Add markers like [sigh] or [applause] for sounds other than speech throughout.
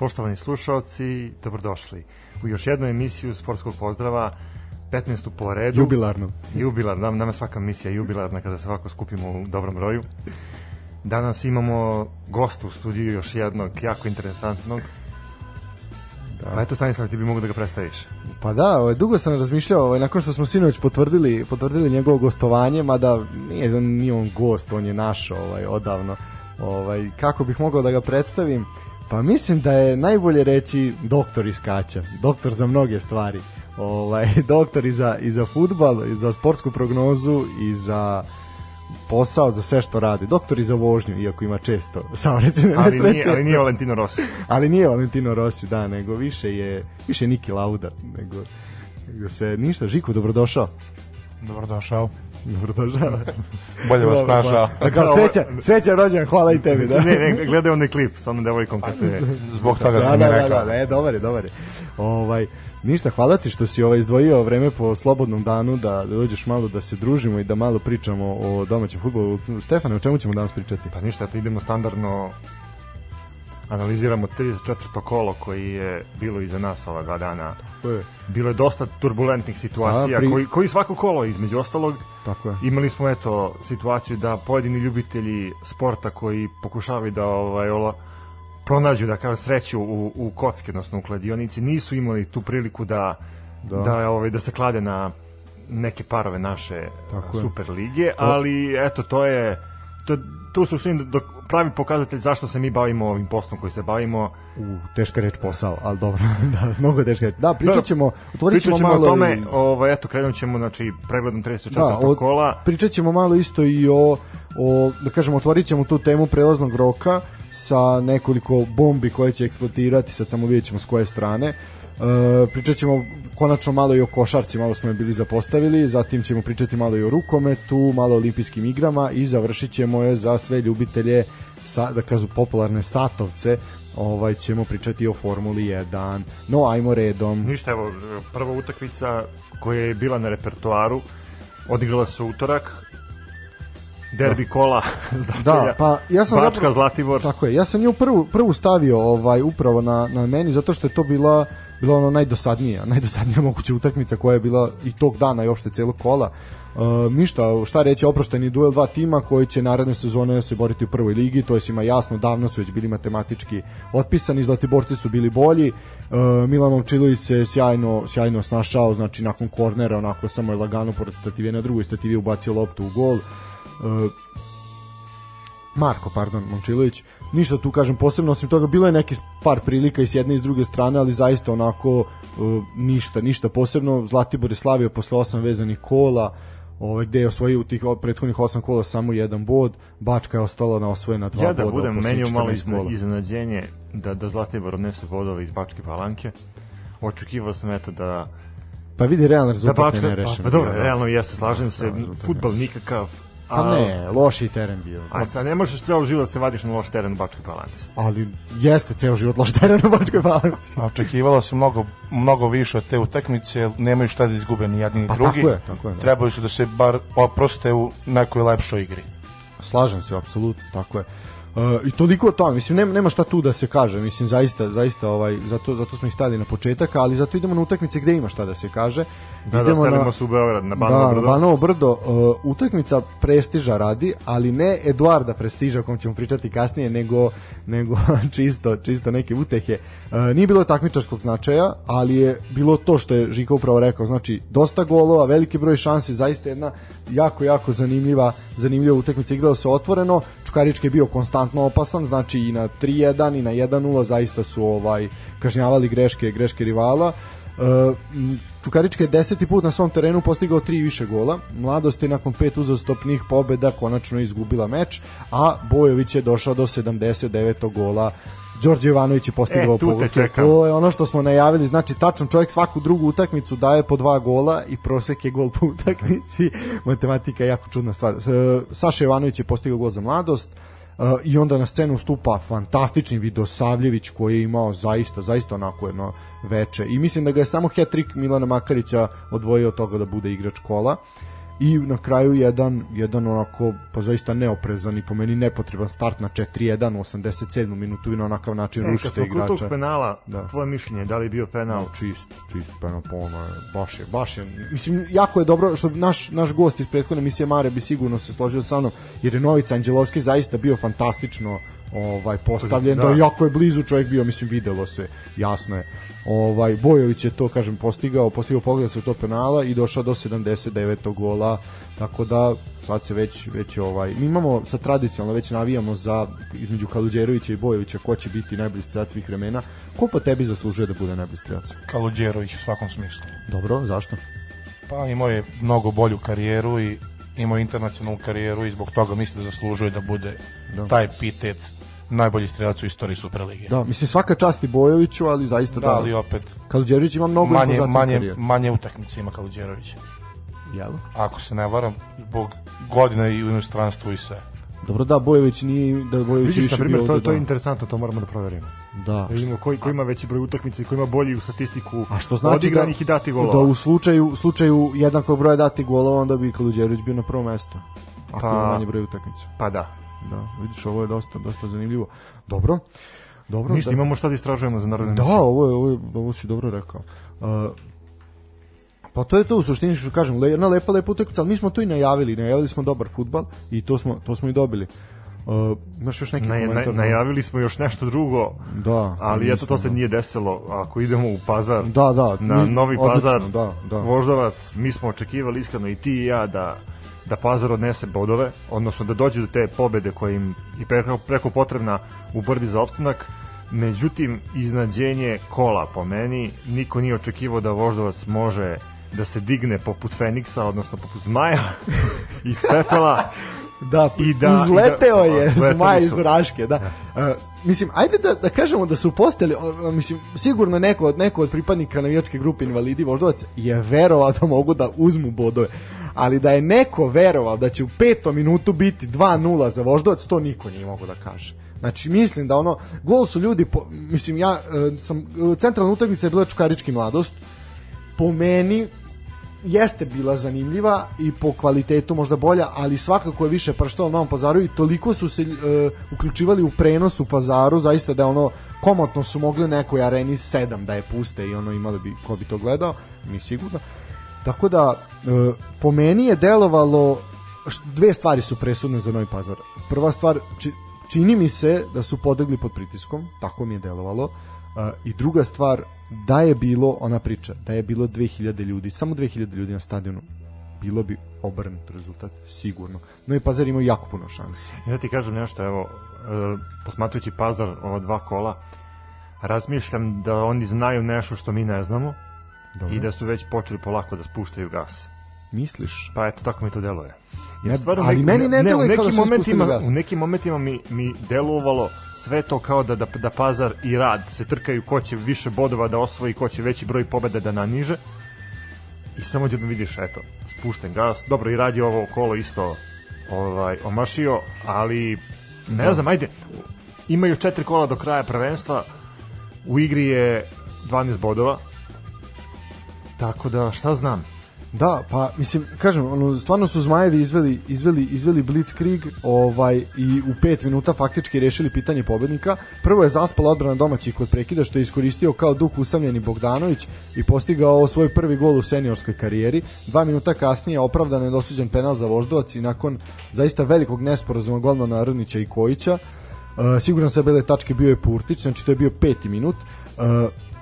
Poštovani slušalci, dobrodošli u još jednu emisiju sportskog pozdrava 15. po redu. Jubilarno. Jubilarno, nam, nama svaka misija jubilarna kada se ovako skupimo u dobrom broju. Danas imamo gosta u studiju još jednog jako interesantnog. Da. Pa eto Stanislav, ti bi mogu da ga predstaviš. Pa da, ovaj, dugo sam razmišljao, ovaj, nakon što smo sinoć potvrdili, potvrdili njegovo gostovanje, mada nije, on, nije on gost, on je naš ovaj, odavno. Ovaj, kako bih mogao da ga predstavim? Pa mislim da je najbolje reći doktor iz Kaća, doktor za mnoge stvari. Ovaj, [laughs] doktor i za, i za futbal, i za sportsku prognozu, i za posao za sve što radi. Doktor i za vožnju, iako ima često [laughs] saobraćajne ali nesreće. Nije, ali nije Valentino Rossi. [laughs] ali nije Valentino Rossi, da, nego više je, više je Niki Lauda, nego, nego se ništa. Žiku, dobrodošao. Dobrodošao. Dobrodošao. Bolje vas našao. Da kao sreća, sreća rođen, hvala i tebi. Da. ne, ne, gledaj onaj klip sa onom devojkom kad se... Zbog toga da, sam da, da, rekao. Da, da, ne, dobar je, dobar je. Ovaj, ništa, hvala ti što si ovaj izdvojio vreme po slobodnom danu da, da dođeš malo da se družimo i da malo pričamo o domaćem futbolu. Stefane, o čemu ćemo danas pričati? Pa ništa, to idemo standardno analiziramo 34. kolo koji je bilo iza nas ova dva dana. Je. Bilo je dosta turbulentnih situacija A, pri... koji, koji svako kolo između ostalog Tako je. imali smo eto situaciju da pojedini ljubitelji sporta koji pokušavaju da ovaj ola, pronađu da kažem sreću u, u kocki odnosno u kladionici nisu imali tu priliku da da, da, ovaj, da se klade na neke parove naše Tako super lige, ali eto to je to, to su suštini dok pravi pokazatelj zašto se mi bavimo ovim poslom koji se bavimo. U, teška reč posao, ali dobro, [laughs] da, mnogo teška reč. Da, pričat ćemo, otvorit ćemo malo... o tome, i... ovaj, eto, krenut ćemo, znači, pregledom 34. Da, od, kola. Pričat ćemo malo isto i o, o, da kažemo, otvorit ćemo tu temu prelaznog roka sa nekoliko bombi koje će eksplodirati, sad samo vidjet ćemo s koje strane. Uh, pričat ćemo konačno malo i o košarci, malo smo je bili zapostavili, zatim ćemo pričati malo i o rukometu, malo o olimpijskim igrama i završit ćemo je za sve ljubitelje, sa, da kažu popularne satovce, ovaj ćemo pričati o Formuli 1. No, ajmo redom. Ništa, evo, prva utakmica koja je bila na repertoaru, odigrala se utorak, derbi da. kola [laughs] da, pa ja sam Bačka zapravo, Zlatibor. Tako je. Ja sam nju prvu prvu stavio ovaj upravo na na meni zato što je to bila bila ono najdosadnija, najdosadnija [laughs] moguća utakmica koja je bila i tog dana i uopšte celog kola. Uh, ništa, šta reći, oprošteni duel dva tima koji će naredne sezone se boriti u prvoj ligi, to je svima jasno, davno su već bili matematički otpisani, Zlatiborci su bili bolji, uh, Milan Momčilović se sjajno, sjajno snašao, znači nakon kornera, onako samo je lagano pored stative na drugoj stativi ubacio loptu u gol. Uh, Marko, pardon, Momčilović, ništa tu kažem posebno osim toga bilo je neki par prilika i s jedne i s druge strane ali zaista onako uh, ništa ništa posebno Zlatibor je slavio posle osam vezanih kola ovaj gde je osvojio u tih prethodnih osam kola samo jedan bod, Bačka je ostala na osvojena dva ja da boda. Da budem meni malo iznenađenje da, da Zlatibor odnese bodove iz Bačke Palanke. Očekivao sam eto da Pa vidi realan rezultat da Bačka, ne nerešen. Pa, pa dobro, realno ja se slažem da, se, futbal nikakav, Pa ne, loši teren bio. A sad ne možeš ceo život da se vadiš na loš teren u Bačkoj Palanci. Ali jeste ceo život loš teren u Bačkoj Palanci. A očekivalo se mnogo, mnogo više od te utakmice, nemaju šta da izgube ni jedni ni pa, drugi. Tako je, tako je. Da. Trebaju su da se bar oproste u nekoj lepšoj igri. Slažem se, apsolutno, tako je. Uh, I toliko o tome, mislim nema, nema šta tu da se kaže, mislim zaista zaista ovaj zato zato smo ih stavili na početak, ali zato idemo na utakmice gde ima šta da se kaže. Da, da idemo da, na, se u Beograd na Banovo da, Brdo. Banovo Brdo, uh, utakmica prestiža radi, ali ne Eduarda prestiža o kom ćemo pričati kasnije, nego nego [laughs] čisto čisto neke utehe. Uh, nije bilo takmičarskog značaja, ali je bilo to što je Žika upravo rekao, znači dosta golova, veliki broj šansi, zaista jedna jako jako zanimljiva zanimljiva utakmica igrala se otvoreno. Čukarički je bio konstantno opasan, znači i na 3-1 i na 1-0 zaista su ovaj kažnjavali greške greške rivala. Uh, Čukarička je deseti put na svom terenu postigao tri više gola. Mladost je nakon pet uzastopnih pobeda konačno izgubila meč, a Bojović je došao do 79. gola Đorđe Jovanović je postigao e, tu To je ono što smo najavili, znači tačno čovjek svaku drugu utakmicu daje po dva gola i prosek je gol po [laughs] utakmici. Matematika je jako čudna stvar. Saša Jovanović je postigao gol za mladost. Uh, i onda na scenu stupa fantastični Vidosavljević koji je imao zaista, zaista onako jedno veče. I mislim da ga je samo hat-trick Milana Makarića odvojio od toga da bude igrač kola i na kraju jedan jedan onako pa zaista neoprezan i po meni nepotreban start na 4-1 u 87. minutu i na onakav način E, kad rušite smo igrača. tog penala, Da. tvoje mišljenje, da li je bio penal? čist, čist penal po ono je, baš je, baš je, mislim, jako je dobro što naš, naš gost iz prethodne emisije Mare bi sigurno se složio sa mnom, jer je Novica Anđelovski zaista bio fantastično ovaj postavljen, da. Da. jako je blizu čovjek bio, mislim videlo se, jasno je. Ovaj Bojović je to kažem postigao, postigao pogled se to penala i došao do 79. gola, tako da sad se već već ovaj mi imamo sa tradicionalno već navijamo za između Kaluđerovića i Bojovića ko će biti najbolji strelac svih vremena. Ko po tebi zaslužuje da bude najbolji strelac? Kaluđerović u svakom smislu. Dobro, zašto? Pa imao je mnogo bolju karijeru i imao internacionalnu karijeru i zbog toga mislim da zaslužuje da bude Da. taj epitet najbolji strelac u istoriji Superlige. Da, mislim svaka čast i Bojoviću, ali zaista Da, da. ali opet Kaluđerović ima mnogo manje, manje, karijeru. manje utakmice ima Kaluđerović. Jel? Ako se ne varam, zbog godina i u inostranstvu i sve. Dobro, da, Bojović nije, da Bojović Vidiš, više na primjer, bio to, ovde, to je da. interesantno, to moramo da proverimo. Da. Da vidimo koji, koji ima veći broj utakmica i koji ima bolji u statistiku A što znači da, odigranih i dati golova. da u slučaju, u slučaju jednakog broja dati golova, onda bi Kaluđerović bio na prvo mesto. Ako Pa- ima manje broj utakmica. Pa da. Da, vidiš, ovo je dosta, dosta zanimljivo. Dobro, dobro. Ništa, da, imamo šta da istražujemo za narodne Da, ovo, je, ovo, je, ovo si dobro rekao. Uh, pa to je to u suštini što kažem, le, jedna lepa lepa utakmica, ali mi smo to i najavili, najavili smo dobar fudbal i to smo to smo i dobili. Uh, imaš još neki Na, na, komentar? najavili smo još nešto drugo, Da. ali eto to se da. nije desilo. Ako idemo u pazar, Da, da, na mi- Novi odlično, pazar, da, da. Voždovac, mi smo očekivali iskreno i ti i ja da da Pazar odnese bodove, odnosno da dođe do te pobede koja im i preko, preko potrebna u borbi za opstanak. Međutim, iznadženje kola po meni, niko nije očekivao da Voždovac može da se digne poput Feniksa, odnosno poput Zmaja [laughs] iz pepela [laughs] Da, I da- uzleteo i da- je [laughs] zmaj iz. Raške, da. Uh, mislim, ajde da, da kažemo da su postali, o, mislim, sigurno neko od, neko od pripadnika navijačke grupe invalidi Voždovac je verovao da mogu da uzmu bodove. Ali da je neko verovao da će u petom minutu biti 2-0 za Voždovac, to niko nije mogo da kaže. Znači, mislim da ono, gol su ljudi, po, mislim, ja e, sam, e, centralna utakmica je bila Čukarički mladost, po meni jeste bila zanimljiva i po kvalitetu možda bolja, ali svakako je više prštao u Novom pazaru i toliko su se e, uključivali u prenos u pazaru, zaista da ono komotno su mogli nekoj areni 7 da je puste i ono imali bi ko bi to gledao, mi sigurno. Tako da e, po meni je delovalo dve stvari su presudne za Novi Pazar. Prva stvar či, čini mi se da su podegli pod pritiskom, tako mi je delovalo. E, I druga stvar da je bilo ona priča, da je bilo 2000 ljudi, samo 2000 ljudi na stadionu, bilo bi obrnut rezultat, sigurno. Novi Pazar imao jako puno šansi. Ja ti kažem nešto, evo, e, posmatrujući pazar ova dva kola, razmišljam da oni znaju nešto što mi ne znamo Dobro. i da su već počeli polako da spuštaju gas. Misliš? Pa eto, tako mi to deluje. Ne, ali meni ne u deluje kao da nekim momentima, gas. u nekim momentima mi, mi delovalo sve to kao da, da, da pazar i rad se trkaju ko će više bodova da osvoji, ko će veći broj pobeda da naniže. I samo da vidiš, eto, spušten gas. Dobro, i rad je ovo kolo isto ovaj, omašio, ali ne znam, ajde, imaju četiri kola do kraja prvenstva, u igri je 12 bodova, tako da šta znam, Da, pa mislim, kažem, ono, stvarno su Zmajevi izveli, izveli, izveli Blitzkrieg ovaj, i u pet minuta faktički rešili pitanje pobednika. Prvo je zaspala odbrana domaćih kod prekida što je iskoristio kao duh usamljeni Bogdanović i postigao svoj prvi gol u seniorskoj karijeri. Dva minuta kasnije opravdan je dosuđen penal za Voždovac i nakon zaista velikog nesporazuma golmana Narodnića i Kojića Uh, siguran sa bele tačke bio je Purtić, znači to je bio peti minut. Uh,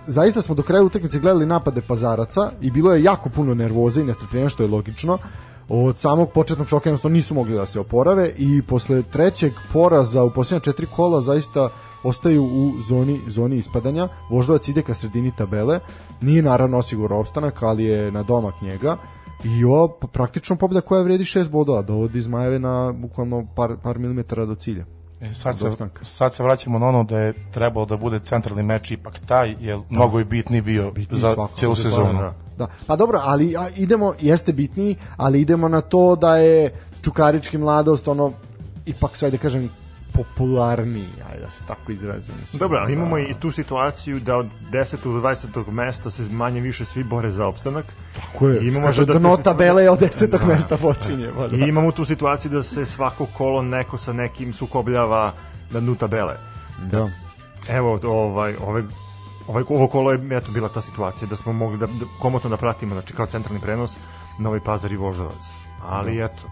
zaista smo do kraja utakmice gledali napade Pazaraca i bilo je jako puno nervoze i nestrpljenja što je logično. Od samog početnog šoka jednostavno nisu mogli da se oporave i posle trećeg poraza u posljednja četiri kola zaista ostaju u zoni zoni ispadanja. Voždovac ide ka sredini tabele. Nije naravno osigurao opstanak, ali je na domak njega. I ovo pa, praktično pobjeda koja vredi 6 bodova, dovodi Zmajeve na bukvalno par, par milimetara do cilja. E, sad, se, sad se vraćamo na ono da je trebalo da bude centralni meč ipak taj, jer mnogo je bitniji bio Bitniji za cijelu za sezonu. da. Da. Pa dobro, ali a, idemo, jeste bitniji, ali idemo na to da je Čukarički mladost, ono, ipak sve da kažem, popularniji, ajde da se tako izrazim. Mislim, Dobro, ali imamo da, i tu situaciju da od 10. do 20. mesta se manje više svi bore za opstanak. Tako je, I imamo kaže da da nota bele je od 10. [laughs] Da. mesta počinje. Da. I imamo tu situaciju da se svako kolo neko sa nekim sukobljava na dnu tabele. da. Evo, ovaj, ove, ovaj, ovo kolo je eto, bila ta situacija da smo mogli da, da komotno da pratimo, znači kao centralni prenos Novi Pazar i Voždovac. Ali eto,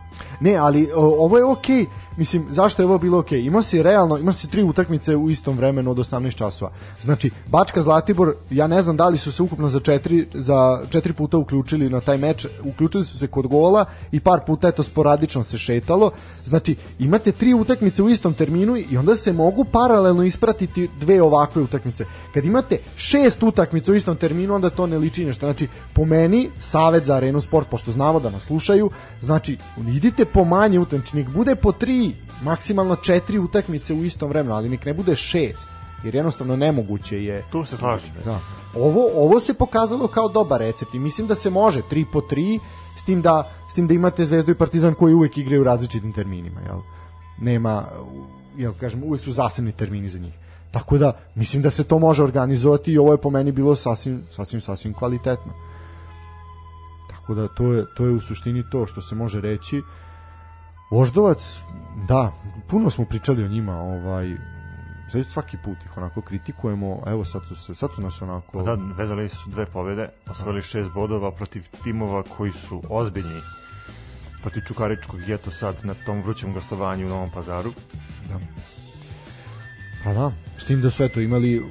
Ne, ali o, ovo je okej. Mislim, zašto je ovo bilo okej? Ima se realno, ima se tri utakmice u istom vremenu od 18 časova. Znači, Bačka Zlatibor, ja ne znam da li su se ukupno za četiri, za četiri puta uključili na taj meč, uključili su se kod gola i par puta eto sporadično se šetalo. Znači, imate tri utakmice u istom terminu i onda se mogu paralelno ispratiti dve ovakve utakmice. Kad imate šest utakmica u istom terminu, onda to ne liči nešto. Znači, po meni, Savet za arenu sport, pošto znamo da nas slušaju, znači, idite po manje utakmice, bude po tri, maksimalno četiri utakmice u istom vremenu, ali nek ne bude šest, jer jednostavno nemoguće je tu se slažem. Da. Ovo, ovo se pokazalo kao dobar recept i mislim da se može 3 po 3 s tim da s tim da imate Zvezdu i Partizan koji uvek igraju u različitim terminima, jel? Nema jel kažem, uvek su zasebni termini za njih. Tako da mislim da se to može organizovati i ovo je po meni bilo sasvim sasvim sasvim kvalitetno. Tako da to je to je u suštini to što se može reći. Voždovac, da, puno smo pričali o njima, ovaj sad svaki put ih onako kritikujemo, evo sad su, se, sad su nas onako... Pa Da, vezali su dve pobede, osvojili šest bodova protiv timova koji su ozbiljni protiv Čukaričkog eto sad na tom vrućem gostovanju u Novom pazaru. Pa da, s tim da su eto imali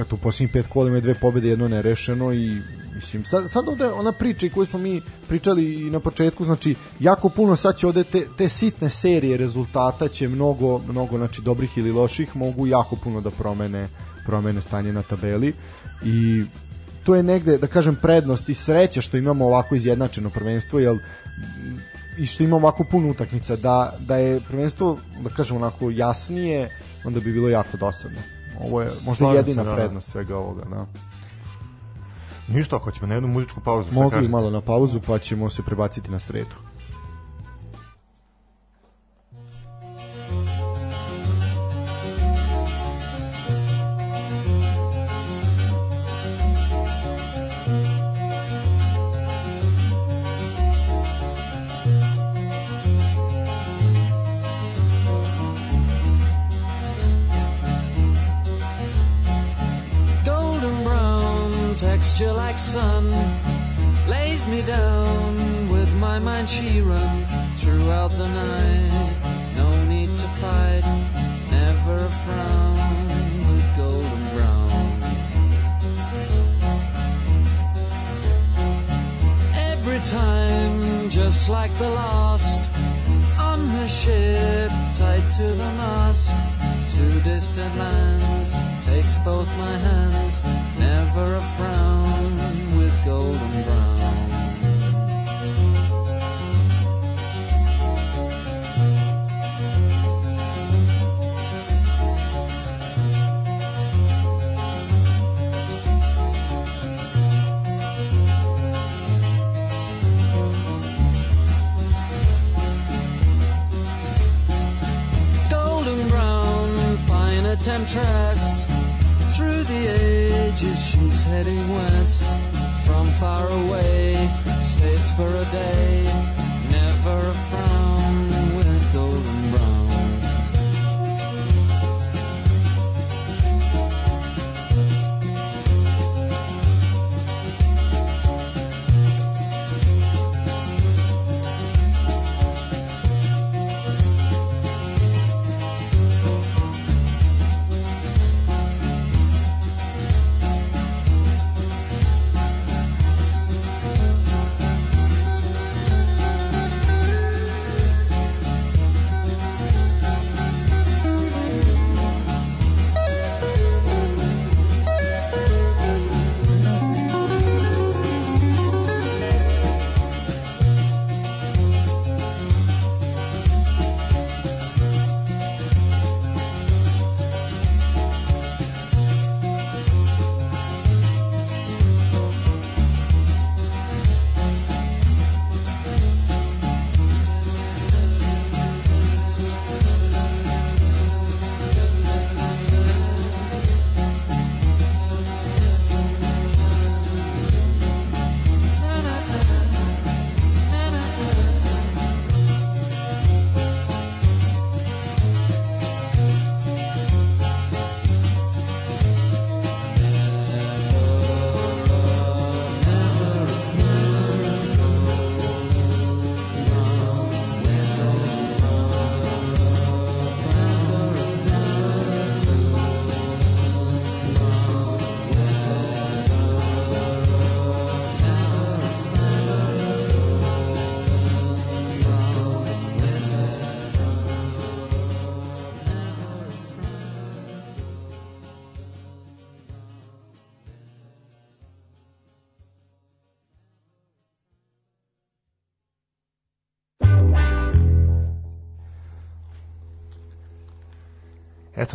eto u posljednjih pet kola imaju dve pobede, jedno nerešeno i mislim sad, sad ovde ona priča i koju smo mi pričali i na početku, znači jako puno sad će ovde te, te sitne serije rezultata će mnogo, mnogo znači dobrih ili loših mogu jako puno da promene promene stanje na tabeli i to je negde, da kažem, prednost i sreća što imamo ovako izjednačeno prvenstvo, jer i što imamo ovako puno utakmica, da, da je prvenstvo, da kažem, onako jasnije, onda bi bilo jako dosadno. Ovo je možda Slažem jedina se, da. prednost svega ovoga. Da. Ništa, ako ćemo na jednu muzičku pauzu. Mogli malo na pauzu, pa ćemo se prebaciti na sredu. Brown like sun lays me down with my mind. She runs throughout the night. No need to fight never a frown with golden brown. Every time just like the last on her ship tied to the mast to distant lands takes both my hands never a frown with golden brown golden brown, fine temptress. Through the ages, she's heading west. From far away, stays for a day. Never a frown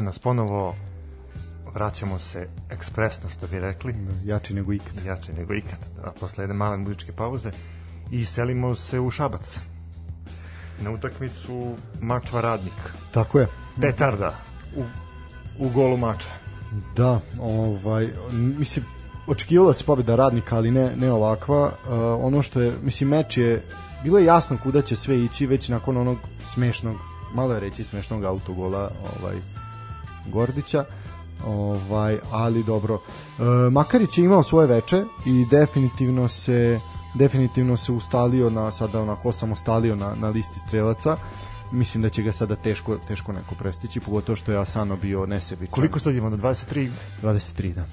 Nas ponovo, vraćamo se ekspresno, što bi rekli, Jači nego ikad. jače nego ikad, a posle jedne male muzičke pauze, i selimo se u Šabac. Na utakmicu Mačva Radnik. Tako je. Petarda u, u golu Mačva. Da, ovaj, mislim, očekivala se pobjeda radnika, ali ne, ne ovakva. Uh, ono što je, mislim, meč je, bilo je jasno kuda će sve ići već nakon onog smešnog, malo je reći smešnog autogola ovaj, Gordića. Ovaj, ali dobro. Uh, Makarić je imao svoje veče i definitivno se definitivno se ustalio na sada onako samostalio na, na listi strelaca mislim da će ga sada teško teško neko prestići pogotovo što je Asano bio nesebičan Koliko sad imamo? 23? 23, da.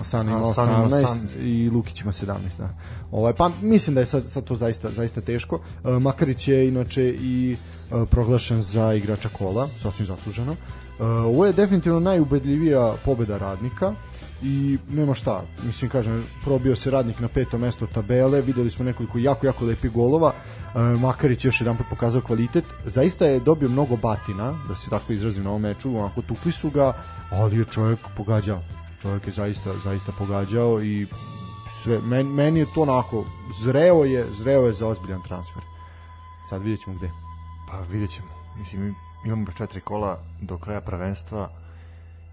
Asano ima Asano ima 18 18. i Lukić ima 17, da. Ovaj, pa mislim da je sad, sad to zaista, zaista teško. E, Makarić je inače i e, proglašen za igrača kola, sasvim zasluženo. E, ovo je definitivno najubedljivija pobeda radnika i nema šta, mislim kažem, probio se radnik na peto mesto tabele, videli smo nekoliko jako, jako lepih golova, e, Makarić još jedan pokazao kvalitet, zaista je dobio mnogo batina, da se tako izrazim na ovom meču, onako tukli su ga, ali je čovjek pogađao, čovjek je zaista, zaista pogađao i sve, men, meni je to onako, zreo je, zreo je za ozbiljan transfer. Sad vidjet ćemo gde. Pa vidjet ćemo. Mislim, mi imamo još četiri kola do kraja prvenstva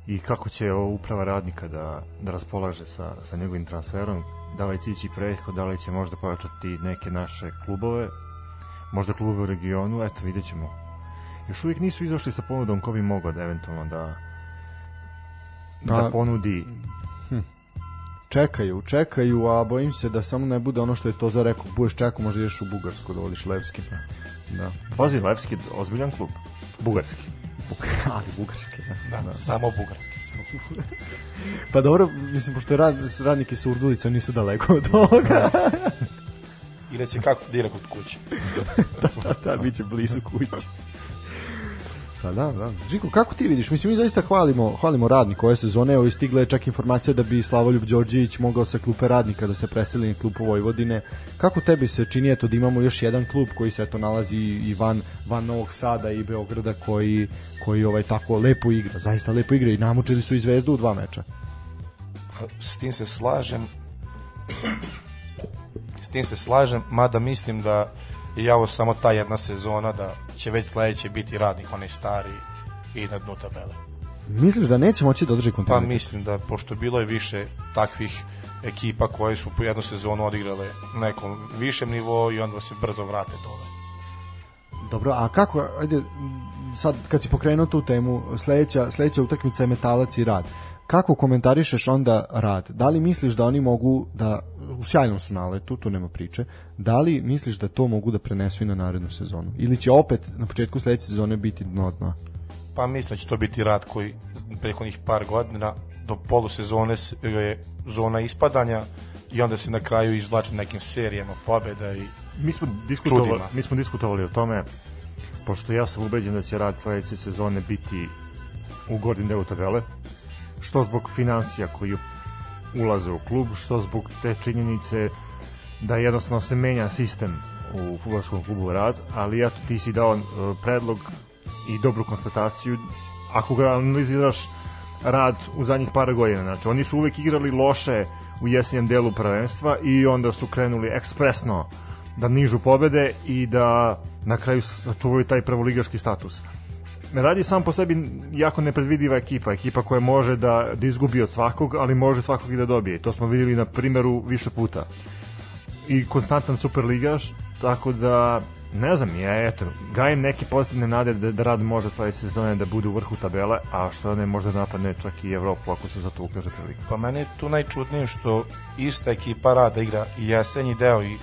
i kako će uprava radnika da, da raspolaže sa, sa njegovim transferom, da li će ići preko, da li će možda pojačati neke naše klubove, možda klubove u regionu, eto vidjet ćemo. Još uvijek nisu izašli sa ponudom ko bi mogao da eventualno da da Pa- ponudi Čekaju, čekaju, a bojim se da samo ne bude ono što je to za rekao, budeš čekao, možda ideš u Bugarsku da voliš Levski. Da. Pazi, Levski, ozbiljan klub. Bugarski. [laughs] Ali Bugarski, da. Da, samo bugarski. [laughs] Pa dobro, mislim, pošto rad, radnike su Urdulica, nisu daleko od toga. [laughs] Ili će kako direkt kod kuće. da, da, bit će blizu kući. Pa da, da. Žiko, kako ti vidiš? Mislim, mi zaista hvalimo, hvalimo radnik ove sezone. Evo, stigla je čak informacija da bi Slavoljub Đorđević mogao sa klupe radnika da se preseli na klupu Vojvodine. Kako tebi se čini eto, da imamo još jedan klub koji se eto nalazi i van, van Novog Sada i Beograda koji, koji ovaj tako lepo igra, zaista lepo igra i namučili su i Zvezdu u dva meča. Pa, S tim se slažem. S tim se slažem, mada mislim da je ovo samo ta jedna sezona, da će već sledeće biti radnik onaj stari i na dnu tabele. Misliš da neće moći da održi Pa kontinuitet? mislim da, pošto bilo je više takvih ekipa koje su po jednu sezonu odigrale na nekom višem nivou i onda se brzo vrate dole. Dobro, a kako, ajde, sad kad si pokrenuo tu temu, sledeća, sledeća utakmica je metalac i rad. Kako komentarišeš onda rad? Da li misliš da oni mogu da, u sjajnom su naletu, tu nema priče, da li misliš da to mogu da prenesu i na narednu sezonu? Ili će opet na početku sledeće sezone biti dno dna? Pa mislim da će to biti rad koji preko njih par godina do polusezone je zona ispadanja i onda se na kraju izvlači nekim serijama pobjeda i mi smo diskutovali, Čudima. mi smo diskutovali o tome pošto ja sam ubeđen da će rad sledeće sezone biti u gornjem delu tabele što zbog financija koji ulaze u klub što zbog te činjenice da jednostavno se menja sistem u futbolskom klubu rad ali eto ti si dao e, predlog i dobru konstataciju ako ga analiziraš rad u zadnjih par godina znači oni su uvek igrali loše u jesenjem delu prvenstva i onda su krenuli ekspresno da nižu pobede i da na kraju sačuvaju taj prvoligaški status. Radi sam po sebi jako nepredvidiva ekipa, ekipa koja može da, da izgubi od svakog, ali može svakog i da dobije. To smo videli na primeru više puta. I konstantan superligaš, tako da ne znam, ja eto, gajem neke pozitivne nade da, da rad može sledeće sezone da bude u vrhu tabele, a što ne može da napadne čak i Evropu ako se za to ukaže prilika. Pa meni je tu najčudnije što ista ekipa rada igra i jesenji deo i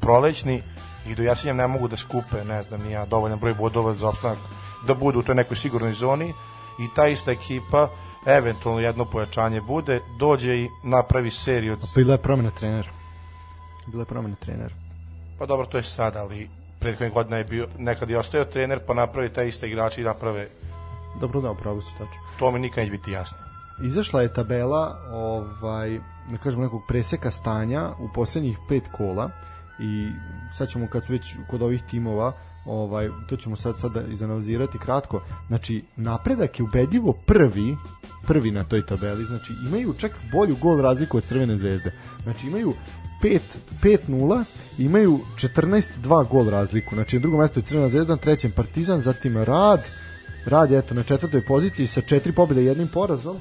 prolećni i do jesenja ne mogu da skupe, ne znam, ni ja, dovoljan broj bodova za opstanak da budu u toj nekoj sigurnoj zoni i ta ista ekipa eventualno jedno pojačanje bude, dođe i napravi seriju od... Bila je promena trenera. Bila je promena trenera. Pa dobro, to je sad, ali prethodnih godina je bio, nekad je ostao trener, pa napravi taj iste igrači i naprave, Dobro da, upravo si tačno. to mi nikad neće biti jasno. Izašla je tabela ovaj, da kažemo nekog preseka stanja u poslednjih pet kola i sad ćemo kad su već kod ovih timova ovaj, to ćemo sad, sad izanalizirati kratko. Znači, napredak je ubedljivo prvi, prvi na toj tabeli, znači imaju čak bolju gol razliku od Crvene zvezde. Znači imaju 5 5-0, imaju 14-2 gol razliku. Znači na drugom mestu je Crvena zvezda, na trećem Partizan, zatim Rad, Rad je eto na četvrtoj poziciji sa četiri pobjede i jednim porazom.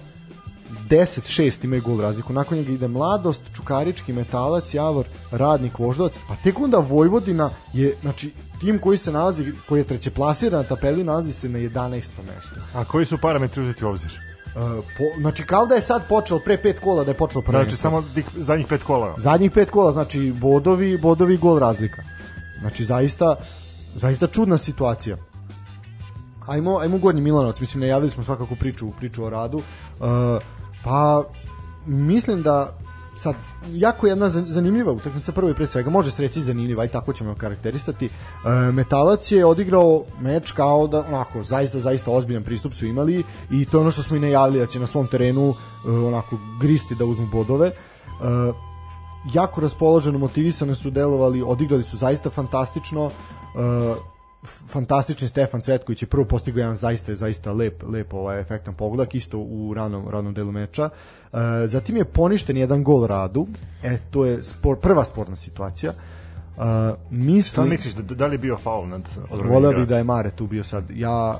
10-6 imaju gol razliku. Nakon njega ide Mladost, Čukarički, Metalac, Javor, Radnik, Voždovac. Pa tek onda Vojvodina je, znači, tim koji se nalazi, koji je treće plasiran na tabeli, nalazi se na 11. mestu. A koji su parametri uzeti u obzir? Uh, po, znači, kao da je sad počelo pre pet kola da je počelo prvenstvo. Znači, samo tih zadnjih pet kola. Zadnjih pet kola, znači, bodovi, bodovi gol razlika. Znači, zaista, zaista čudna situacija. Ajmo, ajmo Gornji Milanovac, mislim, najavili smo svakako priču, priču o radu. Uh, pa, mislim da sad jako jedna zan- zanimljiva utakmica prvo i pre svega može se reći zanimljiva i tako ćemo karakterisati e, Metalac je odigrao meč kao da onako zaista zaista ozbiljan pristup su imali i to je ono što smo i najavili da će na svom terenu e, onako gristi da uzmu bodove. E, jako raspoloženo motivisano su delovali odigrali su zaista fantastično. E, fantastični Stefan Cvetković je prvo postigao jedan zaista zaista lep lep ovaj efektan pogodak isto u ranom ranom delu meča. E, zatim je poništen jedan gol Radu. E to je spor, prva sporna situacija. E, Šta mislim misliš, da, da li je bio faul nad voleo bih da je Mare tu bio sad. Ja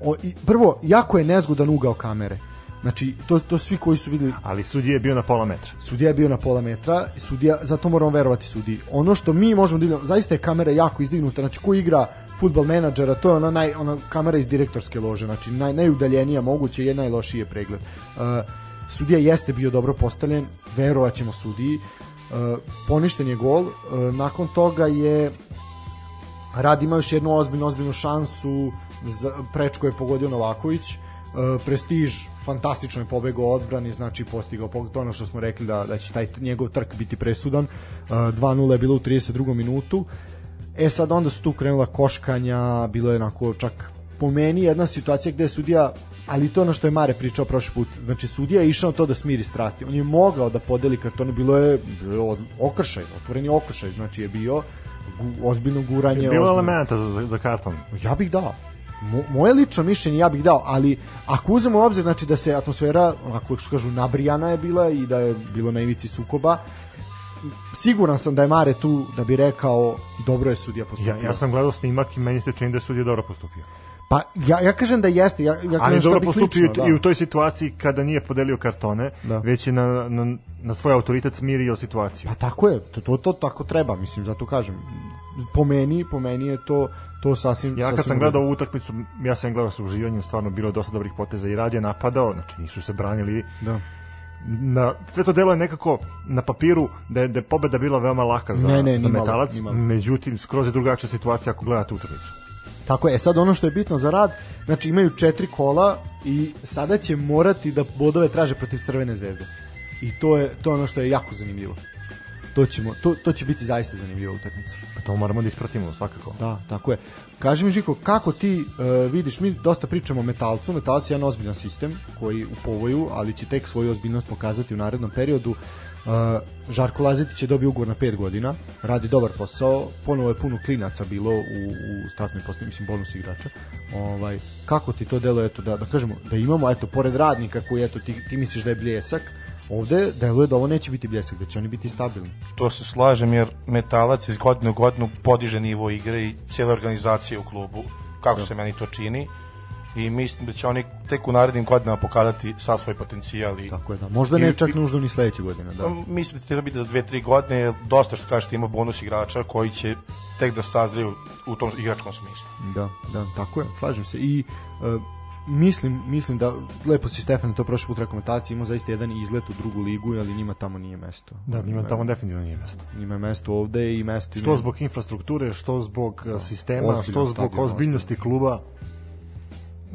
o, i, prvo jako je nezgodan ugao kamere. Znači to to svi koji su videli Ali sudija je bio na pola metra. Sudija je bio na pola metra, sudija, zato moramo verovati sudiji. Ono što mi možemo da zaista je kamera jako izdignuta, znači ko igra futbol menadžera, to je ona, naj, ona kamera iz direktorske lože, znači naj, najudaljenija moguće je najlošije pregled. Uh, sudija jeste bio dobro postavljen, verovat ćemo sudiji, uh, poništen je gol, uh, nakon toga je Rad ima još jednu ozbiljnu, ozbiljnu šansu, za, prečko je pogodio Novaković, Prestiž fantastično je pobegao odbrani, znači postigao pogled, je ono što smo rekli da, da će taj njegov trk biti presudan. E, 2-0 je bilo u 32. minutu. E sad onda su tu krenula koškanja, bilo je onako čak po meni jedna situacija gde je sudija ali to je ono što je Mare pričao prošli put. Znači sudija je išao to da smiri strasti. On je mogao da podeli kartone, bilo je, bilo je okršaj, otvoreni okršaj, znači je bio gu, ozbiljno guranje. Bilo ozbiljno- elementa za, za karton. Ja bih dao. Mo, moje lično mišljenje ja bih dao, ali ako uzmemo u obzir znači da se atmosfera onako što kažu nabrijana je bila i da je bilo na ivici sukoba, siguran sam da je Mare tu da bi rekao dobro je sudija postupio. Ja, ja sam gledao snimak i meni se čini da je sudija dobro postupio. Pa ja, ja kažem da jeste, ja, ja kažem Ali dobro postupio lično, i u toj situaciji kada nije podelio kartone, Da. već je na, na, na svoj autoritet smirio situaciju. Pa tako je, to, to, to tako treba, mislim, zato kažem. Po meni, po meni je to to sasvim Ja kad sasvim sam gledao ovu utakmicu, ja sam gledao sa uživanjem, stvarno bilo je dosta dobrih poteza i rad je napadao, znači nisu se branili. Da. Na, sve to delo je nekako na papiru da je, da je pobeda bila veoma laka za, Ne, ne, za nimalo, metalac, nimalo. međutim skroz je drugačija situacija ako gledate utakmicu. Tako je, sad ono što je bitno za rad, znači imaju četiri kola i sada će morati da bodove traže protiv Crvene zvezde. I to je to je ono što je jako zanimljivo. To, ćemo, to, to će biti zaista zanimljiva utakmica. To moramo da ispratimo svakako. Da, tako je. Kaži mi Žiko, kako ti uh, vidiš, mi dosta pričamo o metalcu, metalac je jedan ozbiljan sistem koji u povoju, ali će tek svoju ozbiljnost pokazati u narednom periodu. Uh, Žarko Lazetić je dobio ugovor na 5 godina, radi dobar posao, ponovo je puno klinaca bilo u, u startnoj postavi, mislim bonus igrača. Ovaj, kako ti to deluje, eto, da, da kažemo, da imamo, eto, pored radnika koji, eto, ti, ti misliš da je bljesak, ovde deluje da ovo neće biti bljesak, da će oni biti stabilni. To se slažem jer metalac iz godine u godinu podiže nivo igre i cijele organizacije u klubu, kako se meni to čini. I mislim da će oni tek u narednim godinama pokazati sav svoj potencijal. I, Tako je, da. Možda I- ne čak i- nužno ni sledeće godine, da. Mislim da će to biti za dve, tri godine, jer dosta što kažete ima bonus igrača koji će tek da sazriju u tom igračkom smislu. Da, da, tako je, slažem se. I e, mislim, mislim da lepo si Stefan to prošli put rekomentaciji imao zaista jedan izlet u drugu ligu, ali njima tamo nije mesto. Da, njima tamo definitivno nije mesto. Njima je mesto ovde i mesto Što zbog infrastrukture, što zbog uh, sistema, Ozbiljan što zbog stadion, ozbiljnosti kluba.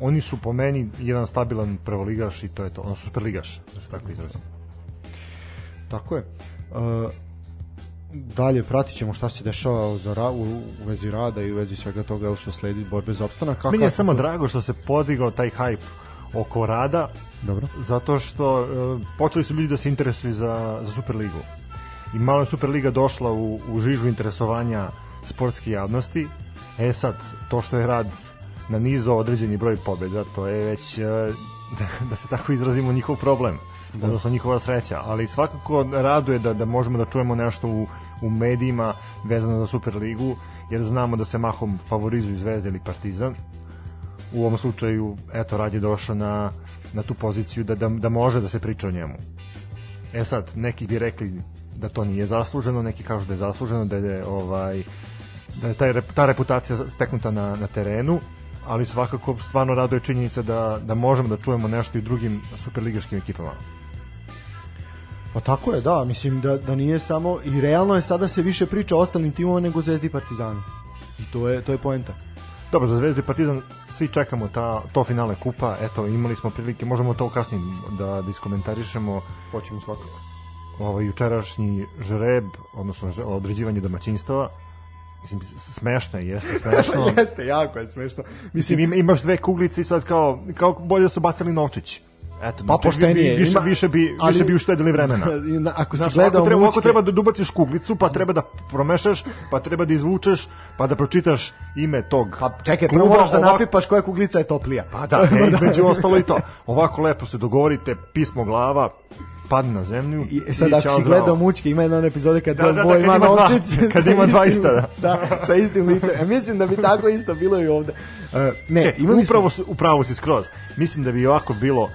Oni su po meni jedan stabilan prvoligaš i to je to. Ono superligaš, da se tako izrazim. Tako je. E, dalje pratit ćemo šta se dešava za ra, u, u vezi rada i u vezi svega toga što sledi borbe za opstanak. Kako, Meni je samo drago što se podigao taj hype oko rada, Dobro. zato što uh, počeli su ljudi da se interesuju za, za Superligu. I malo je Superliga došla u, u žižu interesovanja sportske javnosti E sad, to što je rad na nizu određeni broj pobjeda, to je već, e, da, [laughs] da se tako izrazimo, njihov problem da. odnosno njihova sreća, ali svakako raduje da, da možemo da čujemo nešto u, u medijima vezano za Superligu, jer znamo da se mahom favorizuju Zvezda ili Partizan. U ovom slučaju, eto, Rad je došao na, na tu poziciju da, da, da može da se priča o njemu. E sad, neki bi rekli da to nije zasluženo, neki kažu da je zasluženo, da je ovaj da je taj, ta reputacija steknuta na, na terenu, ali svakako stvarno raduje činjenica da, da možemo da čujemo nešto i drugim superligaškim ekipama. Pa tako je, da, mislim da, da nije samo i realno je sada se više priča o ostalim timova nego Zvezdi i Partizanu. I to je to je poenta. Dobro, za Zvezdu i Partizan svi čekamo ta, to finale kupa. Eto, imali smo prilike, možemo to kasnije da, da iskomentarišemo. Hoćemo svakako. Ovaj jučerašnji žreb, odnosno određivanje domaćinstava, Mislim, smešno je, jeste smešno. [laughs] jeste, jako je smešno. Mislim, Mislim imaš dve kuglice i sad kao, kao bolje da su bacili novčić. Eto, pa poštenije. Više, ima, više, bi, ali, više bi uštedili vremena. [laughs] Ako si Znaš, gledao ako treba, mučke... ako treba da dubaciš kuglicu, pa treba da promešaš, pa treba da izvučeš, pa da pročitaš ime tog Pa čekaj, prvo moraš da ovak... napipaš koja kuglica je toplija. Pa da, ne, [laughs] između ostalo i to. Ovako lepo se dogovorite, pismo glava, padne na zemlju. I sad ako si gledao mučke, ima jedna epizode kad da, da, da, ima novčić. [laughs] Kad ima dva ista, da. da, sa istim licem. E, mislim da bi tako isto bilo i ovde. Uh, ne, e, imali upravo, smo... upravo si skroz. Mislim da bi ovako bilo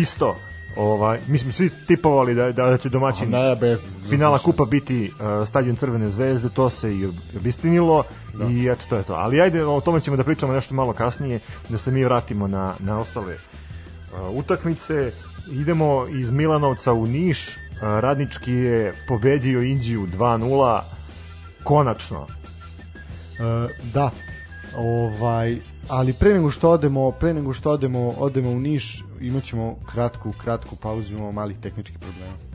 isto Ovaj, mi smo svi tipovali da, da, da će domaćin ne, bez, finala kupa biti uh, stadion Crvene zvezde, to se i obistinilo da. i eto to je to. Ali ajde, o tome ćemo da pričamo nešto malo kasnije, da se mi vratimo na, na ostale uh, utakmice. Idemo iz Milanovca u Niš, uh, Radnički je pobedio Indiju 2-0, konačno. Uh, da, ovaj ali pre nego što odemo, pre nego što odemo, odemo u Niš, imaćemo kratku kratku pauzu, imamo malih tehničkih problema.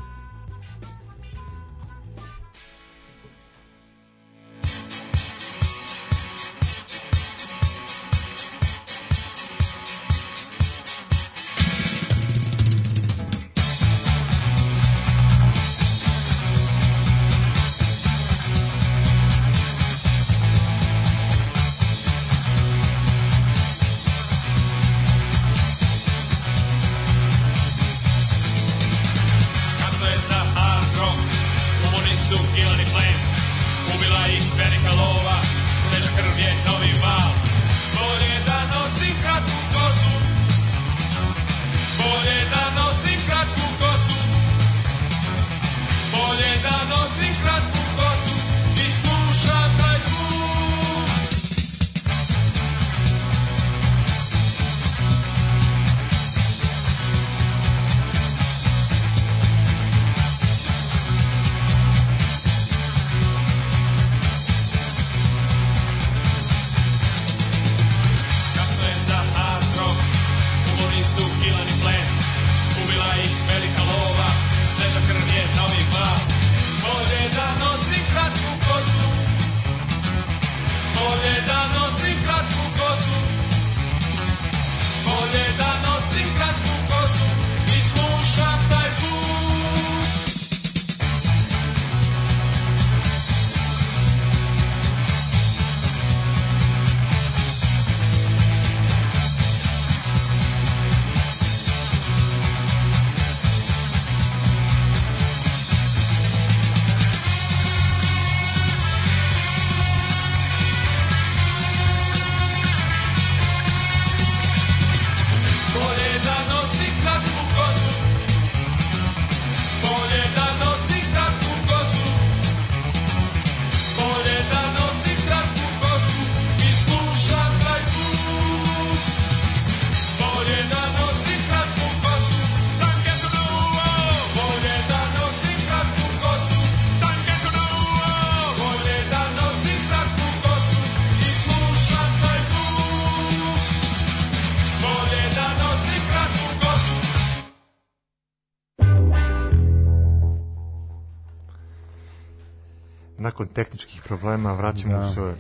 Tehničkih problema, vraćamo da. se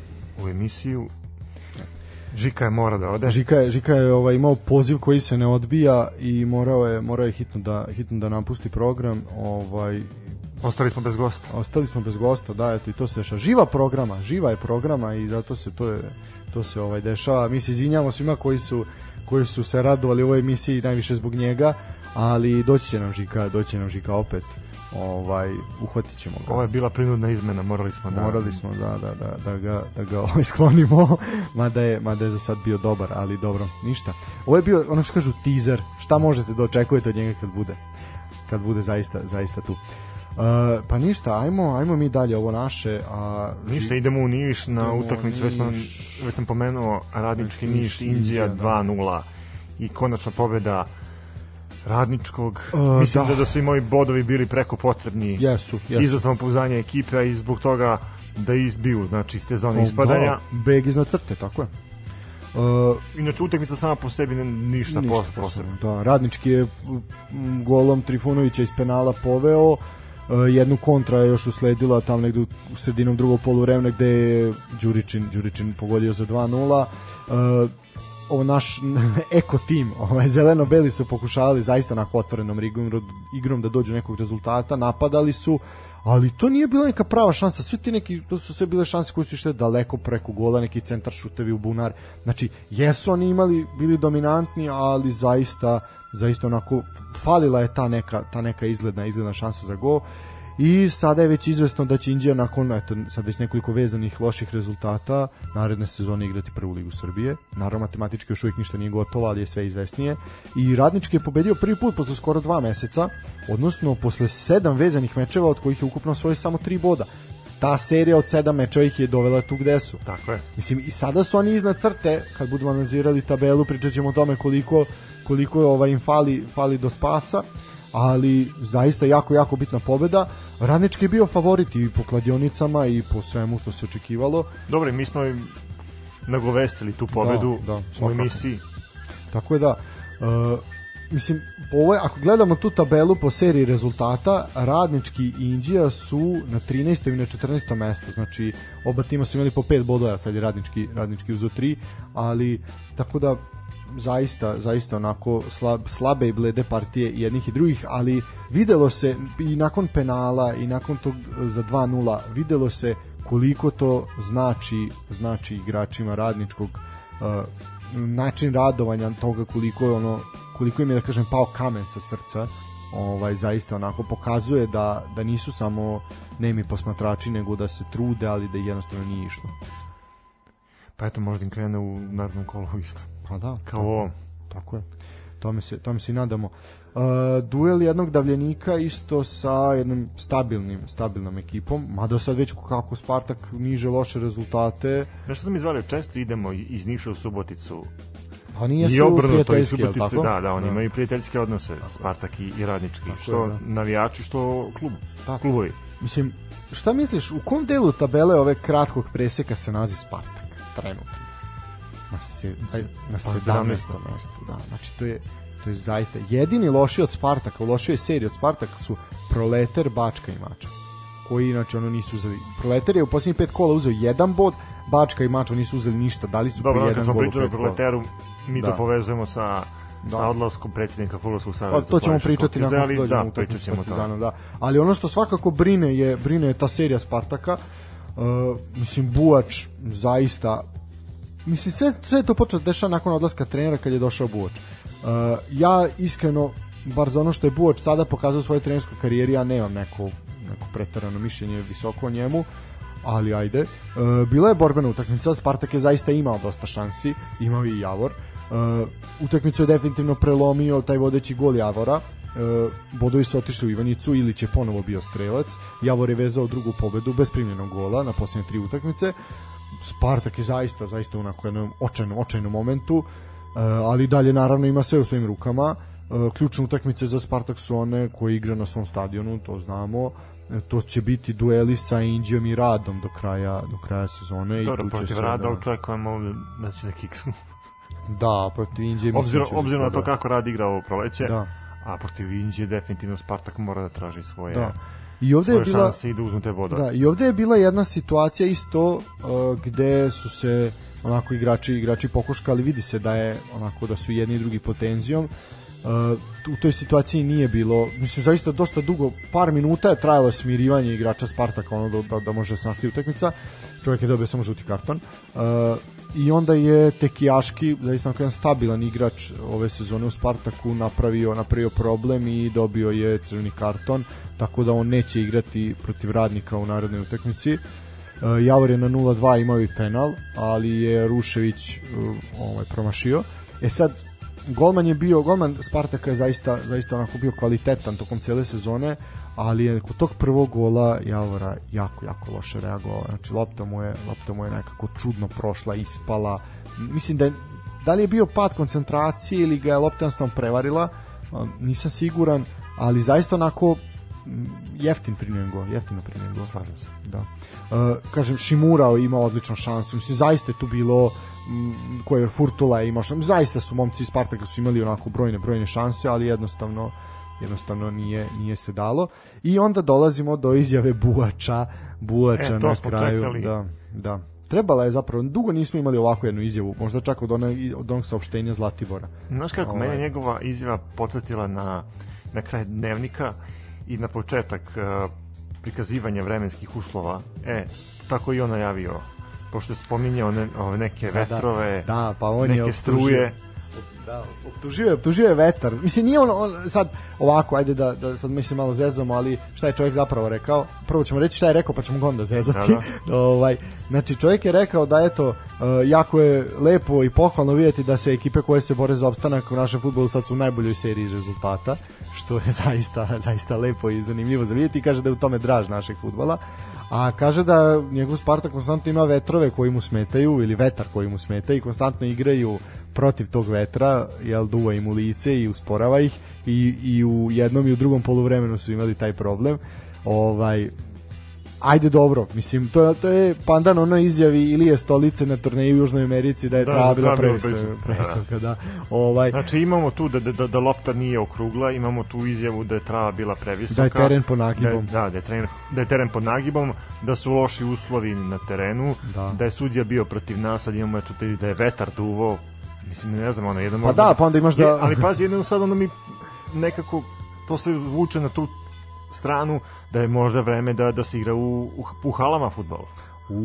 u emisiju. Žika je mora da ode. Žika je, Žika je ovaj, imao poziv koji se ne odbija i morao je, morao je hitno, da, hitno da napusti program. Ovaj, Ostali smo bez gosta. Ostali smo bez gosta, da, eto i to se dešava. Živa programa, živa je programa i zato se to je to se ovaj dešava. Mi se izvinjavamo svima koji su koji su se radovali u ovoj emisiji najviše zbog njega, ali doći će nam Žika, doći će nam Žika opet. Ovaj uhvatit ćemo ga. Ovo je bila prinudna izmena, morali smo da... Morali smo da, da, da, da ga, da ga [laughs] ovaj sklonimo, mada je, mada je za sad bio dobar, ali dobro, ništa. Ovo je bio, ono što kažu, teaser, šta možete da očekujete od njega kad bude, kad bude zaista, zaista tu. Uh, pa ništa, ajmo, ajmo mi dalje ovo naše. A, Ništa, idemo u Niš na utakmicu, već, Niš. već sam pomenuo radnički Niš, Indija Indija, da. 2-0 i konačna pobeda radničkog. Uh, Mislim da. da. da su i moji bodovi bili preko potrebni Jesu, jesu. i za samopouzdanje ekipe, a i zbog toga da izbiju, znači, iz te zone ispadanja. Da, beg iznad crte, tako je. Uh, Inače, utakmica sama po sebi ne, ništa, Ništa ništa posebno. Da, radnički je golom Trifunovića iz penala poveo, e, jednu kontra je još usledila tamo negde u sredinom drugog poluvremena gde je Đuričin, Đuričin pogodio za 2-0. E, ovo naš [laughs] eko tim, ovaj zeleno-beli su pokušavali zaista na otvorenom igrom, igrom da dođu do nekog rezultata, napadali su, ali to nije bila neka prava šansa, svi ti neki, to su sve bile šanse koje su išle daleko preko gola, neki centar šutevi u bunar, znači jesu oni imali, bili dominantni, ali zaista, zaista onako, falila je ta neka, ta neka izgledna, izgledna šansa za gol, i sada je već izvesno da će Indija nakon eto, sad već nekoliko vezanih loših rezultata naredne sezone igrati prvu ligu Srbije. Naravno, matematički još uvijek ništa nije gotovo, ali je sve izvesnije. I Radnički je pobedio prvi put posle skoro dva meseca, odnosno posle sedam vezanih mečeva, od kojih je ukupno svoje samo tri boda. Ta serija od sedam mečeva ih je dovela tu gde su. Tako je. Mislim, i sada su oni iznad crte, kad budemo analizirali tabelu, pričat ćemo o tome koliko, koliko ovaj, im fali, fali do spasa, ali zaista jako, jako bitna pobeda. Radnički je bio favorit i po kladionicama i po svemu što se očekivalo. Dobro, mi smo im nagovestili tu pobedu Da, da, u emisiji. Tako je da, uh, mislim, ovo je, ako gledamo tu tabelu po seriji rezultata, Radnički i Indija su na 13. i na 14. mestu, znači oba tima su imali po 5 bodova, sad je Radnički, Radnički uzo 3, ali tako da zaista, zaista onako slab, slabe i blede partije jednih i drugih, ali videlo se i nakon penala i nakon tog za 2-0 videlo se koliko to znači znači igračima radničkog uh, način radovanja toga koliko je ono koliko im je da kažem pao kamen sa srca ovaj zaista onako pokazuje da da nisu samo nemi posmatrači nego da se trude ali da jednostavno nije išlo Pa eto, možda im krene u narednom kolu isto. Pa da Kao ovo. Tako je. Tome se, tome se i nadamo. Uh, duel jednog davljenika isto sa jednom stabilnim, stabilnom ekipom, mada sad već kako Spartak niže loše rezultate, Znaš što sam izvalio, često idemo iz Niša u Suboticu pa nije i obrnuto i tako? da, da, oni imaju prijateljske odnose, Spartak i, i Radnički, Tako što je, da. navijači, što klub, Tako. klubovi. Mislim, šta misliš, u kom delu tabele ove kratkog preseka se nalazi Spartak trenutno? Na, se, aj, na 17. 17. mestu, da. Znači, to je, to je zaista jedini loši od Spartaka, u lošoj seriji od Spartaka su Proleter, Bačka i Mača koji inače ono nisu uzeli. Proleter je u posljednjih pet kola uzeo jedan bod, Bačka i Mača nisu uzeli ništa, dali su Dobro, po kad jedan smo gol u pričali o mi Da. to povezujemo sa Da. sa odlaskom predsjednika Fudbalskog saveza. Pa, to ćemo pričati nakon što dođemo da, utakmicu s ćemo o tome. Partizanom, da. Ali ono što svakako brine je brine je ta serija Spartaka. Uh, mislim Buač zaista mislim sve sve to počelo da dešava nakon odlaska trenera kad je došao Buač. Uh, ja iskreno bar za ono što je Buač sada pokazao u svojoj trenerskoj karijeri ja nemam neko neko preterano mišljenje visoko o njemu ali ajde. E, bila je borbena utakmica, Spartak je zaista imao dosta šansi, imao i Javor. E, utakmicu je definitivno prelomio taj vodeći gol Javora. E, bodovi su otišli u Ivanicu, Ilić je ponovo bio strelac. Javor je vezao drugu pobedu bez primljenog gola na posljednje tri utakmice. Spartak je zaista, zaista u onako jednom očajnom, očajnom momentu, e, ali dalje naravno ima sve u svojim rukama. E, ključne utakmice za Spartak su one koje igra na svom stadionu, to znamo. E, to će biti dueli sa Indijom i Radom do kraja do kraja sezone Dobro, i protiv rada da, očekujemo da će da kiksnu. da protiv Indije Obzirom, će obzirom na to da. kako rad igra ovo proleće, da, a protiv Indije definitivno Spartak mora da traži svoje, da. I ovde je bila šanse i da uzmu te bodove. Da, i ovde je bila jedna situacija isto uh, gde su se onako igrači igrači pokuškali, vidi se da je onako da su jedni i drugi pod tenzijom. u toj situaciji nije bilo, mislim zaista dosta dugo, par minuta je trajalo smirivanje igrača Spartaka ono da, da, da može se nastaviti utakmica. Čovjek je dobio samo žuti karton. Uh, I onda je Tekijaški, zaista jedan stabilan igrač ove sezone u Spartaku, napravio, napravio problem i dobio je crveni karton, tako da on neće igrati protiv radnika u narodnoj utakmici. Uh, Javor je na 0-2 imao i penal, ali je Rušević uh, ovaj, promašio. E sad, golman je bio, golman Spartaka je zaista, zaista onako bio kvalitetan tokom cele sezone, ali je kod tog prvog gola Javora jako, jako loše reagovao. Znači, lopta mu je, lopta mu je nekako čudno prošla, ispala. Mislim da je, da li je bio pad koncentracije ili ga je lopta jednostavno prevarila, nisam siguran, ali zaista onako jeftin primljen gol, jeftino primljen gol. Slažem se. Da. Uh, kažem, Šimurao ima odličnu šansu. Mislim, zaista je tu bilo koje Furtula je imao šansu. Zaista su momci iz Spartaka su imali onako brojne, brojne šanse, ali jednostavno jednostavno nije nije se dalo i onda dolazimo do izjave Buača Buača e, na kraju čekali. da da trebala je zapravo dugo nismo imali ovakvu jednu izjavu možda čak od onog, od onog saopštenja Zlatibora Znaš kako, Ovaj. mene njegova izjava podsjetila na, na kraj dnevnika i na početak uh, prikazivanja vremenskih uslova. E, tako i on najavio. Pošto je spominjao ne, ove neke vetrove, da, da, pa on je neke optužio- struje. Da, optužio je, optužio je vetar. Mislim, nije on, on sad ovako, ajde da, da sad mislim malo zezamo, ali šta je čovjek zapravo rekao? Prvo ćemo reći šta je rekao, pa ćemo ga onda zezati. Da, [laughs] ovaj, znači, čovjek je rekao da eto, uh, jako je lepo i pohvalno vidjeti da se ekipe koje se bore za opstanak u našem futbolu sad su u najboljoj seriji rezultata, što je [laughs] zaista, zaista lepo i zanimljivo za vidjeti i kaže da je u tome draž našeg futbola. A kaže da njegov Spartak konstantno ima vetrove koji mu smetaju ili vetar koji mu smeta i konstantno igraju protiv tog vetra, jel duva im u lice i usporava ih i, i u jednom i u drugom poluvremenu su imali taj problem. Ovaj Ajde dobro, mislim to je to je pandan onoj izjavi Ilije Stolice na turneju u Južnoj Americi da je Da, da, bila da, bila previsoka, previsoka, previsoka, da. Ovaj Znači imamo tu da, da, da, da lopta nije okrugla, imamo tu izjavu da je trava bila previsoka. Da je teren pod nagibom. Da, da, da, je teren, da je teren pod nagibom, da su loši uslovi na terenu, Da. da je sudija bio protiv nas, sad imamo eto taj- da je vetar duvo, mislim ne znam, ono jedan Pa da, pa onda imaš da- Je, ali pazi, jedno sad ono mi nekako to se vuče na tu stranu da je možda vreme da da se igra u, u, u halama fudbal. u,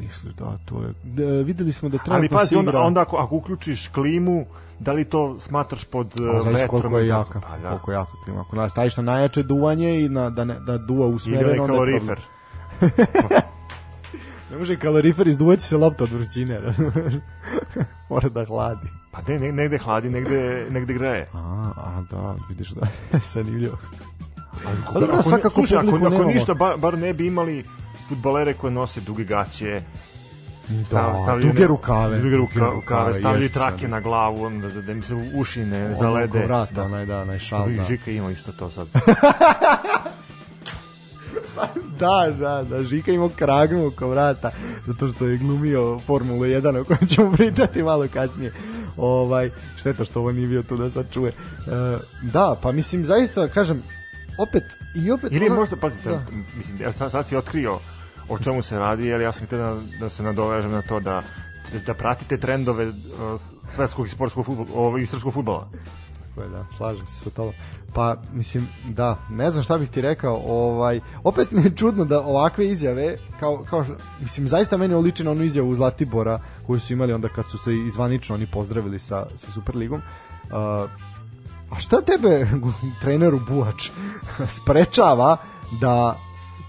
misliš da to je da, videli smo da Ali trenutno pazi, onda, igra onda ako, ako uključiš klimu, da li to smatraš pod A zavisi vetrom? koliko je jaka, Pa, da. koliko je jaka klima. Ako na- staviš na najjače duvanje i na, da, ne, da duva usmereno, onda je kalorifer. [laughs] Ne može kalorifer izduvaći se lopta od vrućine. [laughs] Mora da hladi. Pa ne, ne, negde hladi, negde, negde greje. A, a da, vidiš da [laughs] je Ako, Pa dobro, ako, svakako slušaj, ako, ako ništa, bar, bar ne bi imali futbalere koje nose duge gaće, Da, duge rukave. duge ruka, rukave, stavljaju ježice, trake na glavu, onda da, da im se uši ne Ono zalede. vrata, onaj, da, onaj šal, da. Žika ima isto to sad. [laughs] Da, da, da, Žika imao kragnu oko vrata, zato što je glumio Formulu 1, o kojoj ćemo pričati malo kasnije. Ovaj, šteta što ovo nije bio tu da sad čuje. E, da, pa mislim, zaista, kažem, opet, i opet... Ili ono- možda, pazite, Da. mislim, ja sad, sad si otkrio o čemu se radi, jer ja sam htio da, da se nadovežem na to da da pratite trendove uh, svetskog i sportskog fudbala, ovaj, i srpskog fudbala. Tako je, da, slažem se sa tobom. Pa, mislim, da, ne znam šta bih ti rekao, ovaj, opet mi je čudno da ovakve izjave, kao, kao mislim, zaista meni oliči na onu izjavu Zlatibora koju su imali onda kad su se izvanično oni pozdravili sa, sa Superligom. Uh, a šta tebe, [laughs] treneru Buač, sprečava da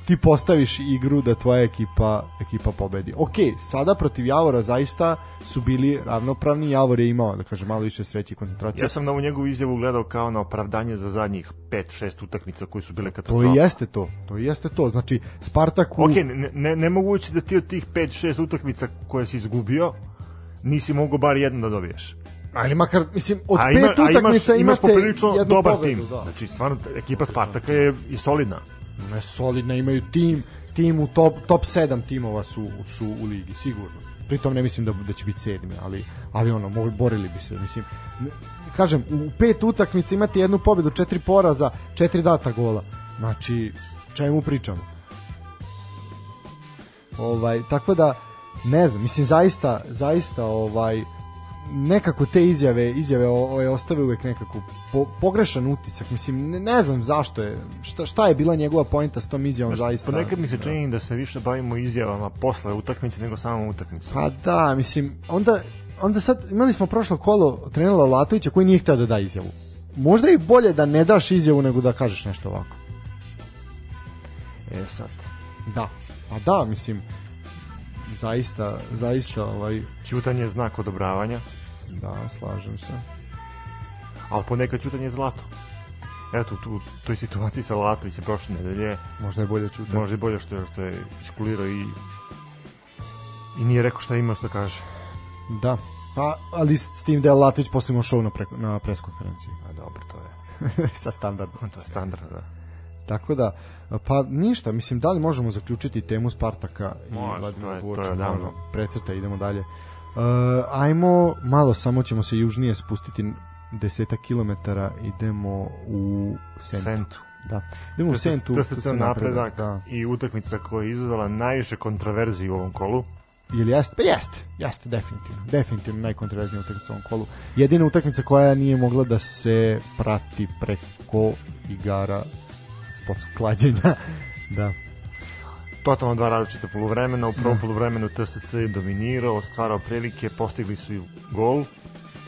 ti postaviš igru da tvoja ekipa ekipa pobedi. Ok, sada protiv Javora zaista su bili ravnopravni, Javor je imao, da kažem, malo više sreće i koncentracije. Ja sam na ovu njegovu izjavu gledao kao na opravdanje za zadnjih 5-6 utakmica koji su bile To katastrofe. i jeste to. To i jeste to. Znači, Spartak u... Ok, ne, ne, nemoguće da ti od tih 5-6 utakmica koje si izgubio, nisi mogao bar jednu da dobiješ. Ali makar, mislim, od a, pet ima, imaš, utakmica imaš imate poprilično jednu dobar pobedu, tim. Da. Znači, stvarno, ekipa Spartaka je i solidna. Ne, solidna, imaju tim, tim u top, top 7 timova su, su u ligi, sigurno. Pritom ne mislim da, da će biti sedmi, ali, ali ono, mogli, borili bi se, mislim. Kažem, u pet utakmica imate jednu pobedu, četiri poraza, četiri data gola. Znači, čemu pričamo? Ovaj, tako da, ne znam, mislim, zaista, zaista, ovaj, nekako te izjave izjave ove ostave uvek nekako po, pogrešan utisak mislim ne, ne znam zašto je šta, šta je bila njegova poenta s tom izjavom zaista? Ponekad mi se čini da se više bavimo izjavama posle utakmice nego samom utakmicom. pa da mislim onda onda sad imali smo prošlo kolo trenera Latovića koji nije hteo da da izjavu. Možda je i bolje da ne daš izjavu nego da kažeš nešto ovako. E sad, da pa da mislim zaista zaista ovaj ćutanje je znak odobravanja, da slažem se ali ponekad ćutanje je zlato. Eto, tu, u toj situaciji sa Latovićem prošle nedelje, možda je bolje čuti možda je bolje što je, što je iskulirao i i nije rekao šta ima što kaže. Da. Pa, ali s tim da je Latić posle imao show na, pre, na preskonferenciji. A dobro, to je, [laughs] Sa standardom. to je standard, da. Tako da, pa ništa, mislim, da li možemo zaključiti temu Spartaka i Može, Vladimira to to je Vuča? odavno. Može, Precrta, idemo dalje. Uh, ajmo, malo samo ćemo se južnije spustiti desetak kilometara, idemo u Sentu. Sentu. Da. Idemo u Sentu. tu TSC se napredak Da. i utakmica koja je izazvala najviše kontroverzije u ovom kolu. Ili jeste? Pa jeste, jeste, definitivno. Definitivno najkontroverznija utakmica u ovom kolu. Jedina utakmica koja nije mogla da se prati preko igara sportskog klađenja. [laughs] da. Totalno dva različita poluvremena. U prvom poluvremenu TSC je dominirao, stvarao prilike, postigli su i gol.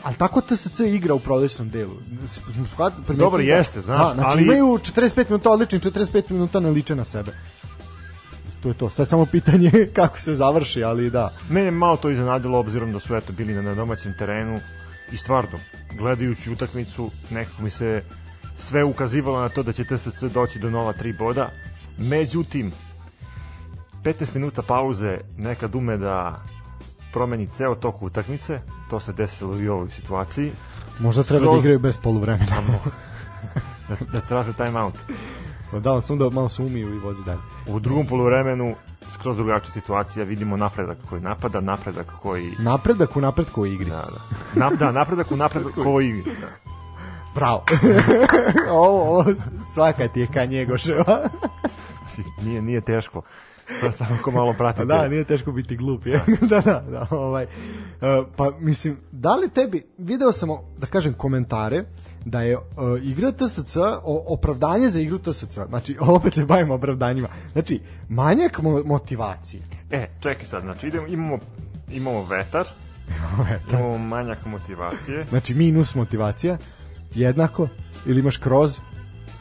Ali tako TSC igra u prolećnom delu. Shvat- Dobro, da- jeste, znaš, Da, znači ali- imaju 45 minuta odlični, 45 minuta ne liče na sebe. To je to. Sad samo pitanje [laughs] kako se završi, ali da. Mene je malo to iznenadilo obzirom da su eto bili na domaćem terenu i stvarno, gledajući utakmicu, nekako mi se sve ukazivalo na to da će TSC doći do nova tri boda. Međutim, 15 minuta pauze nekad ume da promeni ceo tok utakmice, to se desilo i u ovoj situaciji, Možda treba da Skroz- igraju bez poluvremena. da, da traže time out. Pa da, samo da malo se umiju i vozi dalje. U drugom poluvremenu skroz drugačija situacija, vidimo napredak koji napada, napredak koji Napredak u napretku u igri. Da, da. Na, da, napredak u napredak koji da. Bravo. [laughs] ovo, ovo svaka ti je Kanjegoševa. [laughs] Nije, nije teško. Samo ko malo pratite. da, nije teško biti glup. Je. [laughs] da, da, da. Ovaj. E, pa mislim, da li tebi, video sam, da kažem, komentare, da je uh, igra TSC, o, opravdanje za igru TSC, znači opet se bavimo opravdanjima, znači manjak mo motivacije. E, čekaj sad, znači idemo, imamo, imamo vetar, imamo manjak motivacije. Znači minus motivacija, jednako, ili imaš kroz,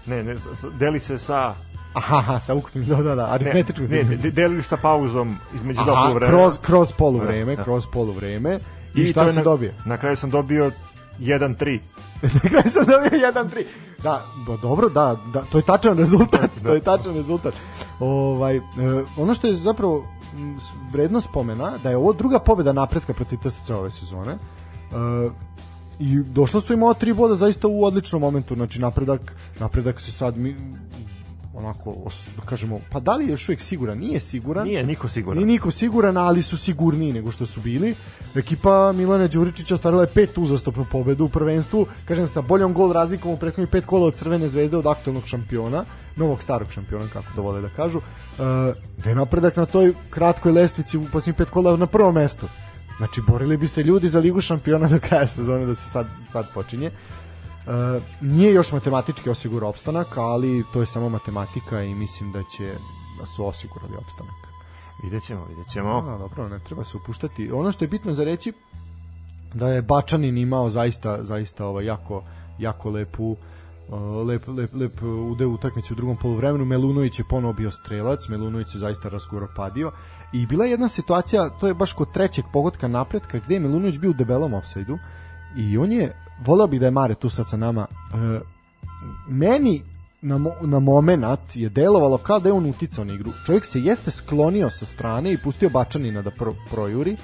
Ne, ne, deli se sa... aha, sa ukupnim, da, da, da, Ne, aritmetičkom ne, ne, de- deliš sa pauzom između Aha, poluvremena. kroz, kroz poluvreme, Da. kroz poluvreme. I, I šta to je si na, dobio? Na kraju sam dobio 1-3. [laughs] Na kraju sam dobio 1-3. Da, do, dobro, da, da, to je tačan rezultat, [laughs] to je tačan rezultat. Ovaj, e, ono što je zapravo vredno spomena, da je ovo druga pobjeda napretka protiv TSC ove sezone. E, I došlo su im ova tri boda zaista u odličnom momentu, znači napredak, napredak se sad mi, onako, da kažemo, pa da li je još uvijek siguran? Nije siguran. Nije niko siguran. Nije niko siguran, ali su sigurniji nego što su bili. Ekipa Milana Đuričića ostvarila je pet uzastopnu pobedu u prvenstvu, kažem sa boljom gol razlikom u prethodnih pet kola od Crvene zvezde od aktualnog šampiona, novog starog šampiona, kako to vole da kažu, e, da je napredak na toj kratkoj lestvici u posljednjih pet kola na prvom mestu. Znači, borili bi se ljudi za ligu šampiona do kraja sezone da se sad, sad počinje. E, nije još matematički osigurao opstanak, ali to je samo matematika i mislim da će da su osigurali opstanak. Vidjet ćemo, vidjet ćemo. Da, dobro, ne treba se upuštati. Ono što je bitno za reći da je Bačanin imao zaista zaista ovaj jako jako lepu uh, lep, lep, lep ude utakmicu u drugom poluvremenu. Melunović je ponovo bio strelac, Melunović je zaista raskoropadio i bila je jedna situacija, to je baš kod trećeg pogotka napretka, gde je Melunović bio u debelom ofsajdu i on je, volao bih da je Mare tu sad sa nama, uh, meni na, mo, na moment je delovalo kao da je on uticao na igru. Čovjek se jeste sklonio sa strane i pustio Bačanina da pro, projuri,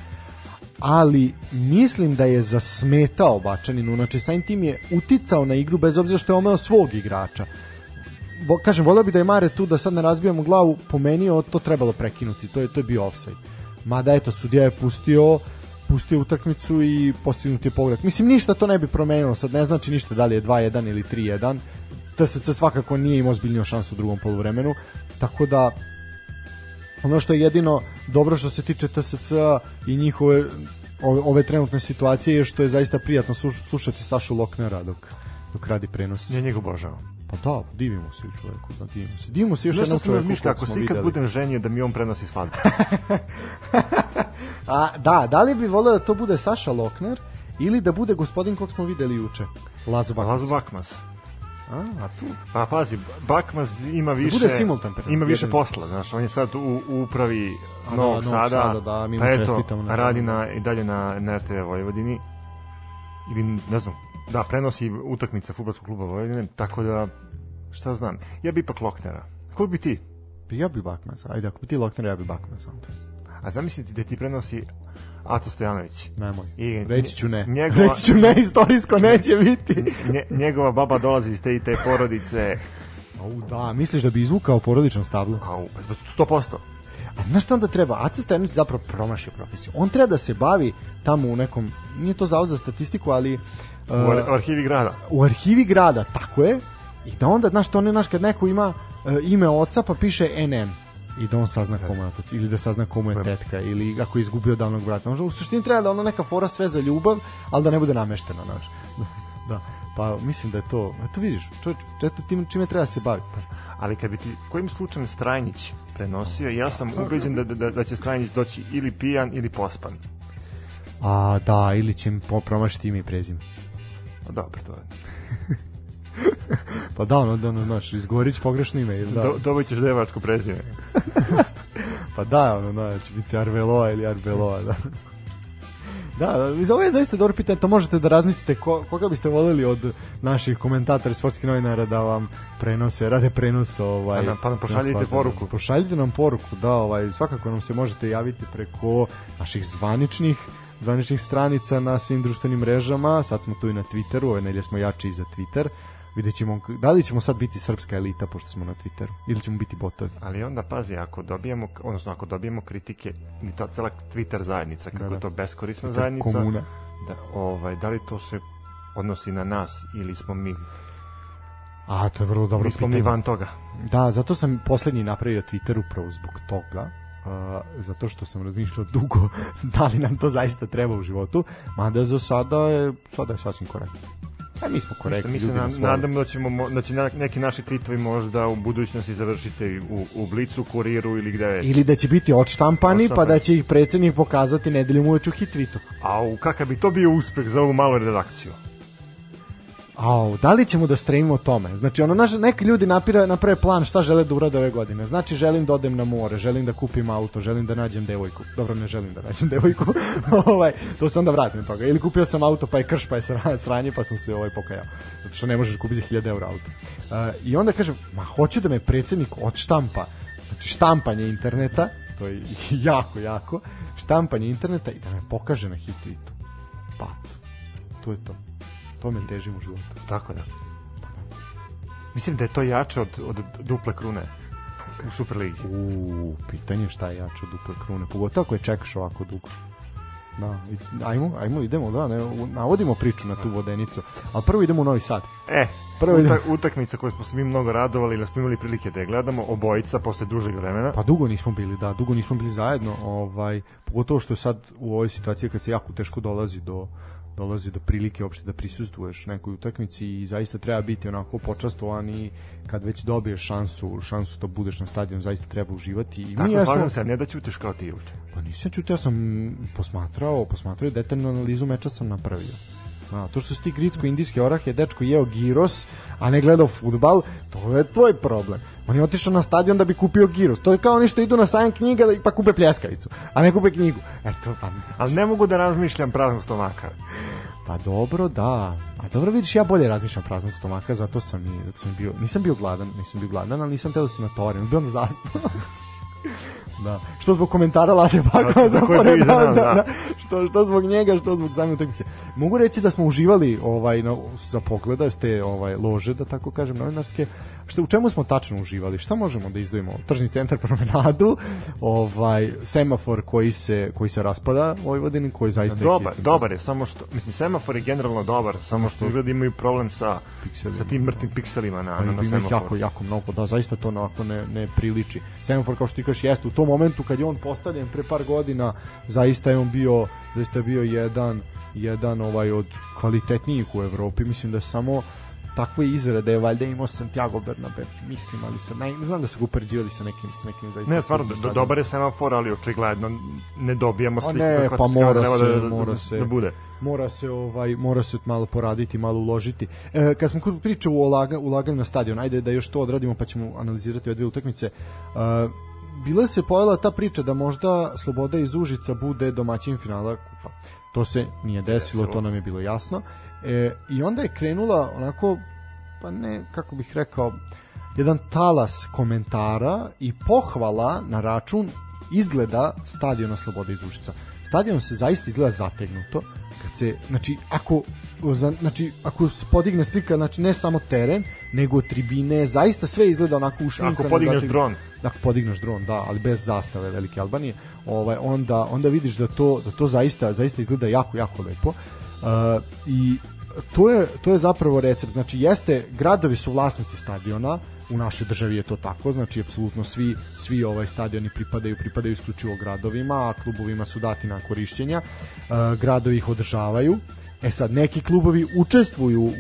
ali mislim da je zasmetao Bačaninu, znači samim tim je uticao na igru bez obzira što je omeo svog igrača. Kažem, volio bi da je Mare tu da sad ne razbijamo glavu, po meni je to trebalo prekinuti, to je, to je bio offside. Mada eto, sudija je pustio pustio utakmicu i postignut je pogodak. Mislim, ništa to ne bi promenilo, sad ne znači ništa da li je 2-1 ili 3-1. TSC svakako nije imao zbiljniju šansu u drugom poluvremenu, tako da ono što je jedino dobro što se tiče TSC i njihove ove, ove trenutne situacije je što je zaista prijatno sluš- slušati Sašu Loknera dok, dok radi prenos. Ja njega obožavam. Pa da, divimo se čoveku, da, divimo se. Divimo se još jednom čoveku razmišljao, kog ako se ikad videli. budem ženio da mi on prenosi svadbu. [laughs] A, da, da li bi volio da to bude Saša Lokner ili da bude gospodin kog smo videli juče? Lazo Bakmas. Lazo Bakmas. A, a tu? Pa pazi, Bakmas ima više bude simultan ima više jedan. posla, znaš, on je sad u, u upravi A da, Novog Novog Sada, Sada, da, mi pa eto, na- radi na, i dalje na, na RTV Vojvodini ili ne znam, da, prenosi utakmica fudbalskog kluba Vojvodine, tako da, šta znam, ja bi ipak Loknera. Ko bi ti? Pa ja bi Bakmas, ajde, ako bi ti Lokner, ja bi Bakmas onda. A zamisliti da ti prenosi Ato Stojanović. Nemoj. I Reći ću ne. njegova- Reći ću ne, istorijsko neće biti. Nje, njegova baba dolazi iz te i te porodice, Au, da, misliš da bi izvukao porodično stablo? au, pa 100%. A znaš šta onda treba? Aca Stojanović zapravo promašio profesiju. On treba da se bavi tamo u nekom, nije to zavod za statistiku, ali U ar- arhivi grada. u arhivi grada, tako je, i da onda, znaš, to ne, znaš, kad neko ima uh, ime oca, pa piše NN, i da on sazna komu je otac, ili da sazna komu je tetka, ili ako je izgubio davnog brata. Možda u suštini treba da ono neka fora sve za ljubav, ali da ne bude namešteno, znaš. [laughs] da, pa mislim da je to, eto vidiš, čovječ, eto tim čime treba da se bavi. Pa, Ali kad bi ti kojim slučajem Strajnić prenosio, ja sam ubeđen da, da, da će Strajnić doći ili pijan ili pospan. A, da, ili će po- promašiti ime i prezime. Pa Dobro, to je. [laughs] Pa da, ono, da, ono, znaš, izgovorit pogrešno ime. ili Da. Do, dobit ćeš devačko prezime. [laughs] Pa da, ono, da, će biti Arveloa ili Arbeloa, da. [laughs] Da, iz ovo je zaista dobro pitanje, to možete da razmislite ko, koga biste voljeli od naših komentatora i sportskih novinara da vam prenose, rade prenos ovaj. Pa nam- pa nam pošaljite svakom- poruku. Pošaljite nam poruku, da, ovaj, svakako nam se možete javiti preko naših zvaničnih zvaničnih stranica na svim društvenim mrežama, sad smo tu i na Twitteru, ove nedelje smo jači i za Twitter. Vidjet ćemo, da li ćemo sad biti srpska elita pošto smo na Twitteru, ili ćemo biti botovi. Ali onda pazi, ako dobijemo, odnosno ako dobijemo kritike, ni ta cela Twitter zajednica, kako Da, da. je to beskorisna zajednica, Komuna. da, ovaj, da li to se odnosi na nas ili smo mi, A, to je vrlo dobro smo mi pitanje. van toga. Da, zato sam poslednji napravio Twitter upravo zbog toga. Uh, zato što sam razmišljao dugo [laughs] da li nam to zaista treba u životu, mada za sada je, sada je sasvim korektno. A mi smo korektni, Mi se ljudi na, nadam da ćemo mo- da će neki naši tweetovi možda u budućnosti završiti u, u Blicu, Kuriru ili gde već. Ili da će biti odštampani, pa da će ih predsednik pokazati nedeljom uveč u hitvitu. A u kakav bi to bio uspeh za ovu malu redakciju? Au, da li ćemo da stremimo tome? Znači, ono, naš, neki ljudi napire, naprave plan šta žele da urade ove godine. Znači, želim da odem na more, želim da kupim auto, želim da nađem devojku. Dobro, ne želim da nađem devojku. [laughs] ovaj, to se onda vratim toga. Ili kupio sam auto, pa je krš, pa je sra- sranje, pa sam se ovaj pokajao. Zato što ne možeš kupiti za 1000 eura auto. Uh, I onda kažem, ma hoću da me predsednik odštampa. Znači, štampanje interneta, to je [laughs] jako, jako, štampanje interneta i da me pokaže na hitvitu. Pa, to je to. To me težim u životu. Tako da. Mislim da je to jače od, od duple krune u Superligi. U, pitanje je šta je jače od duple krune, pogotovo ako je čekaš ovako dugo. Da, ajmo, ajmo, idemo, da, ne, navodimo priču na tu vodenicu, ali prvo idemo u Novi Sad. E, Prvo idemo. utakmica koju smo se mi mnogo radovali, da smo imali prilike da je gledamo, obojica posle dužeg vremena. Pa dugo nismo bili, da, dugo nismo bili zajedno, ovaj, pogotovo što je sad u ovoj situaciji kad se jako teško dolazi do dolazi do prilike uopšte da prisustvuješ nekoj utakmici i zaista treba biti onako počastovan i kad već dobiješ šansu, šansu da budeš na stadionu, zaista treba uživati. I Tako, jesmo- slažem se, ne da ćutiš kao ti juče. Pa nisam čuti, ja sam posmatrao, posmatrao detaljnu analizu meča sam napravio. A, to što si ti gritsko-indijski orah je dečko jeo giros, a ne gledao futbal, to je tvoj problem. On je otišao na stadion da bi kupio giros. To je kao oni što idu na sajam knjiga da- pa kupe pljeskavicu, a ne kupe knjigu. Eto, pa, Ali ne mogu da razmišljam praznog stomaka. pa dobro, da. A dobro vidiš, ja bolje razmišljam praznog stomaka, zato sam i zato sam bio, nisam bio gladan, nisam bio gladan, ali nisam teo da se natorim, bio na zaspao. [laughs] Da. Što zbog komentara Lase Bakova za pored, da, da, da. da. Što, što zbog njega, što zbog same utakmice. Mogu reći da smo uživali ovaj na, za pogleda s te ovaj lože da tako kažem novinarske. Što u čemu smo tačno uživali? Šta možemo da izdvojimo? Tržni centar promenadu, ovaj semafor koji se koji se raspada u Vojvodini, koji zaista je Dobar, hitan. dobar je, samo što, mislim, semafor je generalno dobar, samo što izgleda imaju problem sa, Pikselima. sa tim mrtvim pikselima na, Pa na, na semaforu. jako, jako mnogo, da, zaista to onako ne, ne priliči. Semafor, kao što ti kažeš, jeste u tom momentu kad je on postavljen pre par godina, zaista je on bio, zaista je bio jedan jedan ovaj od kvalitetnijih u Evropi. Mislim da je samo takve izrade je valjda imao Santiago Bernabeu, mislim, ali sa, ne, ne znam da se ga upoređivali sa nekim, sa nekim zaista. Ne, stvarno, do, dobar je semafor, ali očigledno ne dobijamo sliku. ne, kakva- pa mora treba se, da, da, mora da, se. da bude. Mora se ovaj mora se malo poraditi, malo uložiti. E, kad smo kod priče o ulaga, ulaganju na stadion, ajde da još to odradimo pa ćemo analizirati ove dve utakmice. E, bila se pojela ta priča da možda Sloboda iz Užica bude domaćin finala kupa. To se nije desilo, to nam je bilo jasno. E, I onda je krenula onako, pa ne, kako bih rekao, jedan talas komentara i pohvala na račun izgleda stadiona Slobode iz Užica. Stadion se zaista izgleda zategnuto. Kad se, znači, ako za, znači, ako se podigne slika, znači ne samo teren, nego tribine, zaista sve izgleda onako ušminkano. Ako podigneš zategnuto. dron. Ako podigneš dron, da, ali bez zastave Velike Albanije, ovaj, onda, onda vidiš da to, da to zaista, zaista izgleda jako, jako lepo. Uh, I to je, to je zapravo recept. Znači, jeste, gradovi su vlasnici stadiona, u našoj državi je to tako, znači apsolutno svi svi ovaj stadioni pripadaju pripadaju isključivo gradovima, a klubovima su dati na korišćenja. Uh, gradovi ih održavaju. E sad, neki klubovi učestvuju u,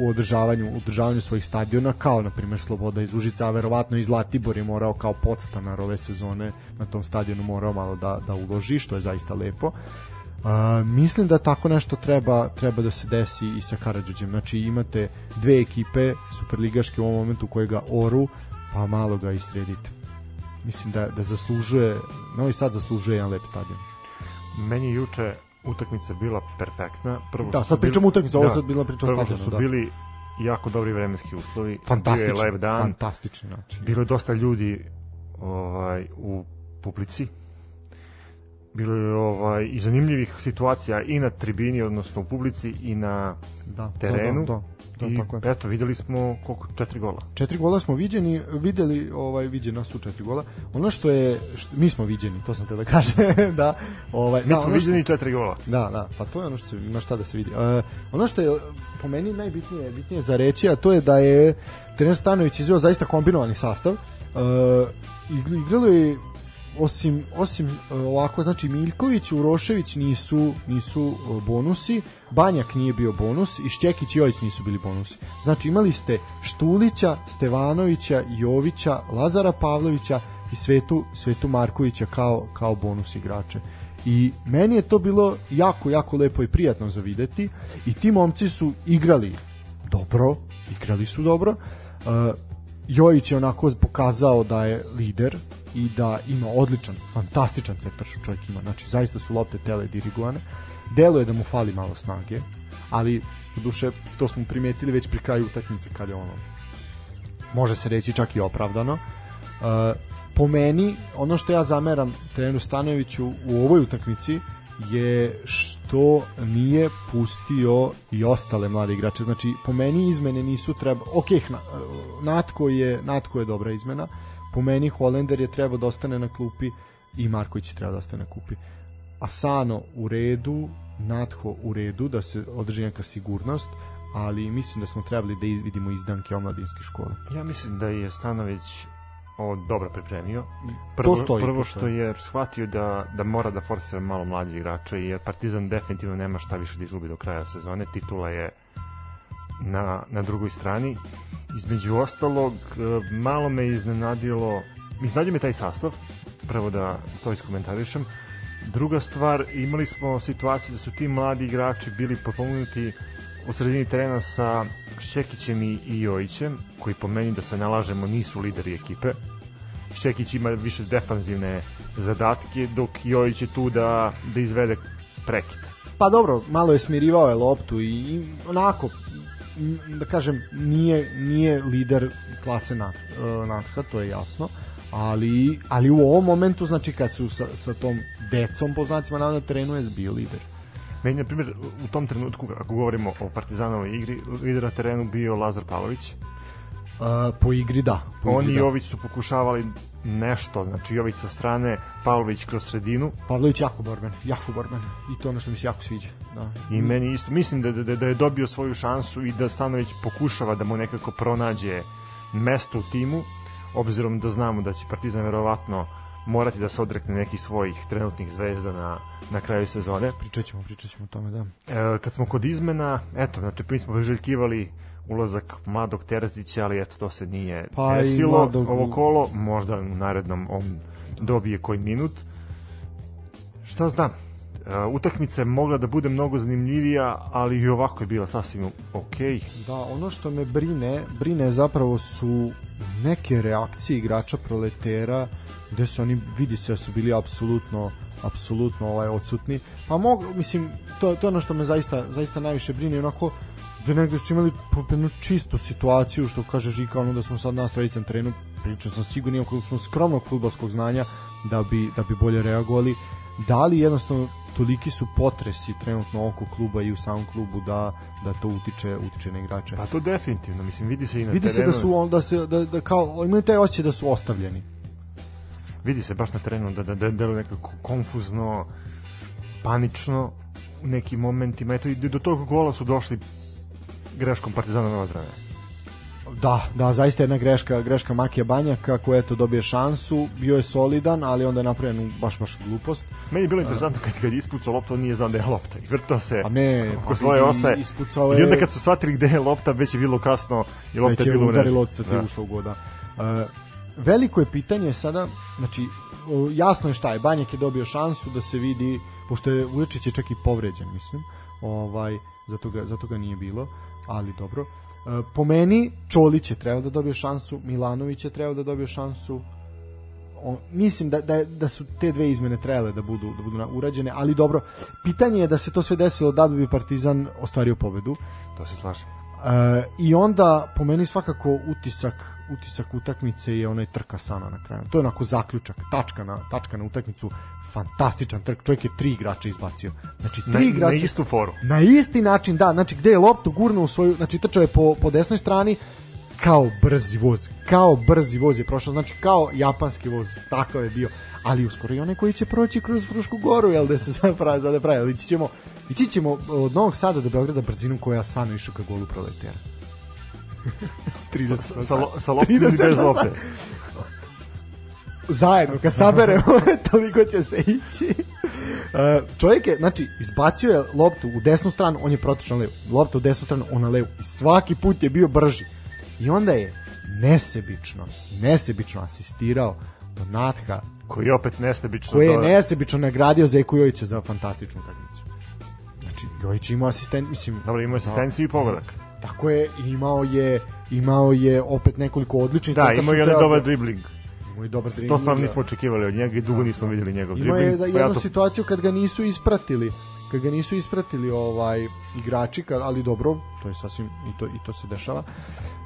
u održavanju, u održavanju svojih stadiona, kao na primjer Sloboda iz Užica, a verovatno i Zlatibor je morao kao podstanar ove sezone na tom stadionu morao malo da, da uloži, što je zaista lepo. A, mislim da tako nešto treba treba da se desi i sa Karadžođem. Znači imate dve ekipe superligaške u ovom momentu koje ga oru, pa malo ga istredite. Mislim da da zaslužuje, Novi Sad zaslužuje jedan lep stadion. Meni juče utakmica bila perfektna. Prvo Da, sad pričamo bili- utakmicu, ovo sad bila priča o Prvo što stadionu, su da. bili jako dobri vremenski uslovi. Fantastično, Bio je lep dan. fantastično znači. Bilo je dosta ljudi ovaj u publici. Bilo je ovaj i zanimljivih situacija i na tribini, odnosno u publici i na Da, terenu. Da, da, da, I da, tako je. eto, videli smo koliko četiri gola. četiri gola smo viđeni, videli, ovaj viđena su četiri gola. Ono što je što, mi smo viđeni, to sam te da kažem, [laughs] da, ovaj Mi da, smo ono što- viđeni četiri gola. Da, da, pa to je ono što se ima šta da se vidi. E, ono što je po meni najbitnije bitnije za reći, a to je da je trener Stanović izveo zaista kombinovani sastav. E, igr- igralo je osim osim e, ovako znači Miljković, Urošević nisu nisu e, bonusi, Banjak nije bio bonus i Šćekić i Jojić nisu bili bonusi. Znači imali ste Štulića, Stevanovića, Jovića, Lazara Pavlovića i Svetu Svetu Markovića kao kao bonus igrače. I meni je to bilo jako, jako lepo i prijatno za videti i ti momci su igrali dobro, igrali su dobro. Uh, Jojić je onako pokazao da je lider i da ima odličan, fantastičan centar što čovjek ima. Znači, zaista su lopte tele dirigovane. Deluje da mu fali malo snage, ali u duše to smo primetili već pri kraju utakmice kad je ono može se reći čak i opravdano. Uh, po meni, ono što ja zameram treneru Stanoviću u ovoj utakmici je što nije pustio i ostale mlade igrače. Znači, po meni izmene nisu treba... Ok, na, Natko, je, Natko je dobra izmena. Po meni Holender je trebao da ostane na klupi i Marković je trebao da ostane na klupi. Asano u redu, Natho u redu, da se održi neka sigurnost, ali mislim da smo trebali da vidimo izdanke omladinske škole. Ja mislim da je Stanović ovo dobro pripremio. To stoji, prvo to što je shvatio da, da mora da forsira malo mlađe igrače, jer Partizan definitivno nema šta više da izgubi do kraja sezone. Titula je na, na drugoj strani. Između ostalog, e, malo me iznenadilo, iznenadio me taj sastav, prvo da to iskomentarišem. Druga stvar, imali smo situaciju da su ti mladi igrači bili potpomognuti u sredini terena sa Šćekićem i, Jojićem, koji po meni da se nalažemo nisu lideri ekipe. Šćekić ima više defanzivne zadatke, dok Jojić je tu da, da izvede prekid. Pa dobro, malo je smirivao je loptu i, onako da kažem nije nije lider klase Nat, e, Natha, to je jasno. Ali, ali u ovom momentu, znači kad su sa, sa tom decom po znacima navoda na terenu je bio lider. Meni, na primjer, u tom trenutku, ako govorimo o Partizanovoj igri, lider na terenu bio Lazar Pavlović. Uh, po igri da. Po On igri, i da. Jović su pokušavali nešto, znači Jović sa strane, Pavlović kroz sredinu Pavlović jako borben, jako borben. I to ono što mi se jako sviđa. Da. i meni isto, mislim da, da, da je dobio svoju šansu i da Stanović pokušava da mu nekako pronađe mesto u timu, obzirom da znamo da će Partizan verovatno morati da se odrekne nekih svojih trenutnih zvezda na, na kraju sezone. Pričat ćemo, pričat ćemo o tome, da. E, kad smo kod izmena, eto, znači, mi smo priželjkivali ulazak mladog Terzića, ali eto, to se nije Pa desilo. mladog- Ovo kolo, možda u narednom on dobije koji minut. Šta znam, e, utakmica je mogla da bude mnogo zanimljivija, ali i ovako je bila sasvim okej. Da, ono što me brine, brine zapravo su neke reakcije igrača proletera gde su oni vidi se da su bili apsolutno apsolutno ovaj odsutni. Pa mogu, mislim, to, to je ono što me zaista, zaista najviše brine, onako da negde su imali jednu čistu situaciju, što kaže Žika, ono da smo sad na tradicijom terenu, pričam sam sigurno, ako smo skromnog futbalskog znanja, da bi, da bi bolje reagovali. Da li jednostavno toliki su potresi trenutno oko kluba i u samom klubu da, da to utiče, utiče na igrače. Pa to definitivno, mislim, vidi se i na Vidi se terenu. da su on, da se da, da kao imaju taj osjećaj da su ostavljeni. vidi se baš na terenu da da da deluje nekako konfuzno, panično u nekim momentima. Eto i do tog gola su došli greškom Partizana odbrane. Da, da, zaista jedna greška, greška Makija Banjaka koja eto dobije šansu, bio je solidan, ali onda je napravljen baš baš glupost. Meni je bilo interesantno kad kad je ispucao loptu, on nije znao da je lopta i vrtao se A ne, oko pa svoje ose. ispucao I onda je- kad su shvatili gde je lopta, već je bilo kasno i lopta Već je je bila u udarilo mreži. od stativu što ugoda. Uh, veliko je pitanje sada, znači jasno je šta je, Banjak je dobio šansu da se vidi, pošto je Vujačić je čak i povređen, mislim, ovaj, zato ga, zato ga nije bilo, ali dobro. Uh, po meni, Čolić je trebao da dobije šansu, Milanović je trebao da dobije šansu, o, mislim da, da, da su te dve izmene trebale da budu da budu urađene, ali dobro, pitanje je da se to sve desilo da bi Partizan ostvario pobedu. To se slaže. E, I onda po meni svakako utisak utisak utakmice je onaj trka Sana na kraju. To je onako zaključak, tačka na tačka na utakmicu, fantastičan trk. Čovjek je tri igrača izbacio. Znači tri Na, na igrača istu foru. na isti način, da, znači gde je loptu gurnuo u svoju, znači trčao je po, po desnoj strani, kao brzi voz, kao brzi voz je prošao, znači kao japanski voz, takav je bio, ali uskoro i onaj koji će proći kroz Frušku goru, jel da se sad pravi, sad pravi, ali ići ćemo, ići ćemo od Novog Sada do Beograda brzinom koja Sano išao ka golu proletera. 30 [laughs] Sa, sa, sa loptom ili 30 bez na lopte. Zajedno, kad saberemo, [laughs] toliko će se ići. E, čovjek je, znači, izbacio je loptu u desnu stranu, on je protičan levu. Lopta u desnu stranu, on na levu. I svaki put je bio brži. I onda je nesebično, nesebično asistirao do Natha, Koji je opet nestebično. koji je nesebično nagradio Zeku Jojića za fantastičnu utakmicu. Znači, Jojić je imao asistent, mislim, Dobro, imao je asistenciju i pogodak. tako je, imao je imao je opet nekoliko odličnih Da, imao je onaj dobar dribling. Imao je dobar To dribling, stvarno da. nismo očekivali od njega i dugo nismo videli njegov Imao je dribling. da, pa jednu to- situaciju kad ga nisu ispratili, kad ga nisu ispratili ovaj igrači, kad, ali dobro, to je sasvim i to i to se dešava.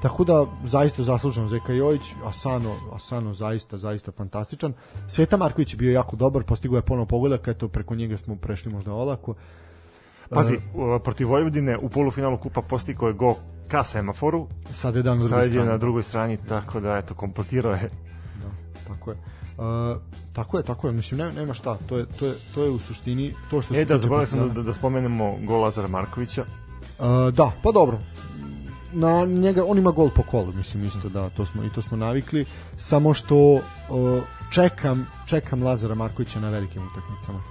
Tako da zaista zasluženo Zeka Jojić, Asano, Asano zaista zaista fantastičan. Sveta Marković je bio jako dobar, postigao je ponovo pogodak, eto preko njega smo prešli možda olako. Pazi, u- protiv Vojvodine u polufinalu kupa postigao je go ka semaforu, Sad je dan na drugoj je strani. na drugoj strani, tako da, eto, kompletirao je. Tako je. Uh, tako je, tako je, mislim, nema, nema šta, to je, to je, to je u suštini to što E, da, zaboravio sam da, da, da spomenemo gol Lazara Markovića. Uh, da, pa dobro. Na njega on ima gol po kolu, mislim isto da to smo i to smo navikli, samo što uh, čekam čekam Lazara Markovića na velikim utakmicama.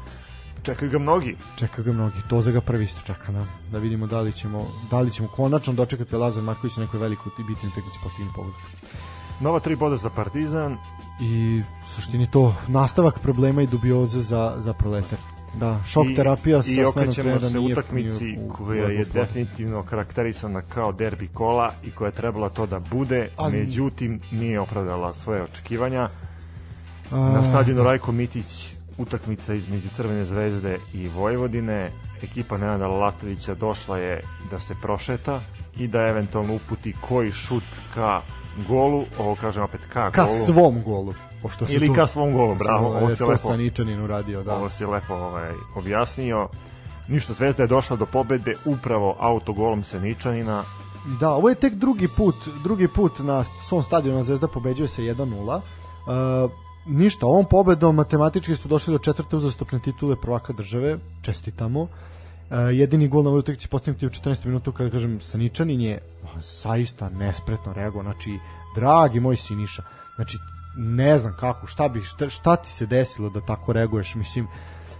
Čekaju ga mnogi. Čeka ga mnogi, to za ga prvi isto čeka, da, da vidimo da li ćemo da li ćemo konačno dočekati Lazar Marković na nekoj velikoj i bitnoj utakmici postigne pogodak. Nova tri boda za Partizan. I u suštini to nastavak problema i dubioze za za proletar. Da, šok I- terapija sa I okrećemo trenera se utakmici nije koja je definitivno karakterisana kao derbi kola i koja je trebala to da bude, Ali- međutim nije opravdala svoje očekivanja. A, Na stadionu Rajko Mitić utakmica između Crvene zvezde i Vojvodine. Ekipa Nenada Latovića došla je da se prošeta i da eventualno uputi koji šut ka golu, ovo kažem opet ka, ka golu. svom golu, pošto su Ili tu- ka svom golu, bravo, Ovo ovo je se to lepo, sa Ničanin uradio, da. ovo se lepo ovaj, objasnio. Ništa, Zvezda je došla do pobede upravo autogolom Seničanina. Da, ovo je tek drugi put, drugi put na svom stadionu Zvezda pobeđuje se 1:0. Uh, ništa, ovom pobedom matematički su došli do četvrte uzastopne titule prvaka države. Čestitamo. Uh, jedini gol na ovoj utakmici postignuti u 14. minutu kada kažem Saničanin je zaista nespretno reagovao. Znači, dragi moj Siniša, znači ne znam kako, šta bi, šta, šta ti se desilo da tako reaguješ, mislim,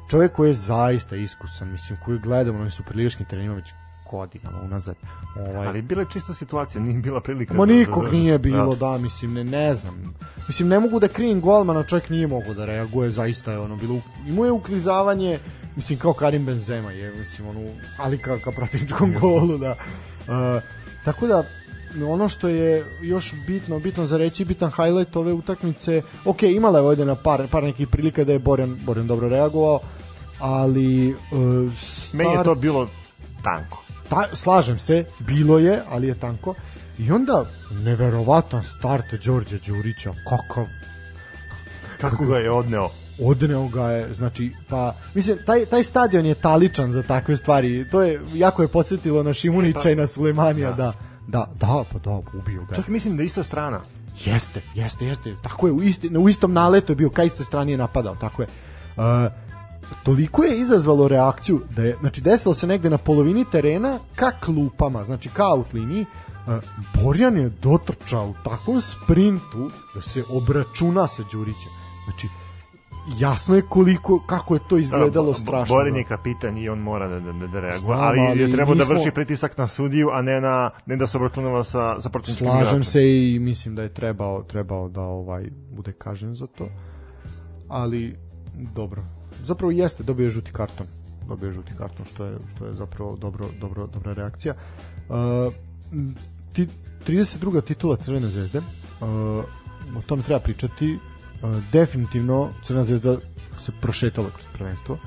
čovjek koji je zaista iskusan, mislim, koji gledamo na superligaškim terenima već godinama unazad. Ovaj, Ali bila je čista situacija, nije bila prilika. Ma za- nikog za- nije bilo, Da. da, mislim, ne, ne znam. Mislim, ne mogu da krijem golmana, čovjek nije mogao da reaguje, zaista je ono bilo, imao je uklizavanje, mislim, kao Karim Benzema je, mislim, ono, ali ka, ka protivničkom golu, da. Uh, tako da, ono što je još bitno, bitno za reći, bitan highlight ove utakmice, ok, imala je ovdje na par, par nekih prilika da je Borjan, Borjan dobro reagovao, ali uh, Meni je to bilo tanko. ta, slažem se, bilo je, ali je tanko. I onda neverovatan start Đorđe Đurića, kakav Kako ga je odneo? Odneo ga je, znači, pa, mislim, taj, taj stadion je taličan za takve stvari, to je, jako je podsjetilo na Šimunića i na Sulemanija, da, da, da, pa da, ubio ga. Čak mislim da je ista strana. Jeste, jeste, jeste. Tako je, u, isti, u istom naletu je bio, ka iste strani je napadao, tako je. Uh, toliko je izazvalo reakciju da je, znači desilo se negde na polovini terena ka klupama, znači ka out liniji, uh, Borjan je dotrčao u takvom sprintu da se obračuna sa Đurićem. Znači, jasno je koliko, kako je to izgledalo strašno. Borin da. je kapitan i on mora da, da, da reaguje. Znam, ali, ali je trebao da smo- vrši pritisak na sudiju, a ne, na, ne da se obračunava sa, sa protivničkim Slažem igračem. se i mislim da je trebao trebao da ovaj bude kažnjen za to. Ali dobro. Zapravo jeste dobio je žuti karton. Dobio je žuti karton što je što je zapravo dobro dobro dobra reakcija. Uh, ti, 32. titula Crvene zvezde. Uh, o tome treba pričati. Definitivno Crvena zvezda se prošetala kroz prvenstvo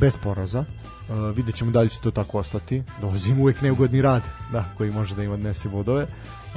bez poraza. Uh, vidjet ćemo da li će to tako ostati. Dolazi im uvek neugodni rad, da, koji može da im odnese bodove.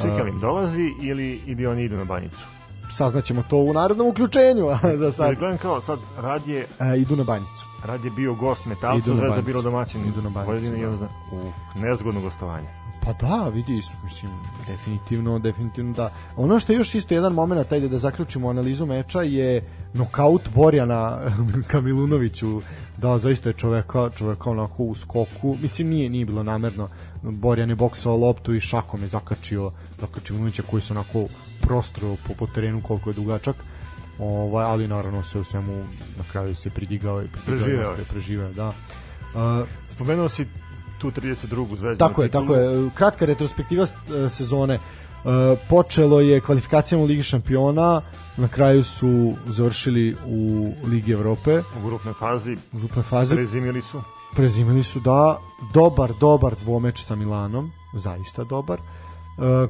Čekaj, Uh, im dolazi ili, ili oni idu na banjicu? saznaćemo to u narodnom uključenju, [laughs] za sad Jer gledam kao sad, Rad je, e, idu na banjicu. Rad je bio gost Metalcu, Zvezda bilo domaćin Idu na Banjicu, Vojvodine i da. onda u nezgodno gostovanje. Pa da, vidi, mislim, definitivno, definitivno da. Ono što je još isto jedan moment, ajde da zaključimo analizu meča, je nokaut Borjana [laughs] Kamilunoviću, da, zaista je čoveka, čoveka onako u skoku, mislim nije, nije bilo namerno, Borjan je boksao loptu i šakom je zakačio, zakačio Lunovića koji se onako prostro po, po terenu koliko je dugačak, ovaj, ali naravno sve u svemu na kraju se pridigao i preživeo, da. Uh, Spomenuo si tu 32. zvezdanu Tako je, titulu. tako je. Kratka retrospektiva e, sezone. E, počelo je kvalifikacijama u Ligi šampiona, na kraju su završili u Ligi Evrope, U grupnoj fazi u grupnoj fazi. prezimili su. Prezimili su da dobar, dobar dvomeč sa Milanom, zaista dobar. E,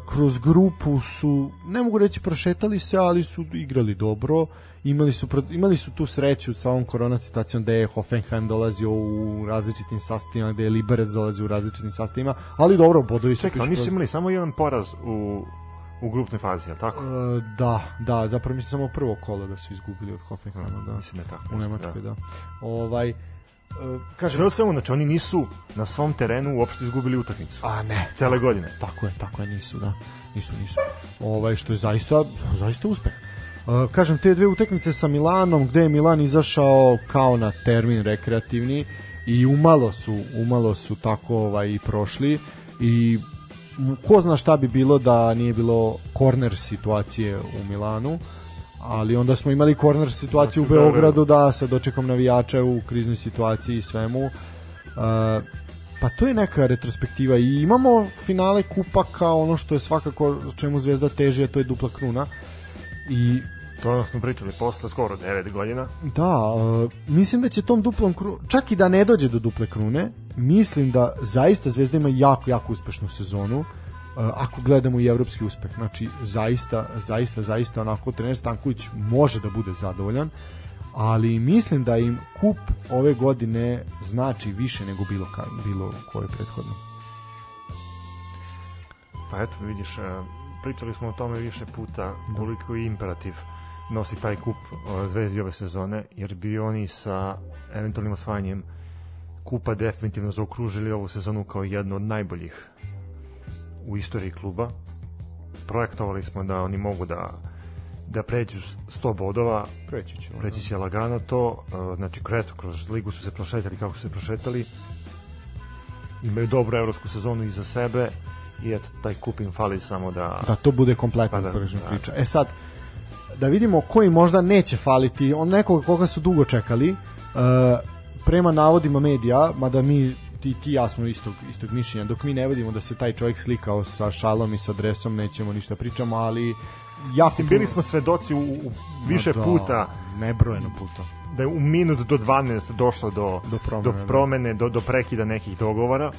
kroz grupu su, ne mogu reći prošetali se, ali su igrali dobro. Imali su, imali su tu sreću sa ovom korona situacijom da je Hoffenheim dolazio u različitim sastavima, da je Liberec dolazio u različitim sastavima, ali dobro, bodovi su Čekaj, oni su imali samo jedan poraz u, u grupnoj fazi, je li tako? E, da, da, zapravo mislim samo prvo kolo da su izgubili od Hoffenheima, da. Mislim da je tako. U Nemačkoj, da. Ovaj, e, kažem, Sve svemu, znači oni nisu na svom terenu uopšte izgubili utakmicu. a ne, Cele godine. Tako je, tako je, nisu, da. Nisu, nisu. Ovaj što je zaista zaista uspeh. Uh, kažem te dve utakmice sa Milanom gde je Milan izašao kao na termin rekreativni i umalo su umalo su tako ovaj i prošli i ko zna šta bi bilo da nije bilo korner situacije u Milanu ali onda smo imali korner situaciju u Znači, u Beogradu. Beogradu da sa dočekom navijača u kriznoj situaciji i svemu uh, Pa to je neka retrospektiva i imamo finale kupa kao ono što je svakako čemu Zvezda teži, a to je dupla kruna. I To smo pričali posle skoro 9 godina. da, uh, mislim da će tom duplom krunu, čak i da ne dođe do duple krune, mislim da zaista Zvezda ima jako, jako uspešnu sezonu. Uh, ako gledamo i evropski uspeh, znači zaista, zaista, zaista onako trener Stanković može da bude zadovoljan, ali mislim da im kup ove godine znači više nego bilo ka, bilo koje prethodno. Pa eto, vidiš, e, pričali smo o tome više puta koliko je imperativ nosi taj kup Zvezdi ove sezone, jer bi oni sa eventualnim osvajanjem kupa definitivno zaokružili ovu sezonu kao jednu od najboljih u istoriji kluba. Projektovali smo da oni mogu da da pređu 100 bodova, Preći ću. preći će lagano to, znači kreto, kroz ligu su se prošetali kako su se prošetali, imaju dobru evropsku sezonu iza sebe i eto, taj kup im fali samo da... da to bude kompletna Pa da, da. priča. E sad, da vidimo koji možda neće faliti, on nekoga koga su dugo čekali, uh, prema navodima medija, mada mi ti, ti ja smo istog, istog mišljenja, dok mi ne vidimo da se taj čovjek slikao sa šalom i sa dresom, nećemo ništa pričamo, ali jako Mislim, bili smo svedoci u, u više da, puta nebrojeno puta. da je u minut do 12 došlo do, Do promene, do, da. promene, do, do prekida nekih dogovora.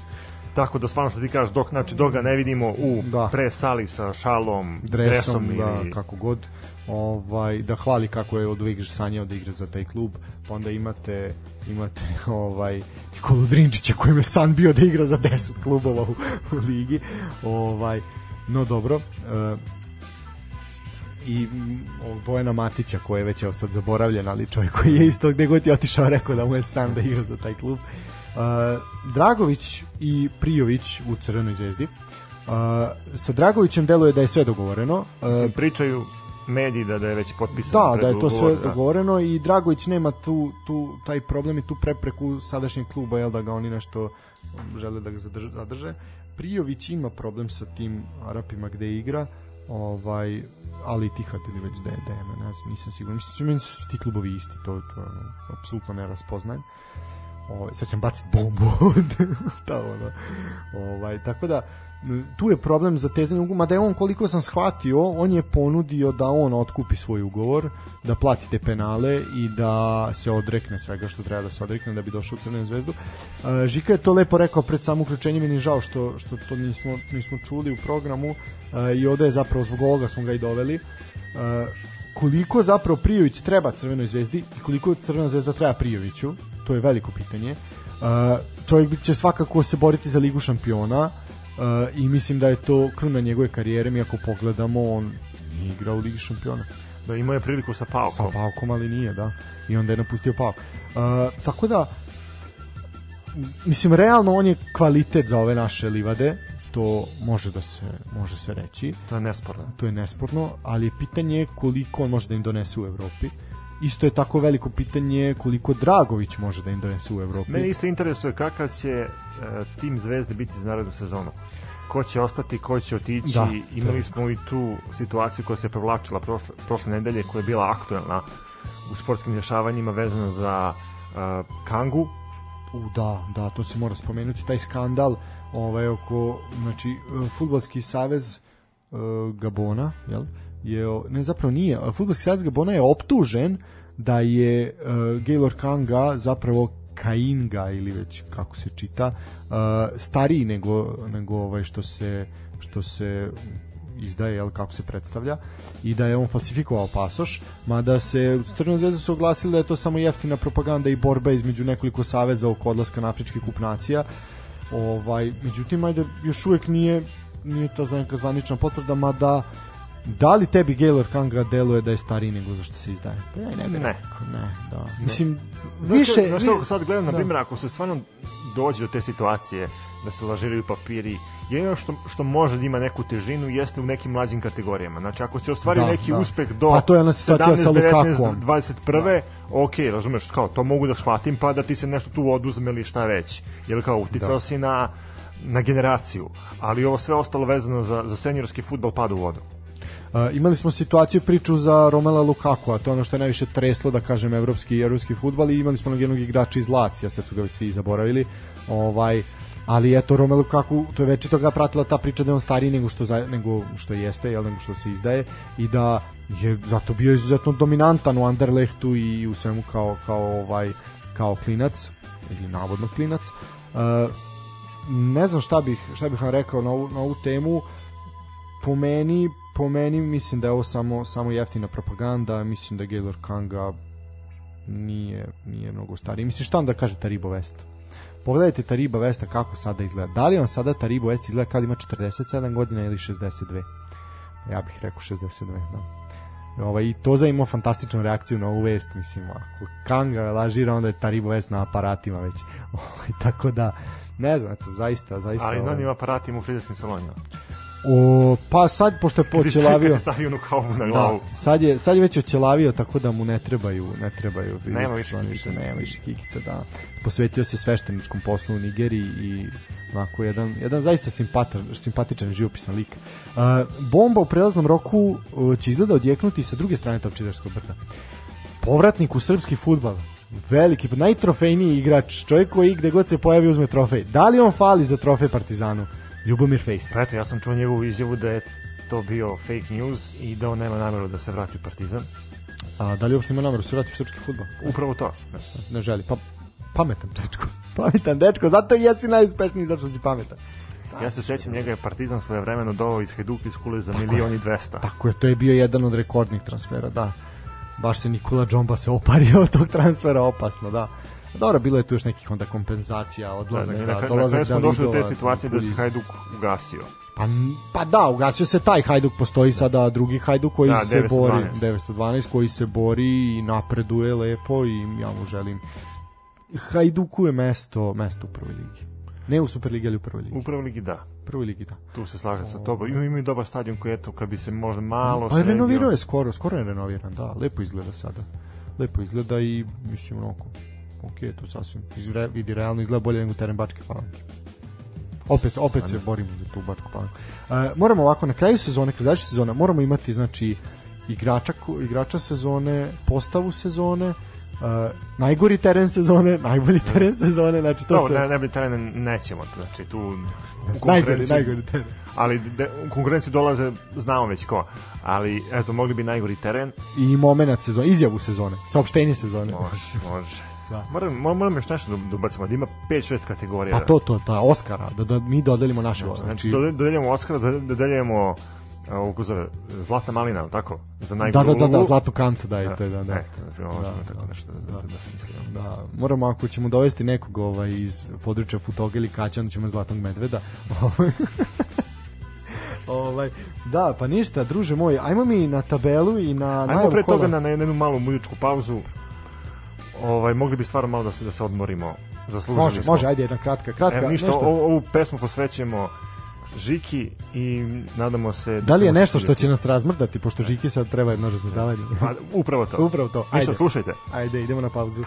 Tako da stvarno što ti kažeš, dok, znači, dok ga ne vidimo u Da. pre sali sa šalom, dresom, dresom, da, ili... kako god ovaj da hvali kako je od uvijek sanjao da igra za taj klub pa onda imate imate [laughs] ovaj Nikolu Drinčića kojem je san bio da igra za 10 klubova u, u ligi ovaj no dobro e, i mm, Bojana Matića koji je već evo sad zaboravljen ali čovjek koji je isto gde god je otišao rekao da mu je san da igra za taj klub Uh, Dragović i Prijović u Crvenoj zvezdi Uh, sa Dragovićem deluje da je sve dogovoreno. Uh, pričaju mediji da, da je već potpisan da, da je to sve da. dogovoreno i Dragović nema tu, tu taj problem i tu prepreku sadašnjeg kluba, jel da ga oni nešto žele da ga zadrže. zadrže. Prijović ima problem sa tim Arapima gde igra, ovaj ali i Tihat ili već da je DM, ne znam, nisam siguran. Mislim, meni su ti klubovi isti, to, to apsolutno ne raspoznajem. Ovaj, sad ćem baciti bombu [laughs] da, ono. ovaj, tako da tu je problem za tezanje ugovora, mada je on koliko sam shvatio, on je ponudio da on otkupi svoj ugovor, da plati te penale i da se odrekne svega što treba da se odrekne da bi došao u Crvenu zvezdu. E, Žika je to lepo rekao pred samo uključenje, meni žao što, što to nismo, nismo čuli u programu e, i ovde je zapravo zbog ovoga smo ga i doveli. E, koliko zapravo Prijović treba Crvenoj zvezdi i koliko Crvena zvezda treba Prijoviću, to je veliko pitanje. Uh, čovjek će svakako se boriti za ligu šampiona uh, i mislim da je to kruna njegove karijere, mi ako pogledamo on nije igrao u ligi šampiona Da imao je priliku sa Paukom. sa Paukom, ali nije, da. I onda je napustio Pauk. Uh, tako da, mislim, realno on je kvalitet za ove naše livade, to može da se može se reći To je nesporno. to je nesporno, ali je pitanje koliko on može da im donese u Evropi. Isto je tako veliko pitanje koliko Dragović može da im donese u Evropi. Mene isto interesuje kakav će e, tim Zvezde biti za narednu sezonu. Ko će ostati, ko će otići. Da, Imali smo i tu situaciju koja se provlačila prošle, prošle nedelje, koja je bila aktuelna u sportskim dešavanjima vezano za e, Kangu. U, da, da, to se mora spomenuti, taj skandal ovaj, oko, znači, e, Futbolski savez uh, Gabona, jel? Je, ne, zapravo nije, Futbolski savez Gabona je optužen da je uh, Gaylor Kanga zapravo Kainga ili već kako se čita uh, stariji nego nego ovaj što se što se izdaje, jel, kako se predstavlja i da je on falsifikovao pasoš, mada se u Crvenoj zvezdi su oglasili da je to samo jeftina propaganda i borba između nekoliko saveza oko odlaska na Afrički kup nacija. Ovaj, međutim, ajde, još uvek nije, nije neka zvanična potvrda, mada da li tebi Gaylor Kanga deluje da je stariji nego zašto se izdaje? Pa ja ne bih Ne. rekao, ne, da. Mislim, Znaš, više... Znaš kako sad gledam, na da. primjer, ako se stvarno dođe do te situacije da se lažiraju papiri, jedino što, što može da ima neku težinu jeste u nekim mlađim kategorijama. Znači, ako se ostvari Da, neki da. uspeh do Pa to je ona situacija sa 19, 19, Lukakuom. 21. ok, razumeš, kao, to mogu da shvatim, pa da ti se nešto tu oduzme ili šta već. Jer kao, uticao Da. si na, na generaciju, ali ovo sve ostalo vezano za, za seniorski futbol pada u vodu. Uh, imali smo situaciju priču za Romela Lukaku, a to je ono što je najviše treslo, da kažem, evropski i evropski futbal i imali smo jednog igrača iz Lacija, sad su ga već svi zaboravili. Ovaj, ali eto Romelu Lukaku, to je već toga pratila ta priča da je on stariji nego što za, nego što jeste, jel nego što se izdaje i da je zato bio izuzetno dominantan u Anderlechtu i u svemu kao kao ovaj kao klinac ili navodno klinac. Uh, ne znam šta bih šta bih vam rekao na ovu, na ovu temu po meni po meni mislim da je ovo samo samo jeftina propaganda mislim da Gaylor Kanga nije nije mnogo stariji. Mislim šta vam da kaže Taribo West? Pogledajte Tariba Vesta kako sada izgleda. Da li on sada Taribo West izgleda kao da ima 47 godina ili 62 ja bih rekao 62 da. Ovaj, i Toza imao fantastičnu reakciju na ovu vest, mislim, ako Kanga lažira, onda je Taribo Vest na aparatima već. [laughs] Ovaj, tako da, ne znam, eto, zaista, zaista... Ali na ovaj, onim aparatima u frizerskim salonima. O, pa sad, pošto je počelavio... [laughs] Stavio kaubu na Da, glavu. sad je, sad je već oćelavio, tako da mu ne trebaju, ne trebaju Nema više kikica. nema više kikica, da. Posvetio se svešteničkom poslu u Nigeriji i onako jedan, jedan zaista simpatan, simpatičan živopisan lik. Uh, bomba u prelaznom roku uh, će izgleda odjeknuti sa druge strane Topčiderskog brda. Povratnik u srpski futbal, veliki, najtrofejniji igrač, čovjek koji gde god se pojavi uzme trofej. Da li on fali za trofej Partizanu? Ljubomir Fejsa. Pa eto, ja sam čuo njegovu izjavu da je to bio fake news i da on nema nameru da se vrati u Partizan. A da li uopšte ima nameru da se vrati u srpski futbol? Upravo to. ne želi. Pa pametan dečko. [laughs] Pametan dečko, zato i jesi najuspešniji zato što si pametan. Ja se sećam, njega je Partizan svoje vremeno dovao iz Hajduka iz Kule za milion i dvesta. Tako je, to je bio jedan od rekordnih transfera, da. Baš se Nikola Džomba se opario od tog transfera, opasno, da. Dobro, bilo je tu još nekih onda kompenzacija, Da, odlazak, da, na, na dolazak smo došli do te situacije da se. Hajduk ugasio. Pa, pa da, ugasio se taj Hajduk, postoji sada drugi Hajduk koji Da, se 912. bori, 912, koji se bori i napreduje lepo i ja mu želim Hajduku je mesto, mesto u prvoj ligi. Ne u Superligi, ali u prvoj ligi. U prvoj ligi da. Prvoj ligi, da. Tu se slažem sa tobom. Ima, ima i dobar stadion koji eto, kad bi se možda malo Pa sredio. renovirao je skoro, skoro je renoviran, da, lepo izgleda sada. Lepo izgleda i mislim onako, ok, to sasvim izre, vidi realno izgleda bolje nego teren Bačke Palanke. Opet, opet se borimo za tu Bačku Palanku. E, moramo ovako, na kraju sezone, kad završi sezona, moramo imati, znači, igrača, igrača sezone, postavu sezone, Uh, najgori teren sezone, najbolji teren sezone, znači to Dobro, se... ne, bi teren nećemo, znači tu najgori, najgori teren. ali de, u konkurenciju dolaze, znamo već ko, ali eto, mogli bi najgori teren, I moment sezone, izjavu sezone, saopštenje sezone. može, može. Da. Moram, moram, moram još nešto da da ubacimo, da ima 5-6 kategorija. Pa to, to, ta Oscara, da, da mi dodelimo naše Znači, znači, dode- dodeljujemo Oscara, dode- dodeljujemo ovo ko zove, Zlatna malina, ali tako? Za Da, najgoru da, da, da, ulogu. Zlatu kantu dajte, da, da. E, znači, možemo Da, tako nešto da, da, da, se mislimo. Da, moramo ako ćemo dovesti nekog ovaj iz područja Futoga ili Kaća, onda ćemo Zlatnog medveda. [laughs] ovaj, da, pa ništa, druže moj, ajmo mi na tabelu i na Ajmo pre toga na, na jednu malu muzičku pauzu. Ovaj, mogli bi stvarno malo da se, da se odmorimo. Zaslužili Može, smo. može, ajde jedna kratka, kratka. E, ništa, nešto. ovu, ovu pesmu posvećujemo Žiki i nadamo se... da li je nešto što će nas razmrdati, pošto Žiki sad treba jedno razmrdavanje? Pa, upravo to. [laughs] Upravo to, Ništa, ajde. slušajte. Ajde, idemo na pauzu.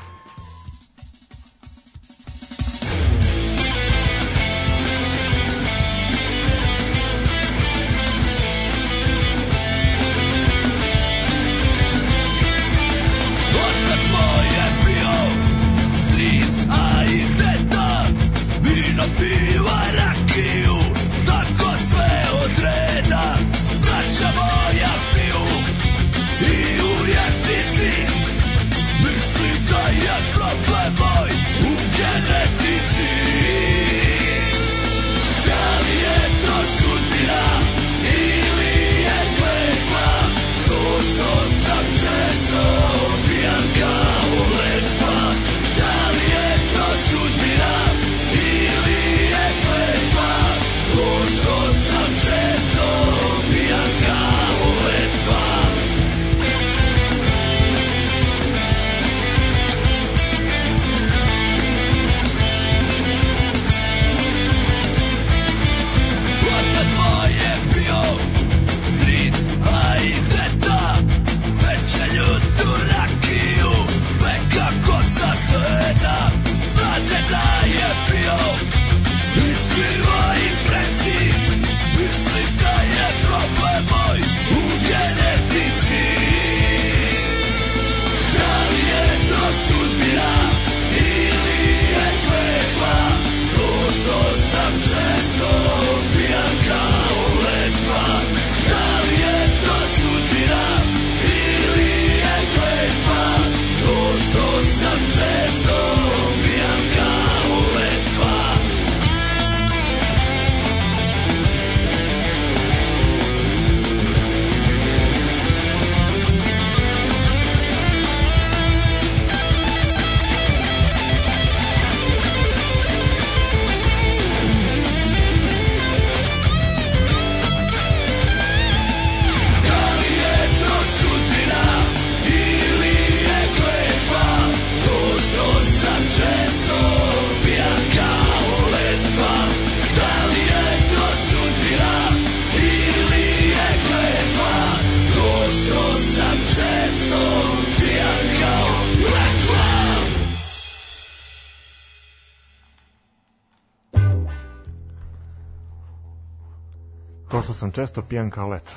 Često pijan kao leta.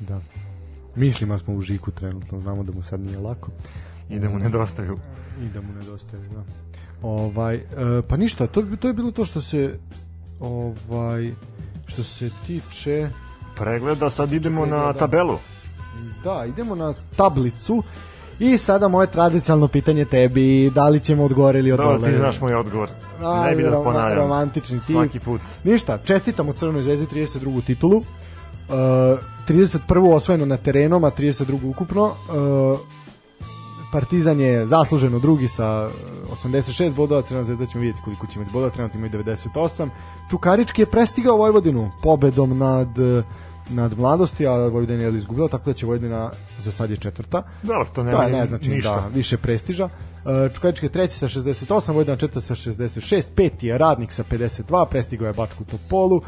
Da. Mislimo smo u Žiku trenutno, znamo da mu sad nije lako I da mu nedostaju. i da mu nedostaje, da. Ovaj, e, pa ništa, to, to je bilo to što se ovaj što se tiče Pregleda, sad idemo na Pregleda. tabelu. Da, idemo na tablicu i sada moje tradicionalno pitanje tebi, da li ćemo odgovor ili Dobro, odgovor? ti znaš moj odgovor. Aj, ne bi da ponavljam. romantični ti. Svaki put. Ništa, čestitamo Crvenoj zvezdi 32. titulu. Uh, 31. osvojeno na terenom, a 32. ukupno. Uh, Partizan je zasluženo drugi sa uh, 86 bodova, Crvena zvezda ćemo vidjeti koliko će imati bodova, trenutno imaju 98. Čukarički je prestigao Vojvodinu pobedom nad uh, nad mladosti, a Vojvodina je izgubila, tako da će Vojvodina za sad je četvrta. Dobro, to nema Da, ne znači ništa. da, više prestiža. Uh, Čukarički je treći sa 68, Vojvodina četvrta sa 66, peti je Radnik sa 52, prestigao je Bačku Topolu, uh,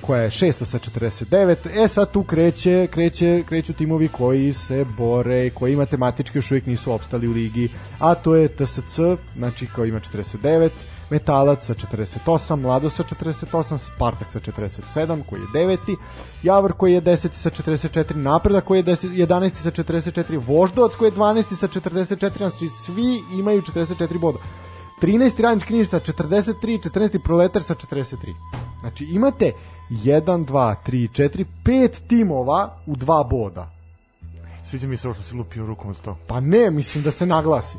koja je šesta sa 49. E sad tu kreće, kreće, kreću timovi koji se bore, koji matematički još uvijek nisu opstali u ligi, a to je TSC, znači koji ima 49, Metalac sa 48, Mlado sa 48, Spartak sa 47, koji je deveti, Javor koji je 10 sa 44, Napredak koji je 10, 11 sa 44, Voždovac koji je 12 sa 44, znači svi imaju 44 boda. 13. radnički knjiž sa 43, 14. proletar sa 43. Znači imate 1, 2, 3, 4, 5 timova u dva boda. Sviđa mi se ovo što si lupio rukom od to. Pa ne, mislim da se naglasi.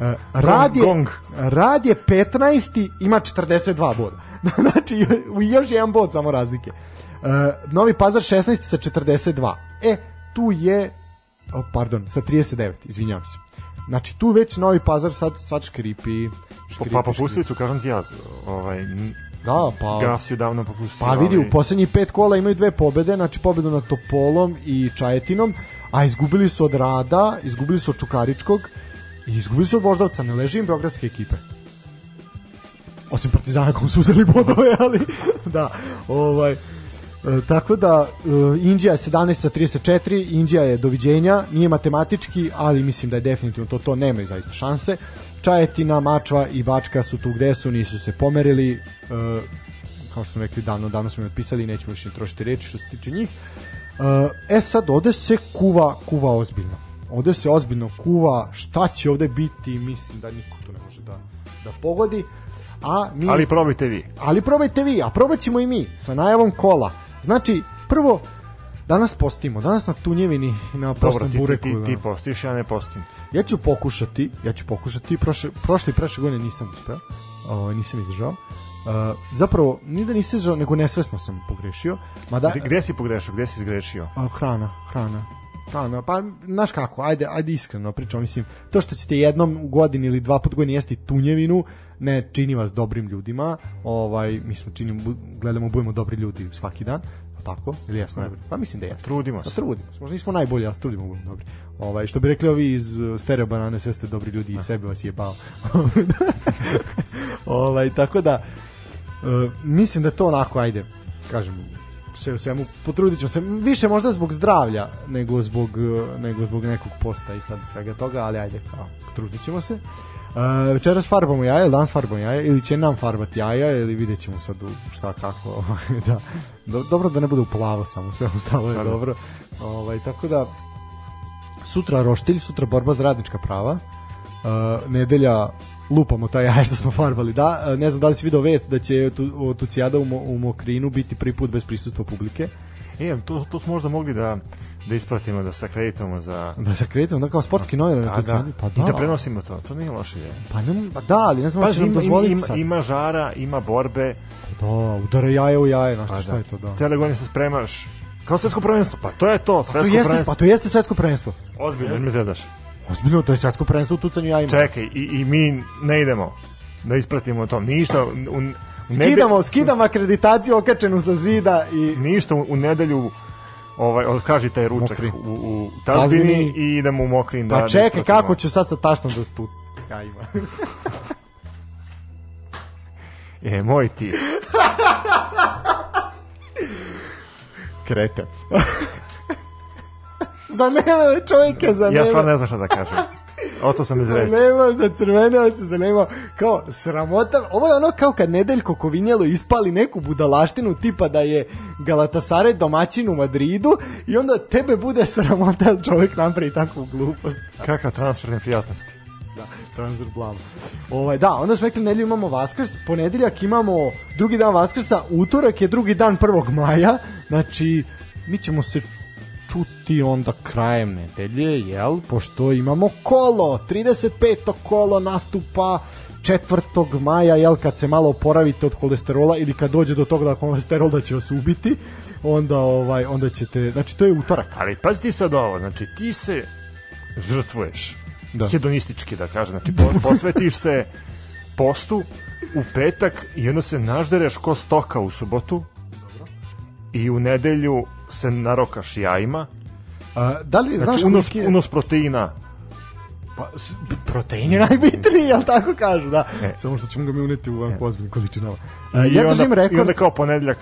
E, Rad je, Gong. Rad je 15. ima 42 boda. [laughs] znači, u još jedan bod samo razlike. E, Novi Pazar 16. sa 42. E, tu je, o, pardon, sa 39, izvinjavam se. Znači, tu već Novi Pazar sad, sad škripi. škripi Pa popustili su, kažem ti ja, ovaj, Da, pa... gas je davno popustio. Pa vidi, u poslednjih pet kola imaju dve pobede, znači pobedu nad Topolom i Čajetinom, a izgubili su od Rada, izgubili su od Čukaričkog i izgubili su od Voždovca, ne leži im beogradske ekipe. Osim Partizana kom su uzeli bodove, [laughs] ali da, ovaj, e, tako da e, Indija je 17 sa 34, Indija je doviđenja, nije matematički, ali mislim da je definitivno to, to nemaju zaista šanse. Čajetina, Mačva i Bačka su tu gde su, nisu se pomerili, e, kao što smo rekli davno, davno smo im otpisali nećemo više trošiti reči što se tiče njih. E, E sad, ovde se kuva, kuva ozbiljno. Ovde se ozbiljno kuva šta će ovde biti, mislim da niko tu ne može da, da pogodi. A mi, Ali probajte vi. ali probajte vi, a probat ćemo i mi sa najavom kola. Znači, prvo, danas postimo, danas na Tunjevini i na Dobro, postnom ti, ti, bureku. ti, da. ti postiš, ja ne postim. Ja ću pokušati, ja ću pokušati, prošle, prošle i prošle godine nisam uspeo, ovaj, nisam izdržao. Uh, zapravo, ni da nisam izdržao, nego nesvesno sam pogrešio. Mada, Gde, gde si pogrešio, gde si izgrešio? A, hrana, hrana. Hrana, pa znaš kako, ajde, ajde iskreno pričam, mislim, to što ćete jednom u godini ili dva put godini jesti tunjevinu, ne čini vas dobrim ljudima, ovaj, mi smo činimo, gledamo, budemo dobri ljudi svaki dan, pa tako, ili jesmo najbolji? Pa mislim da jesmo. Trudimo Pa se. trudimo se, možda nismo najbolji, ali trudimo da budemo dobri. Ovaj, što bi rekli ovi iz uh, stereo banane, sve ste dobri ljudi i sebe vas je bao. [laughs] ovaj, tako da, uh, mislim da to onako, ajde, kažem, sve u svemu, potrudit ćemo se, više možda zbog zdravlja nego zbog, uh, nego zbog nekog posta i sad svega toga, ali ajde, kao, trudit ćemo se. Uh, večeras farbamo jaja, ili danas farbamo jaja, ili će nam farbati jaja, ili vidjet ćemo sad u šta kako, [laughs] ovaj, da. Do, dobro da ne bude u plavo samo, sve ostalo je da. dobro. Ovaj, tako da, sutra roštilj, sutra borba za radnička prava, uh, nedelja lupamo taj jaje što smo farbali, da, uh, ne znam da li si video vest da će tu, Tucijada u, u Mokrinu biti prvi put bez prisustva publike, E, to, to smo možda mogli da, da ispratimo, da se akreditujemo za... da se akreditujemo, da kao sportski novinar na A, da, pa da, I da prenosimo to, to nije loše je. pa, ne, pa da, ali ne znam da Pazi, će nam dozvoliti ima, sad. ima žara, ima borbe, Da, udara jaje u jaje, znaš pa šta da. je to, da. Cele godine se spremaš. Kao svetsko prvenstvo, pa to je to, To svetsko jeste, prvenstvo. pa to jeste svetsko prvenstvo. Ozbiljno, me zedaš. Ozbiljno, to je svetsko prvenstvo u tucanju jajima. Čekaj, i, i mi ne idemo da ispratimo to. Ništa, u, u, u Skidamo, skidamo akreditaciju okačenu sa zida i ništa u nedelju ovaj odkaži taj ručak Mokri. u, u tazbini Tazbini. i idemo u mokrin da Pa da čekaj, ispratimo. kako ću sad sa taštom da stuc jajima? [laughs] E, moj ti. Krete. [laughs] za neve čovjeka, za Ja stvarno ne znam šta da kažem. Ostao sam bez reči. Zanimao se, crveneo se, zanimao. Kao, sramota. Ovo je ono kao kad Nedeljko Kovinjelo ispali neku budalaštinu tipa da je Galatasaray domaćin u Madridu i onda tebe bude sramota da čovjek napravi takvu glupost. Kakav transfer neprijatnosti. Da, transfer blama. Ovaj, da, onda smo rekli nedelju imamo Vaskrs, ponedeljak imamo drugi dan Vaskrsa, utorak je drugi dan 1. maja, znači mi ćemo se čuti onda krajem nedelje, jel? Pošto imamo kolo, 35. kolo nastupa 4. maja, jel, kad se malo oporavite od holesterola ili kad dođe do toga da holesterol da će vas ubiti, onda ovaj onda ćete, znači to je utorak. Ali pazi ti sad ovo, znači ti se žrtvuješ. Da. Hedonistički da kažem, znači po, posvetiš se postu u petak i onda se naždereš ko stoka u subotu i u nedelju se narokaš jajima, A, da li znaš znači unos, koliki je- unos proteina Pa, s- protein je najbitniji, jel tako kažu, da. E. Samo što ćemo ga mi uneti u ovako ozbiljnim količinama. I, E, ja onda, držim i rekord. onda kao ponedeljak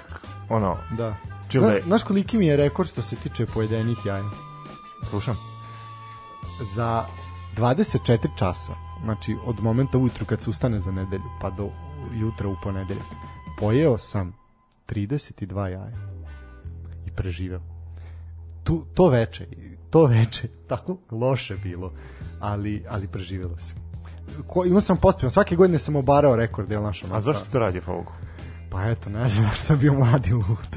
ono, Da. Čile. Zna, znaš koliki mi je rekord što se tiče pojedenih jaja? slušam Za 24 časa, znači od momenta ujutru kad se ustane za nedelju, pa do jutra u ponedeljak, pojeo sam 32 jaja i preživeo. Tu, to veče, to veče, [laughs] tako loše bilo, ali, ali preživelo se. Ko, imao sam postupno, svake godine sam obarao rekord, jel naša a zašto to radi Fogu? Pa eto, ne znam, [laughs] što sam bio mladi lud.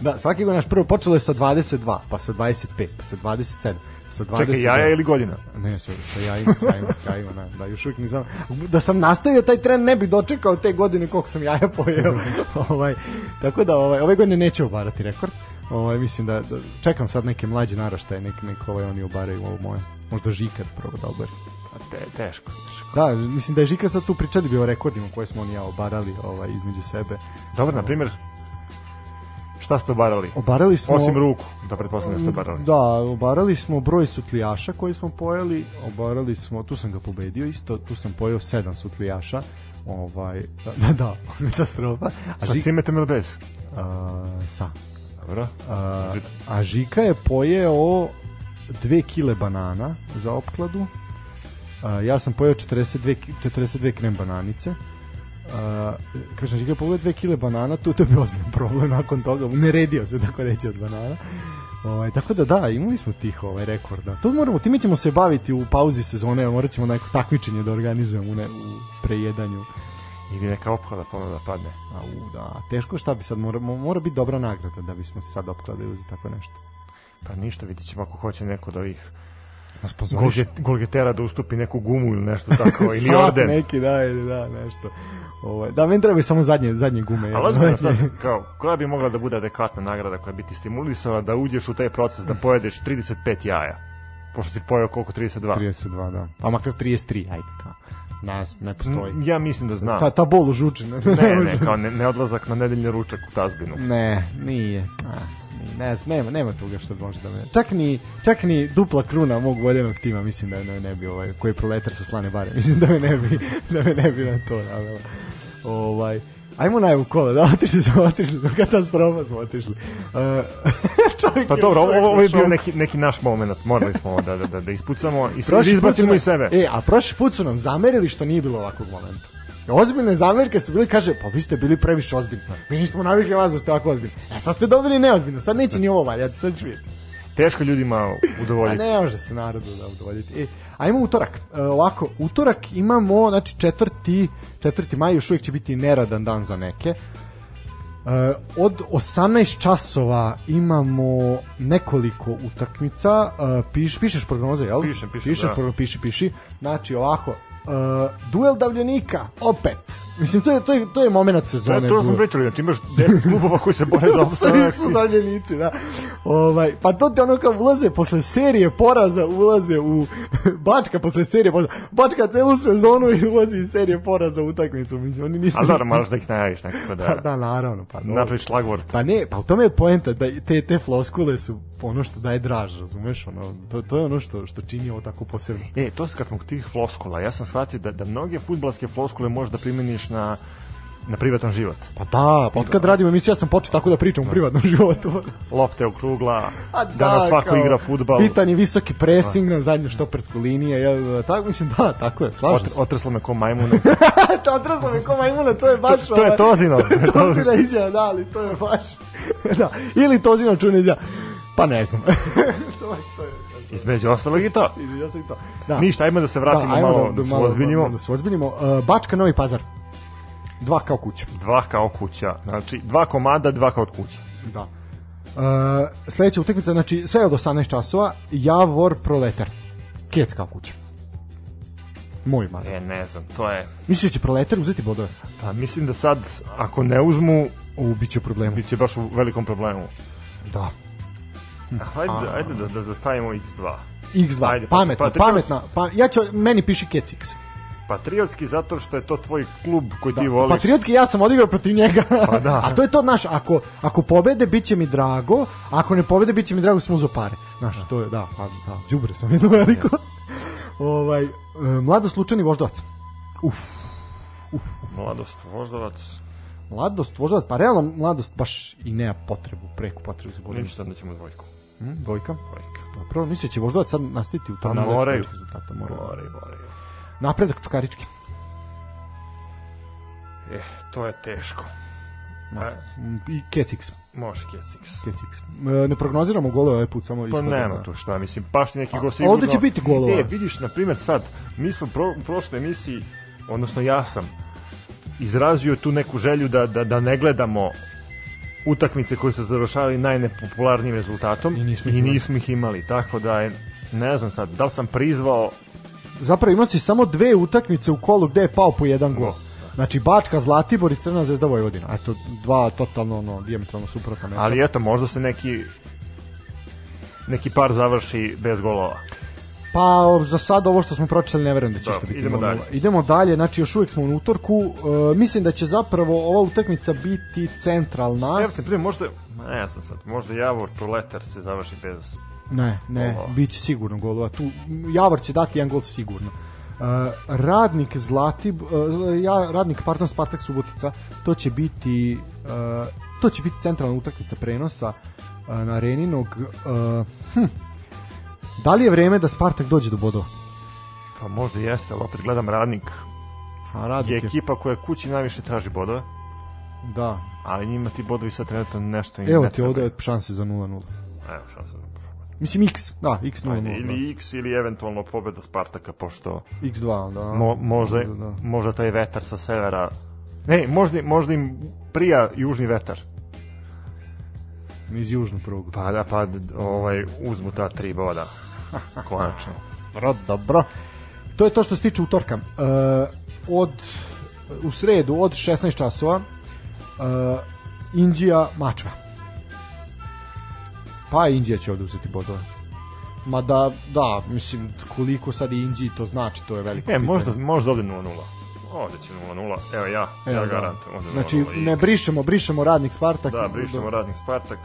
da, svaki godin naš prvo počelo je sa 22, pa sa 25, pa sa 27, pa sa 20. Čekaj, jaja ili godina? Ne, sa, sa jajima, sa jajima, sa jajima, da, da, još uvijek nisam. Da sam nastavio taj trend, ne bi dočekao te godine koliko sam jaja pojeo. [laughs] ovaj, tako da, ovaj, ove godine neću obarati rekord. Ovaj, mislim da, da, čekam sad neke mlađe naraštaje, nek, nek ovaj oni obaraju ovo moje. Možda Žikar prvo da obari. Te, teško, teško. Da, mislim da je Žika sad tu pričali bi o rekordima koje smo on i ja obarali ovaj, između sebe. Dobro, na primjer, šta ste obarali? Obarali smo... Osim ruku, da pretpostavljam da ste obarali. Da, obarali smo broj sutlijaša koji smo pojeli, obarali smo, tu sam ga pobedio isto, tu sam pojeo sedam sutlijaša, ovaj, da, da, da [laughs] katastrofa. A, Sa Žik, cimetom ili bez? a, sa. Dobro. A, a Žika je pojeo dve kile banana za opkladu, a, ja sam pojeo 42, ki- 42 krem bananice, Kažem, je pojeo dve kile banana, tu to bio ozbiljan problem nakon toga, ne redio se tako reći od banana. Ovaj, tako da da, imali smo tih ovaj rekorda. To moramo, time ćemo se baviti u pauzi sezone, morat ćemo neko takmičenje da organizujemo u, ne, u prejedanju. Ili neka opklada ponovno da padne. A u, da, teško šta bi sad, mora, mo- mora biti dobra nagrada da bismo se sad opkladili za tako nešto. Pa ništa, vidit ćemo ako hoće neko od ovih? Golget, golgetera da ustupi neku gumu ili nešto tako, ili [laughs] orden. neki, da, ili da, nešto. Ovaj, da, meni trebaju samo zadnje, zadnje gume. Ali ozbiljno [laughs] sad, kao, koja bi mogla da bude adekvatna nagrada koja bi ti stimulisala da uđeš u taj proces da pojedeš 35 jaja? Pošto si pojeo koliko? 32? 32, da. Pa makar 33, ajde, kao. Nas, ne postoji. Ja mislim da znam. Ta, ta bol u žuči. Ne, Ne, ne, [laughs] kao ne, ne odlazak na nedeljni ručak u tazbinu. Ne, nije. A, nije. Ne, znam, nema, nema toga što može da me... Čak ni, čak ni dupla kruna mog voljenog tima, mislim da ne, ne bi, ovaj, koji je proletar sa slane bare, [laughs] mislim da me ne bi, da me ne bi na to navela. Ovaj, ajmo najavu kola, da, otišli smo, otišli smo, katastrofa smo otišli. Uh, [laughs] čovjek Pa dobro, ovo, ovo je bio neki, neki naš moment, morali smo ovo da, da, da, da ispucamo i, da Prošli su izbacimo i sebe. E, a prošli put su nam zamerili što nije bilo ovakvog momenta. Ozbiljne zamerke su bili, kaže, pa vi ste bili previše ozbiljni. Mi nismo navikli vas da ste ovako ozbiljni. E, sad ste dobili neozbiljno, sad neće ni ovo valjati, sad ću vidjeti. Teško ljudima [laughs] A udovoljiti. ne može se narodu da udovoljiti. E, ajmo utorak. E, ovako, utorak imamo, znači četvrti, četvrti maj još uvijek će biti neradan dan za neke. E, od 18 časova imamo nekoliko utakmica. E, piš, pišeš prognoze, jel? Pišem, pišem, Pišeš da. prognoze, piši, piši. Znači, ovako, duel davljenika, opet. Mislim, to je, to je, to je moment sezone. to smo pričali, znači imaš 10 [laughs] klubova koji se bore za Svi opstanak. su daljenici, da. Ovaj, pa to ti ono kao ulaze posle serije poraza, ulaze u [laughs] Bačka posle serije poraza. Bačka celu sezonu i ulazi iz serije poraza u utakmicu. Mislim, oni nisu... Ali dobro, moraš da ih najaviš nekako Pa da, da, naravno. Pa, dobro. napraviš šlagvort. Pa ne, pa u tome je poenta da te, te floskule su ono što daje draž, razumeš? Ono, to, to je ono što, što čini ovo tako posebno. E, to se kad smo tih floskula, ja sam shvatio da, da mnoge futbalske floskule možeš da primeniš na na privatan život. Pa da, pa od kad radim emisiju ja sam počeo tako da pričam u privatnom [laughs] životu. Lopte okrugla, A da, na svako kao, igra futbal. Pitanje visoki pressing na zadnju štopersku linije. Ja, tako, mislim, da, tako je, slažem Otr, se. otrslo me ko majmuna. [laughs] to odraslo mi ko majmuna, to je baš... To- to je ovaj, Tozino. [laughs] Tozina izjava, da, ali to je baš... da, ili Tozino izjava. Pa ne znam. to, je, to je, Između ostalog i to. ja sam i to. Da. Ništa, ajmo da se vratimo ajmo malo, da, se ozbiljimo. Da se ozbiljimo. Uh, Bačka, Novi Pazar. Dva kao kuća. Dva kao kuća, znači dva komada, dva kao od kuće. Da. Uh, sledeća utakmica, znači sve od 18 časova, Javor Proletar. Kec kao kuća. Moj man. E, ne znam, to je... Misliš da će Proletar uzeti bodove? Pa mislim da sad, ako ne uzmu, U, bit će problema. bit će baš u velikom problemu. Da. Ajde, ajde da, da, da stavimo x2. X2, Ajde, pa- pametno, patriotski. pametna. Pa, ja ću, meni piši Kec X. Patriotski zato što je to tvoj klub koji Da, ti voliš. Patriotski ja sam odigrao protiv njega. Pa da. [laughs] A to je to, znaš, ako, ako pobede, bit će mi drago, a ako ne pobede, bit će mi drago, sam uzeo pare. Znaš, to je, da, pa, da, džubre sam jedno veliko. [laughs] ovaj, e, mladost Lučani Voždovac. Uf, Mladost, Voždovac, mladost Voždovac, pa realno mladost baš i nema potrebu, preku potrebu za ništa da ćemo dvojku. Hm, dvojka. Dvojka. Dobro, misle će Voždovac sad nastaviti u tom Pa nadatku moraju. rezultata, moraju. Moraju, moraju. Napredak Čukarički. Eh, to je teško. E, Mm, I Kecix. može Kecix. Kecix. E, ne prognoziramo golove ovaj put, samo Pa nema da- tu šta, mislim, baš neki A, go a sigurno. ovde će biti golova. E, vidiš, na primjer sad, mi smo pro, u prošloj emisiji, odnosno ja sam, izrazio tu neku želju da, da, da ne gledamo utakmice koje se završavaju najnepopularnijim rezultatom I nismo ih i nismo ih imali, tako da je, ne znam sad, da li sam prizvao Zapravo ima si samo dve utakmice u kolu gde je pao po jedan gol. Znači Bačka, Zlatibor i Crna zvezda Vojvodina. Eto, dva totalno ono, diametralno suprotna meča. ali eto, možda se neki neki par završi bez golova. Pa za sad ovo što smo pročitali ne verujem da će što biti. idemo 0:0. dalje. Idemo dalje, znači još uvijek smo u utorku. E, mislim da će zapravo ova utakmica biti centralna. Evo te primjer, možda, ne znam sad, možda Javor Proletar se završi bez Ne, ne, Golova. bit će sigurno golova. Tu, Javor će dati jedan gol sigurno. Uh, radnik Zlatib, uh, ja, radnik, pardon, Spartak Subotica, to će biti uh, to će biti centralna utakmica prenosa uh, na Areninog. Uh, hm, da li je vreme da Spartak dođe do bodova? Pa možda jeste, ali opet gledam radnik. A Je radnik je, ekipa koja kući najviše traži bodove, da. ali njima ti bodovi sad trenutno nešto im Evo ne ti ovde šanse za 0-0. Evo šansa. Mislim X, da, X 0-0. Ajde, da. ili X ili eventualno pobeda Spartaka, pošto X2, da. mo, možda, Da, da. možda taj vetar sa severa Ne, možda, možda im prija južni vetar. Iz južnog prugu. Pa da, pa ovaj, uzmu ta tri boda. [laughs] Konačno. Dobro, dobro. To je to što se tiče utorka. Uh, od, u sredu od 16 časova uh, Indija Mačva. Pa Indija će ovde uzeti bodove. Ma da, da, mislim, koliko sad Indiji to znači, to je veliko E, pitanje. možda, možda ovde 0-0. Ovde će 0-0. Evo ja, Evo, ja da. garantujem. Ovde Znači, 0:0 ne X. brišemo, brišemo radnik Spartak. Da, brišemo radnik Spartak.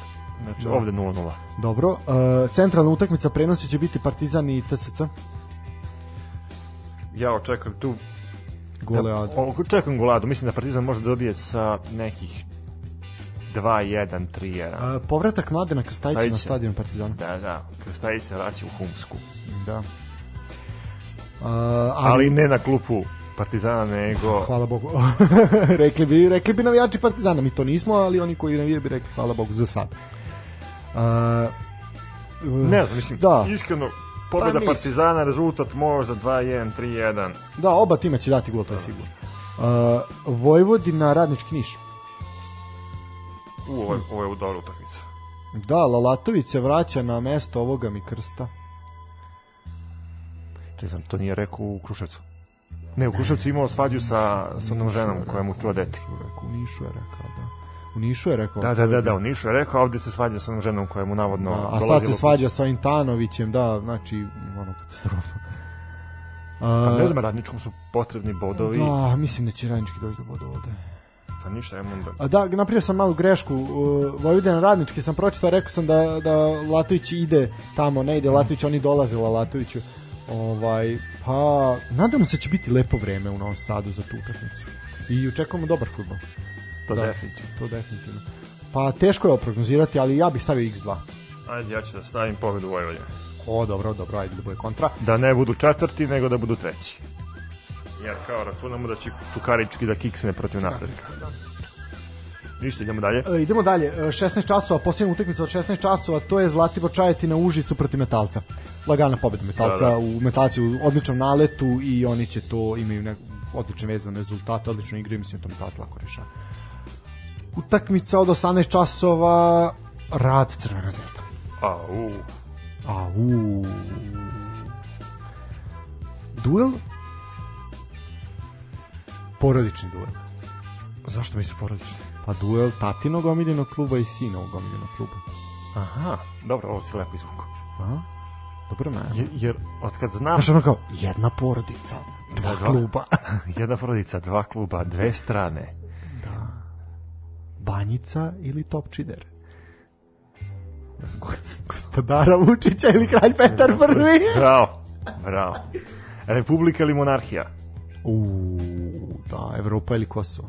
Znači, Da. ovde 0-0. Dobro, uh, centralna utakmica prenosi će biti Partizan i TSC. Ja očekujem tu Golead. Da, o, čekam goladu, mislim da Partizan može da dobije sa nekih 2-1, 3-1. Uh, povratak Mladena Krstajića na stadion Partizana. Da, da, Krstaji se vraća u Humsku. Da. Uh, Ali ne na klupu Partizana, nego... [laughs] Hvala Bogu. [laughs] rekli bi, rekli bi navijači Partizana, mi to nismo, ali oni koji navijaju bi rekli hvala Bogu za sad. Uh, Ne znam, mislim, Da. iskreno, pobjeda Pa. Partizana, rezultat možda 2-1, 3-1. Da, oba tima će dati gol, to je sigurno. Uh, Vojvodina, Radnički Niš. U, ovo, je- ovo je u dobra utakmica. Da, Lalatović se vraća na mesto ovoga mi krsta. To, znam, to nije rekao u Kruševcu. Ne, u Kruševcu imao svađu sa, sa onom ženom koja mu čuva dete. U Nišu je rekao, da. U Nišu je rekao. Da, da, da, da, u Nišu je rekao, a ovde se svađa sa onom ženom koja mu navodno Da, a sad se svađa sa Intanovićem, da, znači, ono katastrofa. Pa Uh, ne znam, radničkom su potrebni bodovi. Da, mislim da će Radnički doći do boda ovde. Pa ništa, ajmo onda. A da, napravio sam malu grešku. Uh, Vojvodina Radnički sam pročitao, rekao sam da, da Latović ide tamo, ne ide Latović, oni dolaze u Lalatoviću. Ovaj, pa, nadamo se da će biti lepo vreme u Novom Sadu za tu utakmicu. i očekujemo dobar futbol. To Da. definitivno. To definitivno. Pa teško je prognozirati, ali ja bih stavio x2. Ajde, ja ću da stavim pobedu Vojvodine. O, dobro, dobro, ajde da bude kontra. Da ne budu četvrti, nego da budu treći. Jer kao računamo da će Čukarički da kiksne protiv napretka. Ništa, idemo dalje. E, idemo dalje, E, 16 časova, posljednja utakmica od 16 časova, to je Zlatibor Čajetina u Užicu protiv Metalca. Lagana pobeda Metalca, Da, da. u Metalci u odličnom naletu i oni će to, imaju nek, odlične vezane rezultate, odlično igraju, mislim da to Metalac lako rešava. Utakmica od 18 časova, rad Crvena zvezda. A, u, A, u. Duel? Porodični duel. zašto misliš porodični? Pa duel tatinog omiljenog kluba i sinovog omiljenog kluba. Aha, dobro, ovo si lepo izvuku. A? Dobro, ne. Jer, jer od kad znam Znaš ono kao, jedna porodica, dva da. kluba. [laughs] jedna porodica, dva kluba, dve strane. Banjica ili Topčider? Go- Gospodara Vučića ili kralj Petar prvi? Bravo, bravo. Republika ili monarhija? Uuu, da, Evropa ili Kosovo?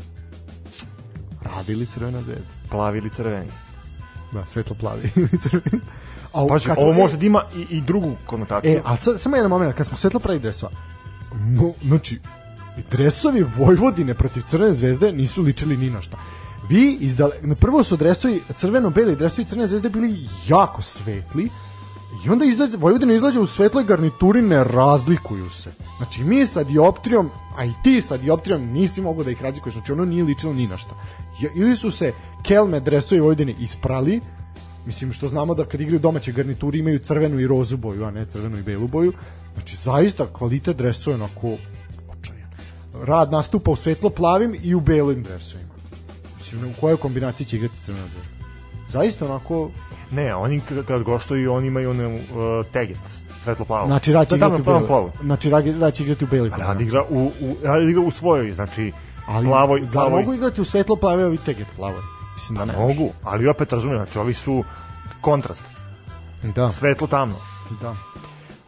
Radi ili Crvena zvezda? Plavi ili crveni? Da, svetlo plavi [laughs] ili crveni. A, Paži, ovo smo- može da ima i, i drugu konotaciju. E, a sad, samo jedan moment, kad smo svetlo pravi dresova, no, znači, dresovi Vojvodine protiv Crvene zvezde nisu ličili ni na šta. Vi izdale, prvo su dresovi crveno-beli dresovi Crvene zvezde bili jako svetli i onda izađe, Vojvodina izlađe u svetloj garnituri, ne razlikuju se. Znači mi sa dioptrijom, a i ti sa dioptrijom nisi mogao da ih razlikuješ, znači ono nije ličilo ni na šta. Ili su se kelme dresovi Vojvodine isprali, Mislim što znamo da kad igraju domaće garnituri imaju crvenu i rozu boju, a ne crvenu i belu boju. Znači zaista kvalitet dresova je onako očajan. Rad nastupa u svetlo plavim i u belim dresovima. Mislim u kojoj kombinaciji će igrati crvena zvezda. Zaista onako Ne, oni kad gostuju, oni imaju onu uh, teget, svetlo plavo. znači Rad će Da, igrati u plavu. Znači Rad, će igrati u beli. Rad igra u, u, Rad igra u svojoj, znači ali plavoj, zar plavoj. mogu igrati u svetlo plave ovi teget plavoj? Mislim da ne. Mogu, ali opet razumijem, znači ovi su kontrast, Da. svetlo tamno. Da.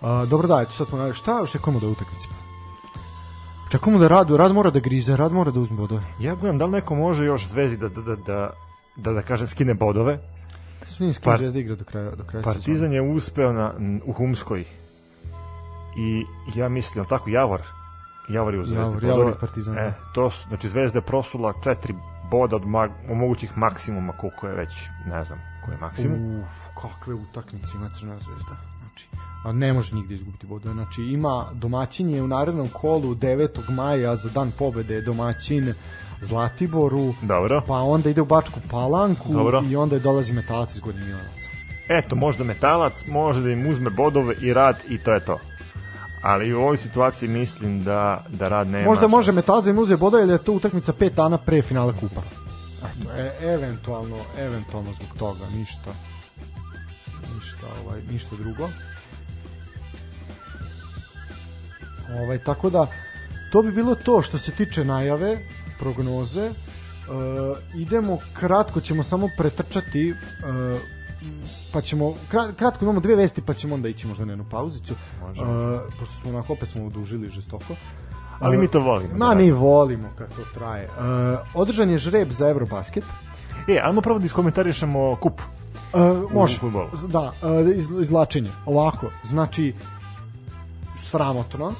A, dobro da, eto sad smo, šta očekujemo da utakmici? Očekujemo da radu, rad mora da grize, rad mora da uzme bodove. Ja gledam da li neko može još zvezdi da, da, da, da, da, da kažem, skine bodove. Svinjski Par- zvezda igra do kraja, do kraja Partizan je uspeo na, u Humskoj i ja mislim, tako, Javor, Javor je u zvezdi Javor. Javor iz Partizana. E, to su, znači Zvezda je prosula četiri boda od mag, mogućih maksimuma, koliko je već, ne znam, koji je maksimum. Uf, kakve utakmice ima Crna zvezda. A ne može nigde izgubiti bodove. Znači, ima domaćin je u narednom kolu 9. maja za dan pobede domaćin Zlatiboru, Dobro. pa onda ide u Bačku Palanku Dobro. i onda je dolazi metalac iz Gornjeg Milanaca. Eto, možda metalac, može da im uzme bodove i rad i to je to. Ali u ovoj situaciji mislim da, da rad nema Možda može metalac da im uze bodove, jer je to utakmica pet dana pre finala kupa. Eto, e, eventualno, eventualno zbog toga, ništa. Ništa, ovaj, ništa drugo. Ovaj, tako da, to bi bilo to što se tiče najave, prognoze. E, idemo, kratko ćemo samo pretrčati, e, pa ćemo, kra- kratko imamo dve vesti, pa ćemo onda ići možda na jednu pauzicu. Može, E, pošto smo onako, opet smo odužili žestoko. Ali mi to volimo. Ma da mi volimo kad to traje. E, održan je žreb za Eurobasket. E, ajmo prvo da iskomentarišemo kup. E, može. Da, e, iz, izlačenje. Ovako, znači sramotno.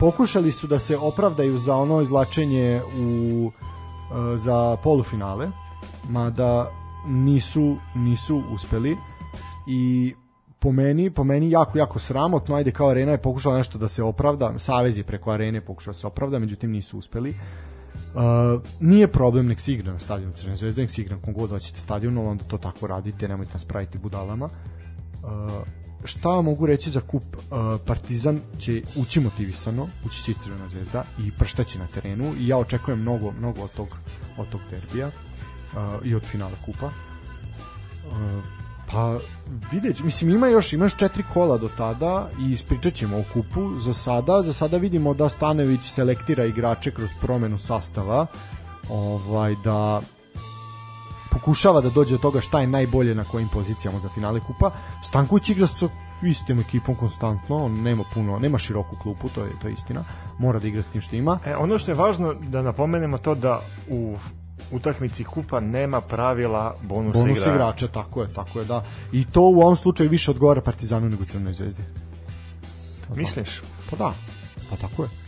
Pokušali su da se opravdaju za ono izlačenje u e, za polufinale, mada nisu nisu uspeli i po meni, po meni jako, jako sramotno, ajde kao arena je pokušala nešto da se opravda, Savez je preko arene pokušao da se opravda, međutim nisu uspeli. Uh, nije problem nek se igra na stadionu Crvene zvezde, nek se igra kom god hoćete stadionu, onda to tako radite, nemojte nas praviti budalama. Uh, šta mogu reći za kup? Uh, Partizan će ući motivisano, ući će Crvena zvezda i prštaće na terenu i ja očekujem mnogo, mnogo od tog, od tog derbija uh, i od finala kupa. Uh, pa vidjet ću- mislim ima još ima još četiri kola do tada i ispričat ćemo o kupu za sada, za sada vidimo da Stanević selektira igrače kroz promenu sastava ovaj da pokušava da dođe do toga šta je najbolje na kojim pozicijama za finale kupa. Stanković igra sa istim ekipom konstantno, on nema puno, nema široku klupu, to je to je istina. Mora da igra s tim što ima. E, ono što je važno da napomenemo to da u utakmici kupa nema pravila bonusa Bonus igrača. igrača, tako je, tako je, da. I to u ovom slučaju više odgovara Partizanu nego Crnoj zvezdi. Misliš? Pa da, pa tako je.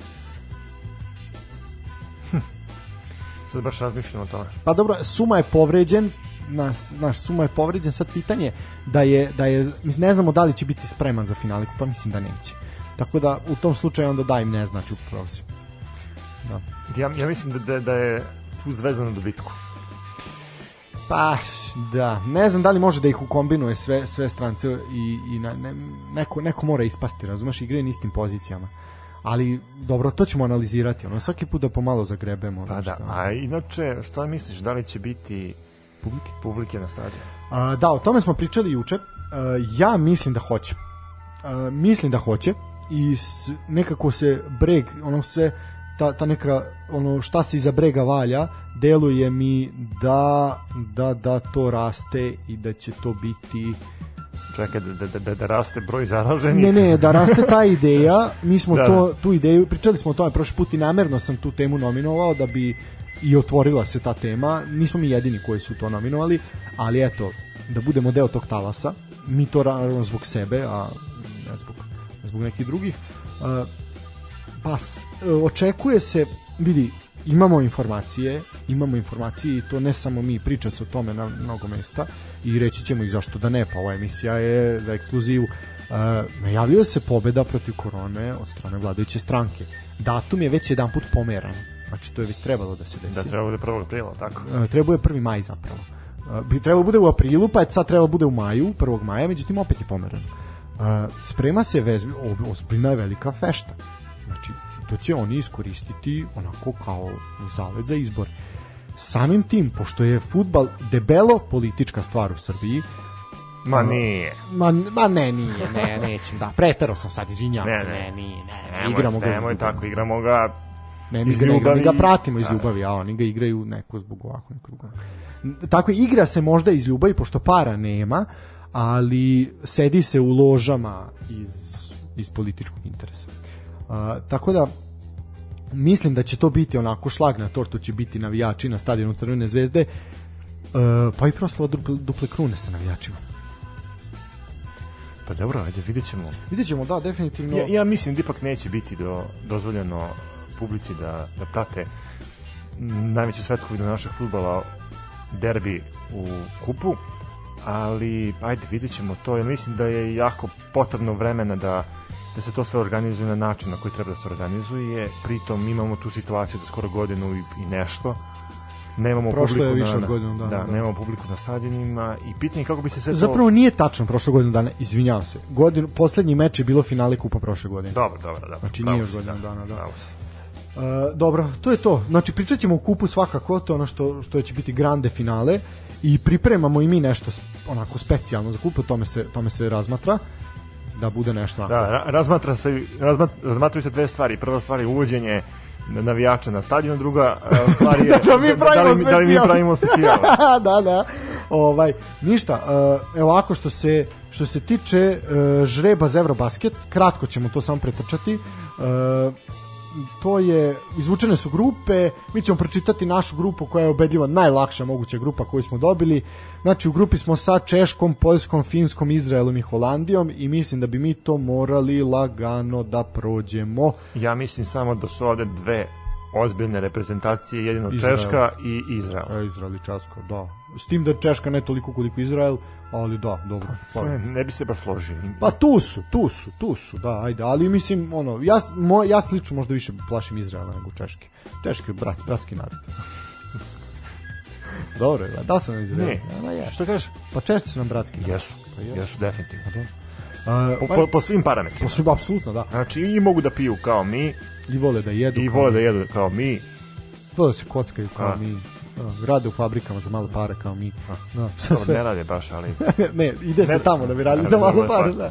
Sad baš razmišljam o tome. Pa dobro, Suma je povređen, naš, naš Suma je povređen, sad pitanje da je, da je, mi ne znamo da li će biti spreman za finale kupa, mislim da neće. Tako da u tom slučaju onda da im ne znači u prolazi. Da. Ja, ja mislim da, da, da je tu zvezda na dobitku. Pa, da, ne znam da li može da ih ukombinuje sve, sve strance i, i na, ne, neko, neko mora ispasti, razumeš, igre na istim pozicijama. Ali, dobro, to ćemo analizirati, ono, svaki put da pomalo zagrebemo. Pa da, a inače, šta misliš, da li će biti publike, publike na stadionu? A, da, o tome smo pričali juče. A, ja mislim da hoće. A, mislim da hoće i s, nekako se breg, ono se ta, ta neka ono šta se iza brega valja, deluje mi da da da to raste i da će to biti Čekaj, da, da, da, da raste broj zaraženih? Ne, ne, da raste ta ideja, mi smo [laughs] Da, to, da. tu ideju, pričali smo o tome prošli put i namerno sam tu temu nominovao da bi i otvorila se ta tema. Nismo mi jedini koji su to nominovali, ali eto, da budemo deo tog talasa, mi to naravno zbog sebe, a ne zbog, zbog nekih drugih. Uh, pa s- očekuje se, vidi, imamo informacije, imamo informacije i to ne samo mi, priča se o tome na mnogo mesta i reći ćemo i zašto da ne, pa ova emisija je za ekskluzivu. Uh, najavljuje se pobeda protiv korone od strane vladajuće stranke. Datum je već jedan put pomeran. Znači to je već trebalo da se desi. Da treba bude 1. aprila, tako? E, trebao je 1. maj zapravo. E, Bi trebalo bude u aprilu, pa je sad trebalo bude u maju, 1. maja, međutim opet je pomerano. E, Sprema se vez, ozbiljna je velika fešta. To će oni iskoristiti onako kao zalet za izbor. Samim tim, pošto je futbal debelo politička stvar u Srbiji, Ma nije. Ma, ma ne, nije, ne, nećem, da, pretero sam sad, izvinjavam Ne, se, ne. ne, nije, ne, ne, Nemoj, igramo ga nemoj tako, igramo ga Ne, mi iz ga, mi ga pratimo iz Da. ljubavi, a oni ga igraju neko zbog ovako, neko drugo. Tako igra se možda iz ljubavi, pošto para nema, ali sedi se u ložama iz, iz političkog interesa. A, tako da, mislim da će to biti onako šlag na tortu će biti navijači na stadionu Crvene zvezde, e, pa i proslava duple, duple krune sa navijačima. Pa dobro, ajde, vidjet ćemo. Vidjet ćemo, da, definitivno. Ja, ja mislim da ipak neće biti do, dozvoljeno publici da, da prate najveći svetkovi do našeg futbala derbi u kupu, ali ajde vidjet ćemo to, jer mislim da je jako potrebno vremena da da se to sve organizuje na način na koji treba da se organizuje, pritom imamo tu situaciju da skoro godinu i, i nešto nemamo Prošlo je publiku više na, od godinu dana, da, da. nemamo publiku na stadionima i pitanje je kako bi se sve to Zapravo nije tačno prošle godinu dana, izvinjavam se. Godinu, poslednji meč je bilo finale kupa prošle godine. dobro, dobro, dobro. Znači, nije još godinu dana, da. pravo si. E, dobro, to je to. Znači pričat ćemo o kupu svakako, to je ono što, što će biti grande finale i pripremamo i mi nešto onako specijalno za kup, o tome se, tome se razmatra da bude nešto onako. Da, ra- razmatra se, razmat, razmatraju se dve stvari. Prva stvar je uvođenje navijača na stadion, druga e, stvar je [laughs] Da mi pravimo da, li, da li mi pravimo specijal. [laughs] da, da. Ovaj, ništa, uh, evo ovako što se što se tiče uh, žreba za Eurobasket, kratko ćemo to samo pretrčati. Uh, to je, izvučene su grupe, mi ćemo pročitati našu grupu koja je ubedljivo najlakša moguća grupa koju smo dobili. Znači u grupi smo sa Češkom, Poljskom, Finskom, Izraelom i Holandijom i mislim da bi mi to morali lagano da prođemo. Ja mislim samo da su ovde dve ozbiljne reprezentacije, jedino Izrael. Češka i Izrael. E, Izrael i Češka, da. S tim da Češka ne toliko koliko Izrael, ali da, dobro. Ne, ne bi se baš složio. Pa tu su, tu su, tu su, da, ajde, ali mislim, ono, ja, mo, ja se lično možda više plašim Izraela nego Češke. Češke brat, bratski narod. [laughs] Dobro, je, da sam Izrael. Ne, Da, je. što kažeš? Pa Češci su nam bratski narod. Jesu, Pa jesu. jesu definitivno. A, Po, pa, po, po svim parametrima. pa su, apsolutno, da. Znači, i mogu da piju kao mi, I vole da jedu. i vole da jedu kao mi. Vole da se kockaju kao A. mi. Rade u fabrikama za malo pare kao mi. Da, sve, sve. ne rade baš, ali... [laughs] ne, ide se tamo da bi radili za malo malo da.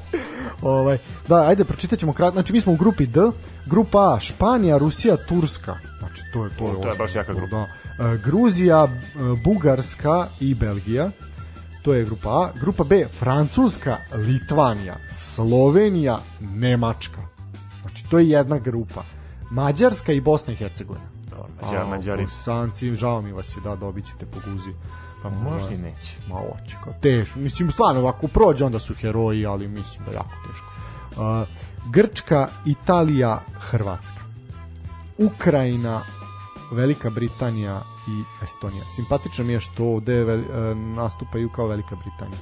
Ovaj, da, ajde, pročitat ćemo kratko. Znači, mi smo u grupi D, grupa A, Španija, Rusija, Turska. Znači, to je, to je, to je baš jaka grupa. Da. Gruzija, e, Bugarska i Belgija. To je grupa A. Grupa B, Francuska, Litvanija, Slovenija, Nemačka. Znači, to je jedna grupa. Mađarska i Bosna i Hercegovina. Mađar, Mađari. Bosanci, žao mi vas je, da, dobit ćete po guzi. Pa možda i neće. Ma oće, kao teško. Mislim, stvarno, ako prođe, onda su heroji, ali mislim da je jako teško. Uh, Grčka, Italija, Hrvatska. Ukrajina, Velika Britanija i Estonija. Simpatično mi je što ovde uh, nastupaju kao Velika Britanija.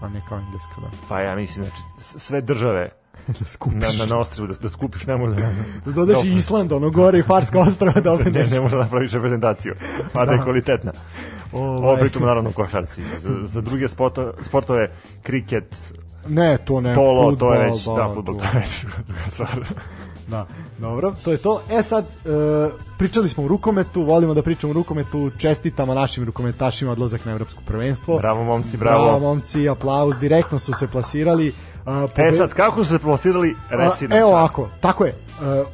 A ne kao Engleska, da. Pa ja mislim, znači, sve države [laughs] da skupiš. na, na, na ostrivu da, da skupiš ne može da, Da dodaš i Island, ono gore i Farska ostrava da ne, obeneš. ne može da napraviš reprezentaciju, pa da je kvalitetna. Ovo Ovaj, pritom naravno košarci. Za, za druge sporto, sportove, kriket, Ne, to ne. polo, to fudbal, je već, da, futbol, to- to je već druga stvar. [laughs] Da, dobro, to je to. E sad, e, pričali smo o rukometu, volimo da pričamo o rukometu, čestitamo našim rukometašima odlazak na evropsko prvenstvo. Bravo, momci, bravo. Bravo, momci, aplauz, direktno su se plasirali. A, E pobe- sad, kako su se plasirali, reci A, nam Evo sad. ovako, tako je. E,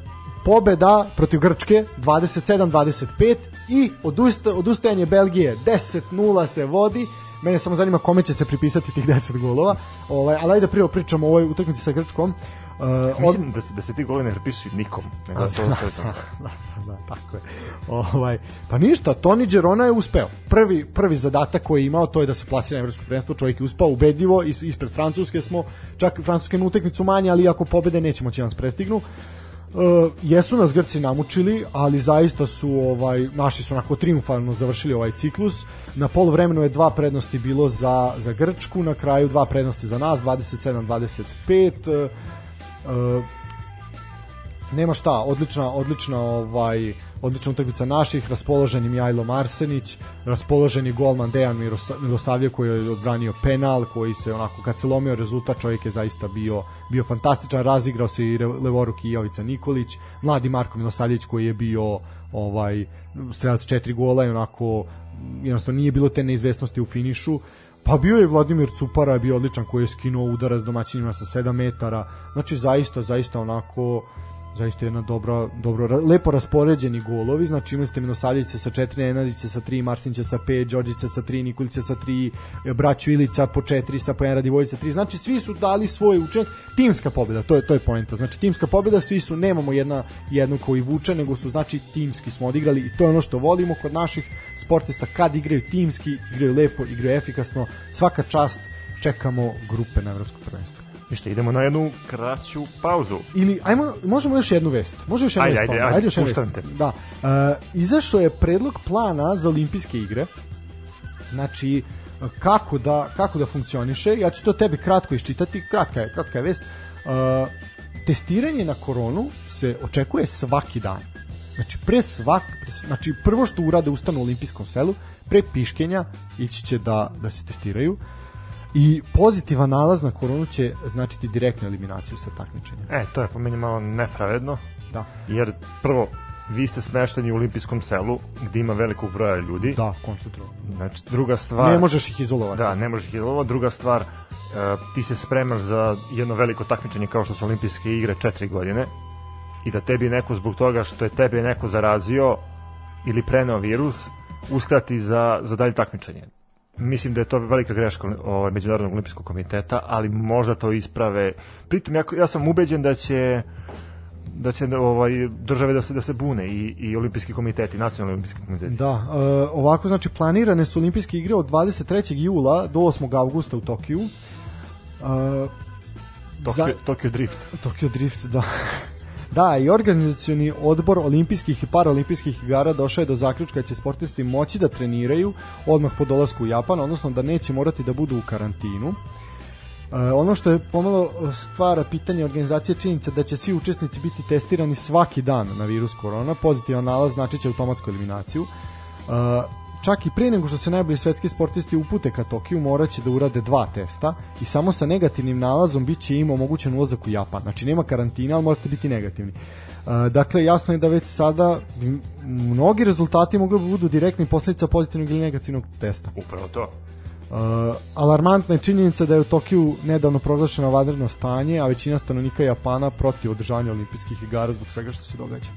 pobeda protiv Grčke 27-25 i odusta, odustajanje Belgije 10-0 se vodi mene samo zanima kome će se pripisati tih 10 golova ovaj, ali ajde prvo pričamo o ovoj utakmici sa Grčkom Uh, od, Mislim da se, da se ti golovi ne prepisuju nikom. Nego da, to da, ostaje da, da, da, tako je. Ovaj, pa ništa, Toni Đerona je uspeo. Prvi, prvi zadatak koji je imao to je da se plasira na evropsko prvenstvo, čovjek je uspao ubedljivo, is, ispred Francuske smo, čak Francuske na utakmicu manje, ali ako pobede nećemo će nas prestignu. Uh, jesu nas Grci namučili, ali zaista su ovaj naši su onako triumfalno završili ovaj ciklus. Na poluvremenu je dva prednosti bilo za za Grčku, na kraju dva prednosti za nas, 27-25. Uh, uh, nema šta, odlična, odlična ovaj odlična utakmica naših, raspoložen je Mihajlo Marsenić, raspoložen je golman Dejan Milosavljev koji je odbranio penal, koji se onako kad se lomio rezultat, čovjek je zaista bio bio fantastičan, razigrao se i levoruk i Jovica Nikolić, mladi Marko Milosavljević koji je bio ovaj strelac četiri gola i onako jednostavno nije bilo te neizvesnosti u finišu. Pa bio je Vladimir Cupara, je bio odličan koji je skinuo udarac domaćinima sa 7 metara. Znači zaista, zaista onako zaista jedna dobra, dobro, lepo raspoređeni golovi, znači imali ste Minosavljevića sa 4, Nenadića sa 3, Marsinića sa 5, Đorđića sa 3, Nikolića sa 3, Braću Ilica po 4, sa po 1, Radivoj sa 3, znači svi su dali svoj učinak, timska pobjeda, to je, to je poenta, znači timska pobjeda, svi su, nemamo jedna, jednu koji vuče, nego su znači timski smo odigrali i to je ono što volimo kod naših sportista, kad igraju timski, igraju lepo, igraju efikasno, svaka čast, čekamo grupe na evropsko prvenstvo. Ništa, idemo na jednu kraću pauzu. Ili ajmo možemo još jednu vest. Može još jedna Ajde, vest. ajde, pa, ajde, još puštam vest. te. Da. Uh, izašao je predlog plana za olimpijske igre. Znači kako da kako da funkcioniše. Ja ću to tebi kratko iščitati. Kratka je, kratka je vest. Uh, testiranje na koronu se očekuje svaki dan. Znači pre svak, znači prvo što urade ustanu u olimpijskom selu, pre piškenja ići će da da se testiraju i pozitivan nalaz na koronu će značiti direktnu eliminaciju sa takmičenja. E, to je po meni malo nepravedno, Da. jer prvo, vi ste smešteni u olimpijskom selu gde ima velikog broja ljudi. Da, koncentrovano. Znači, druga stvar... Ne možeš ih izolovati. Da, ne možeš ih izolovati. Druga stvar, e, ti se spremaš za jedno veliko takmičenje kao što su olimpijske igre četiri godine i da tebi neko zbog toga što je tebe neko zarazio ili preneo virus uskrati za, za dalje takmičenje. Mislim da je to velika greška ovaj, Međunarodnog olimpijskog komiteta, ali možda to isprave. Pritom ja, ja sam ubeđen da će da će ovaj države da se da se bune i i olimpijski komitet i nacionalni olimpijski komitet. Da, e, ovako znači planirane su olimpijske igre od 23. jula do 8. avgusta u Tokiju. E, Tokyo, za- Tokyo Drift. Tokyo Drift, da. Da, i organizacioni odbor olimpijskih i paraolimpijskih igara došao je do zaključka da će sportisti moći da treniraju odmah po dolasku u Japan, odnosno da neće morati da budu u karantinu. E, ono što je pomalo stvara pitanje organizacije činjenica da će svi učesnici biti testirani svaki dan na virus korona, pozitivan nalaz znači će automatsku eliminaciju. E, čak i pre nego što se najbolji svetski sportisti upute ka Tokiju moraće da urade dva testa i samo sa negativnim nalazom bit će im omogućen ulazak u Japan. Znači nema karantina, ali morate biti negativni. E, dakle, jasno je da već sada mnogi rezultati mogli bi budu direktni posledica pozitivnog ili negativnog testa. Upravo to. Uh, alarmantna je činjenica da je u Tokiju nedavno proglašeno vanredno stanje, a većina stanovnika Japana protiv održavanja olimpijskih igara zbog svega što se događa.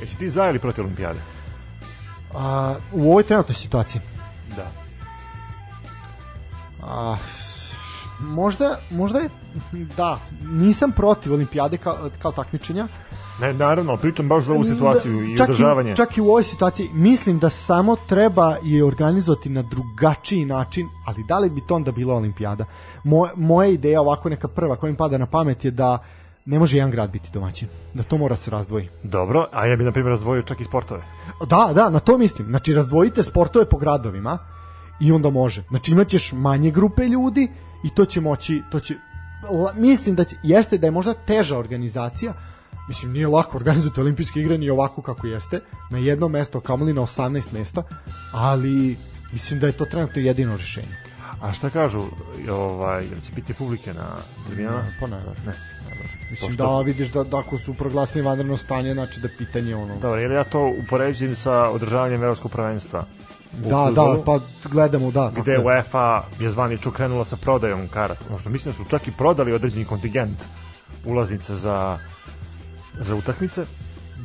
Jesi ti za ili protiv olimpijade? A, u ovoj trenutnoj situaciji. Da. A, možda, možda je, da, nisam protiv olimpijade kao, kao takmičenja. Ne, naravno, pričam baš za ovu situaciju i čak održavanje. I, čak i u ovoj situaciji mislim da samo treba je organizovati na drugačiji način, ali da li bi to onda bila olimpijada? Moje, moja ideja, ovako neka prva koja mi pada na pamet je da ne može jedan grad biti domaćin, da to mora se razdvoji. Dobro, a ja bih na primjer razdvojio čak i sportove. Da, da, na to mislim. Znači, razdvojite sportove po gradovima i onda može. Znači, imaćeš manje grupe ljudi i to će moći, to će, mislim da će, jeste da je možda teža organizacija, mislim, nije lako organizovati olimpijske igre ni ovako kako jeste, na jedno mesto, kamoli na 18 mesta, ali mislim da je to trenutno jedino rešenje. A šta kažu, ovaj, će biti publike na tribinama? Pa ne, ne. Ne. Mislim Pošto- da vidiš da, da ako su proglasili vanredno stanje, znači da je pitanje ono... Dobro, jer ja to upoređujem sa održavanjem evropskog prvenstva. u Da, fudbalu, da, pa gledamo, da. tako gde je. UEFA je zvanično krenula sa prodajom karata. Odnosno, mislim da su čak i prodali određeni kontingent ulaznice za, za utakmice.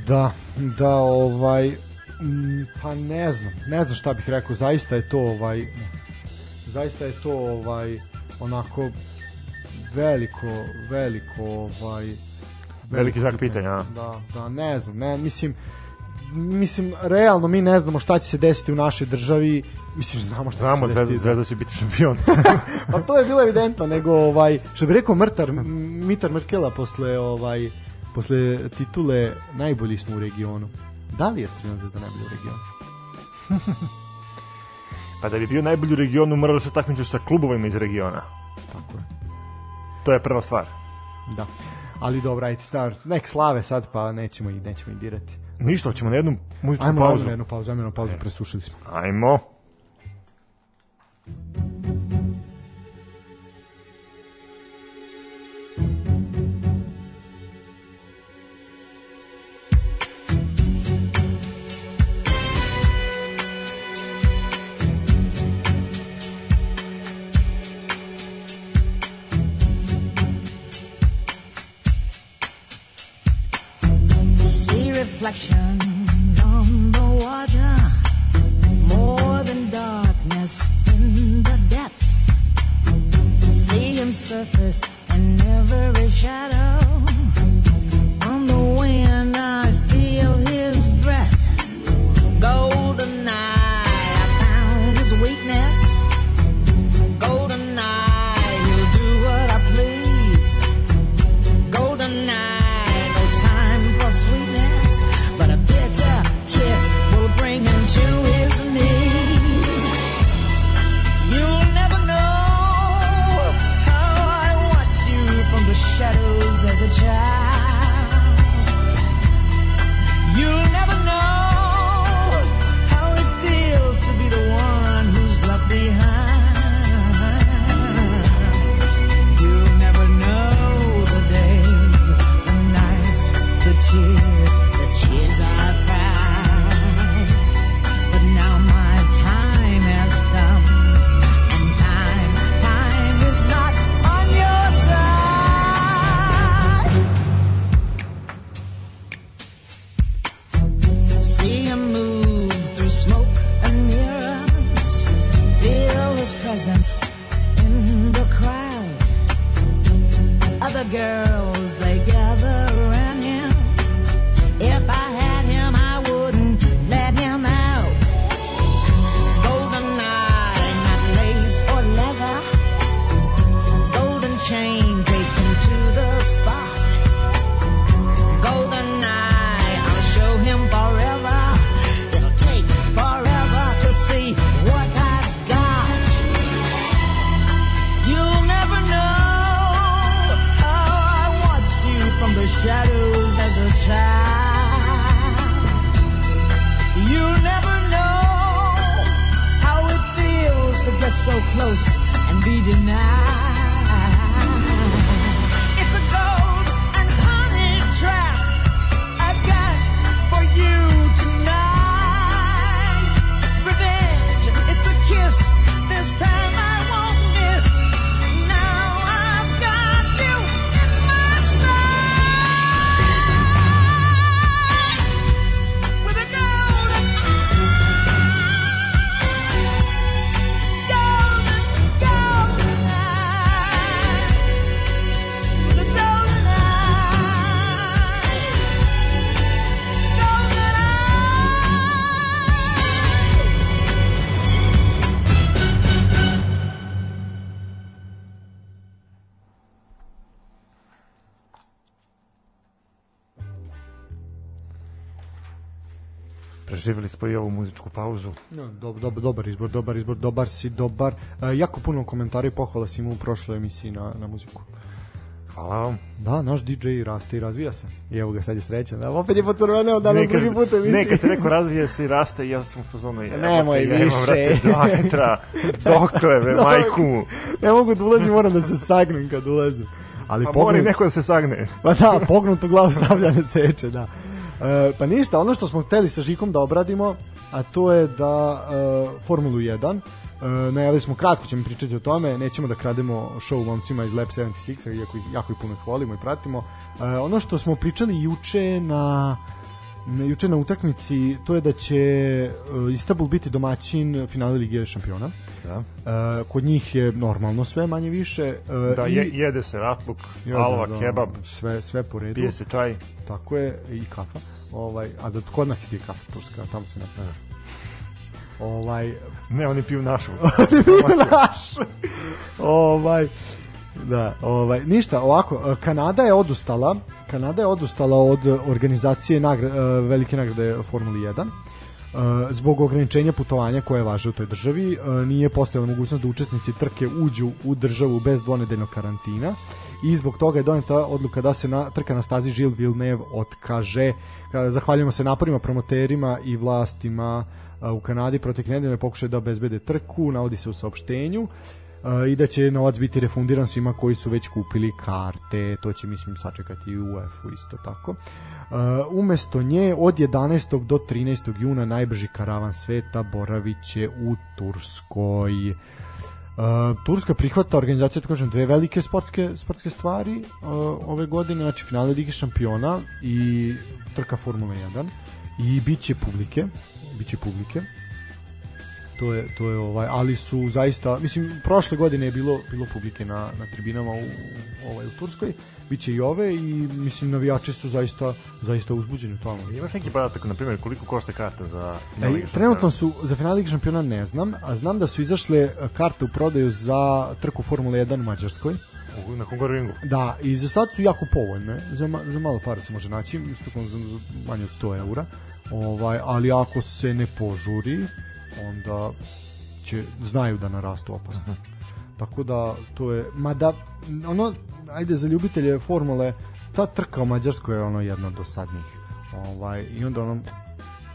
Da, da, ovaj, mm, pa ne znam, ne znam šta bih rekao, zaista je to, ovaj, zaista je to, ovaj, onako, veliko, veliko, ovaj, Veliki znak pitanja? Da, da, ne znam, ne, mislim, mislim, realno mi ne znamo šta će se desiti u našoj državi, mislim, znamo šta Znamo, će se desiti. Zvezda će biti šampion. [laughs] Pa to je bilo evidentno, nego ovaj što bi rekao Mrtar Mitar Merkela posle ovaj posle titule najbolji smo u regionu. Da li je Crvena zvezda najbolja u regionu? pa da bi bio najbolji u regionu, mora da se takmičiš sa klubovima iz regiona. Tako je. To je prva stvar. Da. Ali dobro, ajde, da, nek slave sad, pa nećemo i nećemo i dirati. Ništa, hoćemo na jednu muzičku Ajmo pauzu. na jednu pauzu, ajmo na pauzu, presušili smo. Ajmo. See reflection on the water, more than darkness in the depths. See him surface in every shadow. Smo i ovu muzičku pauzu. No, dob, dob, dobar izbor, dobar izbor, dobar si, dobar. E, jako puno komentara i pohvala si imao u prošloj emisiji na, na muziku. Hvala vam. Da, naš DJ raste i razvija se. I evo ga, sad je srećan. Da, opet je pocrveneo danas drugi put emisiji. neka se neko razvije se i raste i ja sam u fazonu. Nemoj ja imam, više. brate, Dva metra. Dokle, [laughs] be, majku mu. ne mogu da ulazim, moram da se sagnem kad ulazim. Ali Pa pognut, mora neko da se sagne. pa da, pognutu glavu sablja ne seče, da. E, pa ništa, ono što smo hteli sa Žikom da obradimo, a to je da e, Formulu 1, e, najavili smo kratko ćemo pričati o tome, nećemo da krademo show momcima iz Lab 76, iako ih jako ih puno ih volimo i pratimo. E, ono što smo pričali juče na juče na utakmici to je da će e, Istanbul biti domaćin finale Lige šampiona. Da. E, kod njih je normalno sve manje više. E, Da, i- je, jede se ratluk, Jede, alva, da, kebab, sve sve po redu. pije se čaj. Tako je i kafa. Ovaj a da kod nas je pije kafa turska, tamo se ne pije. Ovaj Ne, oni piju našu. [laughs] naš. ovaj da, ovaj ništa, ovako e, Kanada je odustala, Kanada je odustala od organizacije nagra, e, velike nagrade Formule 1. E, zbog ograničenja putovanja koje važe u toj državi e, nije postojala mogućnost da učesnici trke uđu u državu bez dvonedeljnog karantina i zbog toga je doneta odluka da se na, trka na stazi Gilles Villeneuve otkaže. Zahvaljujemo se naporima promoterima i vlastima u Kanadi protiv nedelje pokušaju da obezbede trku, navodi se u saopštenju a, i da će novac biti refundiran svima koji su već kupili karte, to će mislim sačekati i UEFA isto tako. Umesto nje od 11. do 13. juna najbrži karavan sveta boravit će u Turskoj. Uh, Turska prihvata organizaciju, da kažem, dve velike sportske, sportske stvari uh, ove godine, znači finale Lige šampiona i trka Formula 1 i bit će publike, bit će publike to je to je ovaj ali su zaista mislim prošle godine je bilo bilo publike na na tribinama u ovaj u Turskoj biće i ove i mislim navijači su zaista zaista uzbuđeni tamo Imaš neki podatak, na primjer, koliko košta karta za E, trenutno su za finale Lige šampiona ne znam, a znam da su izašle e, karte u prodaju za trku Formule 1 u Mađarskoj. Na Hungaroringu. Da, i za sad su jako povoljne, za, ma, za malo para se može naći, isto za, za manje od 100 eura, ovaj, ali ako se ne požuri, onda će, znaju da narastu opasno. Tako da, to je, mada, ono, ajde, za ljubitelje formule, ta trka u Mađarskoj je ono jedna od dosadnijih. Ovaj, I onda ono,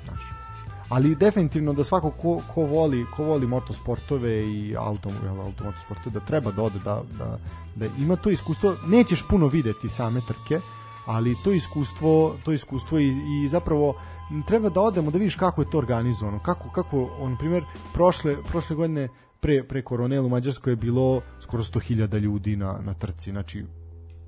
znaš, ali definitivno da svako ko, ko voli ko voli motosportove i auto automotosportove da treba da ode da, da, da ima to iskustvo nećeš puno videti same trke ali to iskustvo to iskustvo i, i zapravo treba da odemo da vidiš kako je to organizovano kako kako on primjer prošle prošle godine pre pre koronelu u Mađarskoj je bilo skoro 100.000 ljudi na na trci znači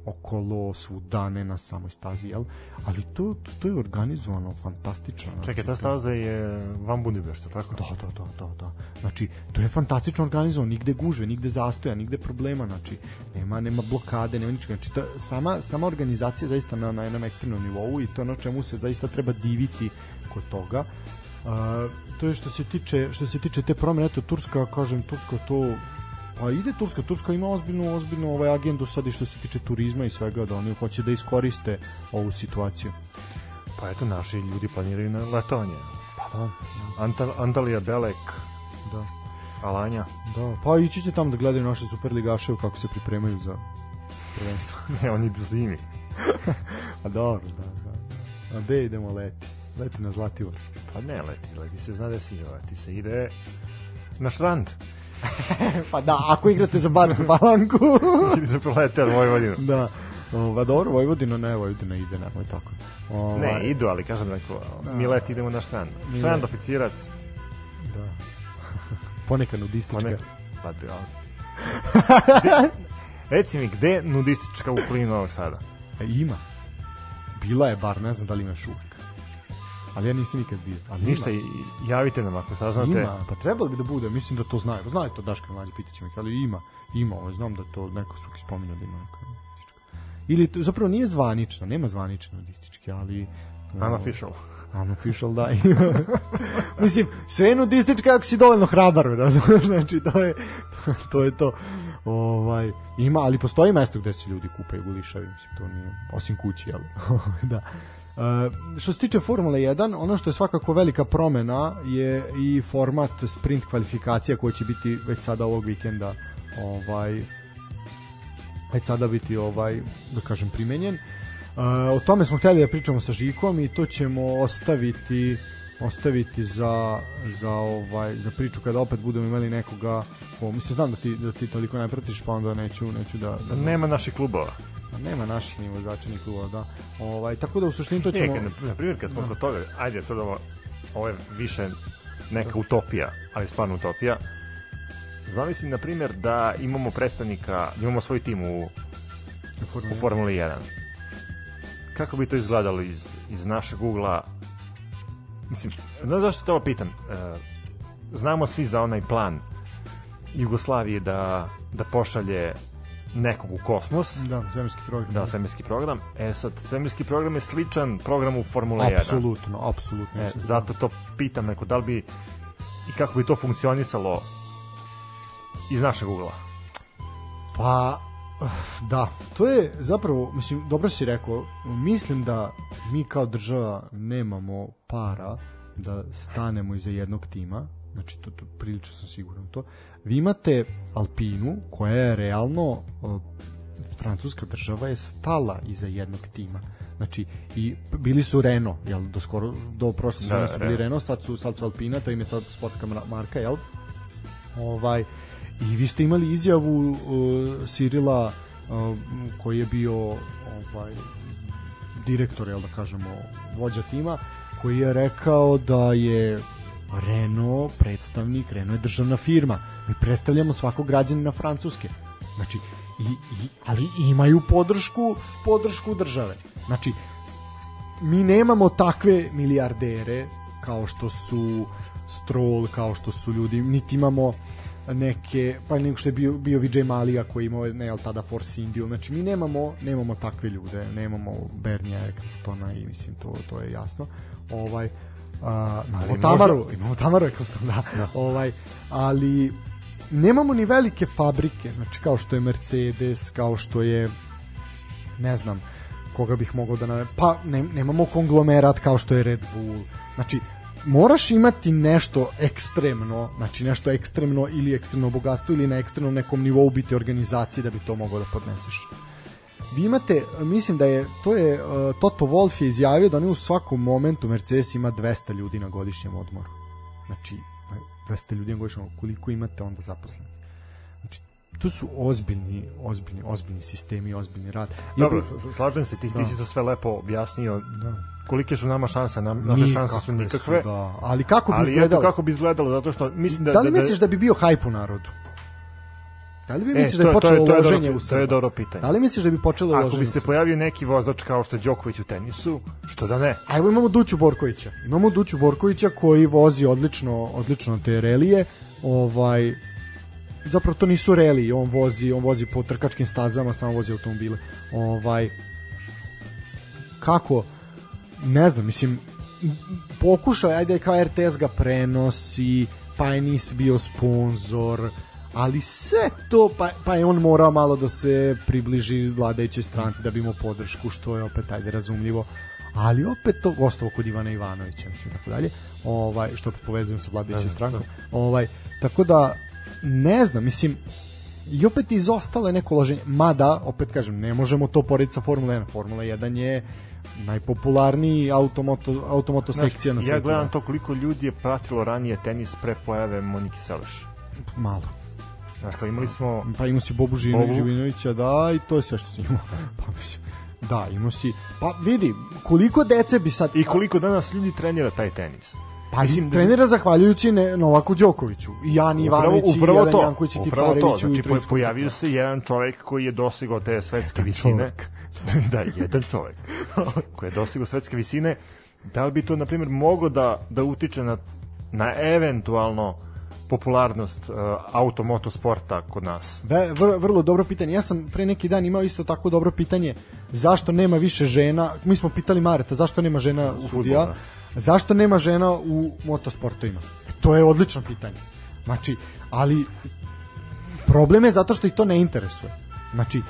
okolo svuda ne na samoj stazi jel ali to to, je organizovano fantastično Čekaj, znači, ta to- staza je van Budimpešta, tako? Da, da, da, da, da. Znači, to je fantastično organizovano, nigde gužve, nigde zastoja, nigde problema, znači, nema, nema blokade, nema ničega. Znači, ta, sama, sama organizacija zaista na, na jednom ekstremnom nivou i to je ono čemu se zaista treba diviti kod toga. Uh, to je što se tiče što se tiče te promene eto Turska kažem Turska to pa ide Turska Turska ima ozbiljnu ozbiljnu ovaj agendu sad i što se tiče turizma i svega da oni hoće da iskoriste ovu situaciju Pa eto, naši ljudi planiraju na letovanje. pa da Antal, Antalija, Belek, da Alanja. Da, pa ići će tamo da gledaju naše superligaše kako se pripremaju za prvenstvo. [laughs] Ne, oni idu zimi. [laughs] A dobro, da, da. A gde idemo leti? Leti na Zlatibor. Pa ne leti, leti se zna da ide, leti se ide na štrand. [laughs] pa da, ako igrate za Bačku Palanku. [laughs] Ili se prolete od Vojvodinu. da. O, pa dobro, Vojvodina ne, Vojvodina ide, nemoj tako. O, Ne, idu, ali kažem neko, mi leti idemo na štrand. Mi Štrand leti. oficirac. Da. [laughs] Ponekad nudistička. Ne, pa ti, ali. Reci mi, gde nudistička u okolini Novog Sada? E, ima. Bila je bar, ne znam da li imaš uvek. Ali ja nisam nikad bio. Ali Ništa, ima. javite nam ako saznate. Ima, pa trebalo bi da bude, mislim da to znaju. Znaju to Daška i mlađi, pitaćemo ih, ali ima, ima, ovaj, znam da to neko su spominjao da ima neka. Ili to, zapravo nije zvanično, nema zvanične nudističke, ali... Unofficial. Unofficial, da. [laughs] mislim, sve je nudistička ako si dovoljno hrabar, razumiješ, znači to je to je to. Ovaj, ima, ali postoji mesto gde se ljudi kupaju gulišavi, mislim, to nije, osim kući, jel? [laughs] da. Uh, što se tiče Formule 1, ono što je svakako velika promena je i format sprint kvalifikacija koji će biti već sada ovog vikenda ovaj već sada biti ovaj da kažem primenjen. Uh, o tome smo hteli da pričamo sa Žikom i to ćemo ostaviti ostaviti za, za ovaj za priču kada opet budemo imali nekoga ko mislim znam da ti da ti toliko ne pratiš pa onda neću neću da, da Nema naših klubova. Pa nema naših ni vozača ni klubova, da. Ovaj tako da u suštini to Nije, ćemo kad, na, primjer, kad smo kod toga, ajde sad ovo, ovo je više neka utopija, ali stvarno utopija. Zamisli, na primjer, da imamo predstavnika, da imamo svoj tim u, u Formuli 1. Kako bi to izgledalo iz, iz našeg ugla? Mislim, znaš zašto te ovo pitam? E, znamo svi za onaj plan Jugoslavije da, da pošalje nekog u kosmos, da, svemirski program. da, svemirski program. E sad, svemirski program je sličan programu Formula 1. apsolutno, apsolutno. E, zato to pitam neko, da li bi i kako bi to funkcionisalo iz našeg ugla. Pa da, to je zapravo, mislim, dobro si rekao, mislim da mi kao država nemamo para da stanemo iza jednog tima, znači to, to prilično sam siguran to. Vi imate Alpinu koja je realno uh, francuska država je stala iza jednog tima. Znači i bili su Renault, jel do skoro do prošle sezone Da, su bili Renault. Renault, sad su sad su Alpina, to im je ta sportska marka, jel? Ovaj i vi ste imali izjavu uh, Sirila uh, koji je bio ovaj direktor, jel da kažemo, vođa tima, koji je rekao da je Renault predstavnik, Renault je državna firma. Mi predstavljamo svakog građanina Francuske. Znači, i, i, ali imaju podršku podršku države. Znači, mi nemamo takve milijardere kao što su Stroll, kao što su ljudi, niti imamo neke, pa nego što je bio, bio Vijay Malija koji imao, ne, jel tada Force India, znači mi nemamo, nemamo takve ljude, nemamo Bernija Ecclestona i mislim to, to je jasno. Ovaj, a, imamo možda- Tamaru, imamo Tamaru Ecclestona, da. Ovaj, ali nemamo ni velike fabrike, znači kao što je Mercedes, kao što je ne znam koga bih mogao da navem, pa ne, nemamo konglomerat kao što je Red Bull, znači moraš imati nešto ekstremno, znači nešto ekstremno ili ekstremno bogatstvo ili na ekstremnom nekom nivou biti organizacije da bi to mogao da podneseš. Vi imate, mislim da je, to je, uh, Toto Wolff je izjavio da oni u svakom momentu Mercedes ima 200 ljudi na godišnjem odmoru. Znači, 200 ljudi na godišnjem odmoru, koliko imate onda zaposlenih? Znači, to su ozbiljni, ozbiljni, ozbiljni sistemi, ozbiljni rad. Dobro, slažem se, ti, Da. ti si to sve lepo objasnio. Da. Kolike su nama šanse? Nam, naše šanse su Nikakve nikakve. da. Ali kako bi Ali izgledalo? kako bi izgledalo, zato što mislim da... da li misliš da bi bio hajp u narodu? Da li vi E, misliš to da je- bi to je- počelo to je dobro- loženje u to je Srba? dobro pitanje. Da li misliš da bi počelo Ako loženje bi u se Srba? pojavio neki vozač kao što je Đoković u tenisu, što da ne? A evo imamo Duću Borkovića. Imamo Duću Borkovića koji vozi odlično, odlično te relije. Ovaj zapravo to nisu relije, on vozi, on vozi po trkačkim stazama, samo vozi automobile. Ovaj kako ne znam, mislim pokušaj, ajde kao RTS ga prenosi, pa je nis bio sponsor, ali sve to, pa, pa je on morao malo da se približi vladajućoj stranci da bi imao podršku, što je opet ajde razumljivo. Ali opet to gostovo kod Ivana Ivanovića mislim tako dalje. Ovaj što opet povezujem sa vladajućom strankom. ovaj tako da ne znam mislim i opet izostalo je neko loženje. Mada opet kažem ne možemo to porediti sa Formula 1 Formula 1 je najpopularniji automoto, automoto sekcija na ja svetu gledam to koliko ljudi je pratilo ranije tenis pre pojave Monike Seleš. malo Znaš, kao imali smo... pa imao si Bobu Živinović, Bobu. Živinovića, da, i to je sve što si imao. [laughs] Pa mislim, da, imao si, pa vidi, koliko dece bi sad... I koliko danas ljudi trenira taj tenis. Pa Mislim da- trenira zahvaljujući ne, Novaku Đokoviću, i Jani Ivanović, i upravo Jelena to, Janković, i Tipsarević, znači po, pojavio se jedan čovjek koji je dostigao te svetske visine. [laughs] da, jedan čovjek [laughs] koji je dostigao svetske visine. Da li bi to, na primjer, mogo da, da utiče na, na eventualno popularnost uh, automoto sporta kod nas? Ve, vr, vrlo dobro pitanje. Ja sam pre neki dan imao isto tako dobro pitanje zašto nema više žena. Mi smo pitali Mareta zašto nema žena sudija. da. Zašto nema žena u motosportovima? E, To je odlično pitanje. Znači, ali problem je zato što ih to ne interesuje. Znači,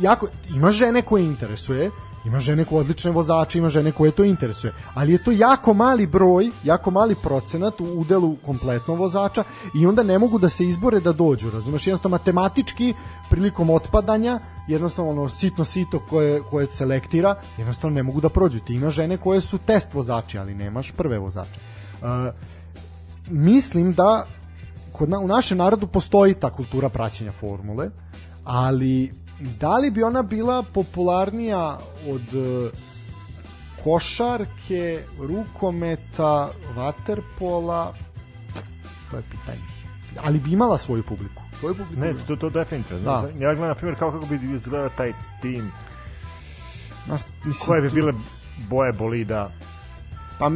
jako, ima žene koje interesuje Ima žene koje odlične vozače, ima žene koje to interesuje, ali je to jako mali broj, jako mali procenat u udelu kompletno vozača i onda ne mogu da se izbore da dođu, razumeš? Jednostavno matematički prilikom otpadanja, jednostavno ono sitno sito koje, koje selektira, jednostavno ne mogu da prođu. Ti ima žene koje su test vozači, ali nemaš prve vozače. Uh, mislim da kod na, u našem narodu postoji ta kultura praćenja formule, ali da li bi ona bila popularnija od e, košarke, rukometa, vaterpola, to je pitanje. Ali bi imala svoju publiku. Svoju publiku. Ne, to, to definitivno. Da. Ja gledam, na primjer, kao kako bi izgledao taj tim, Znaš, mislim, koje bi bile boje bolida, Pa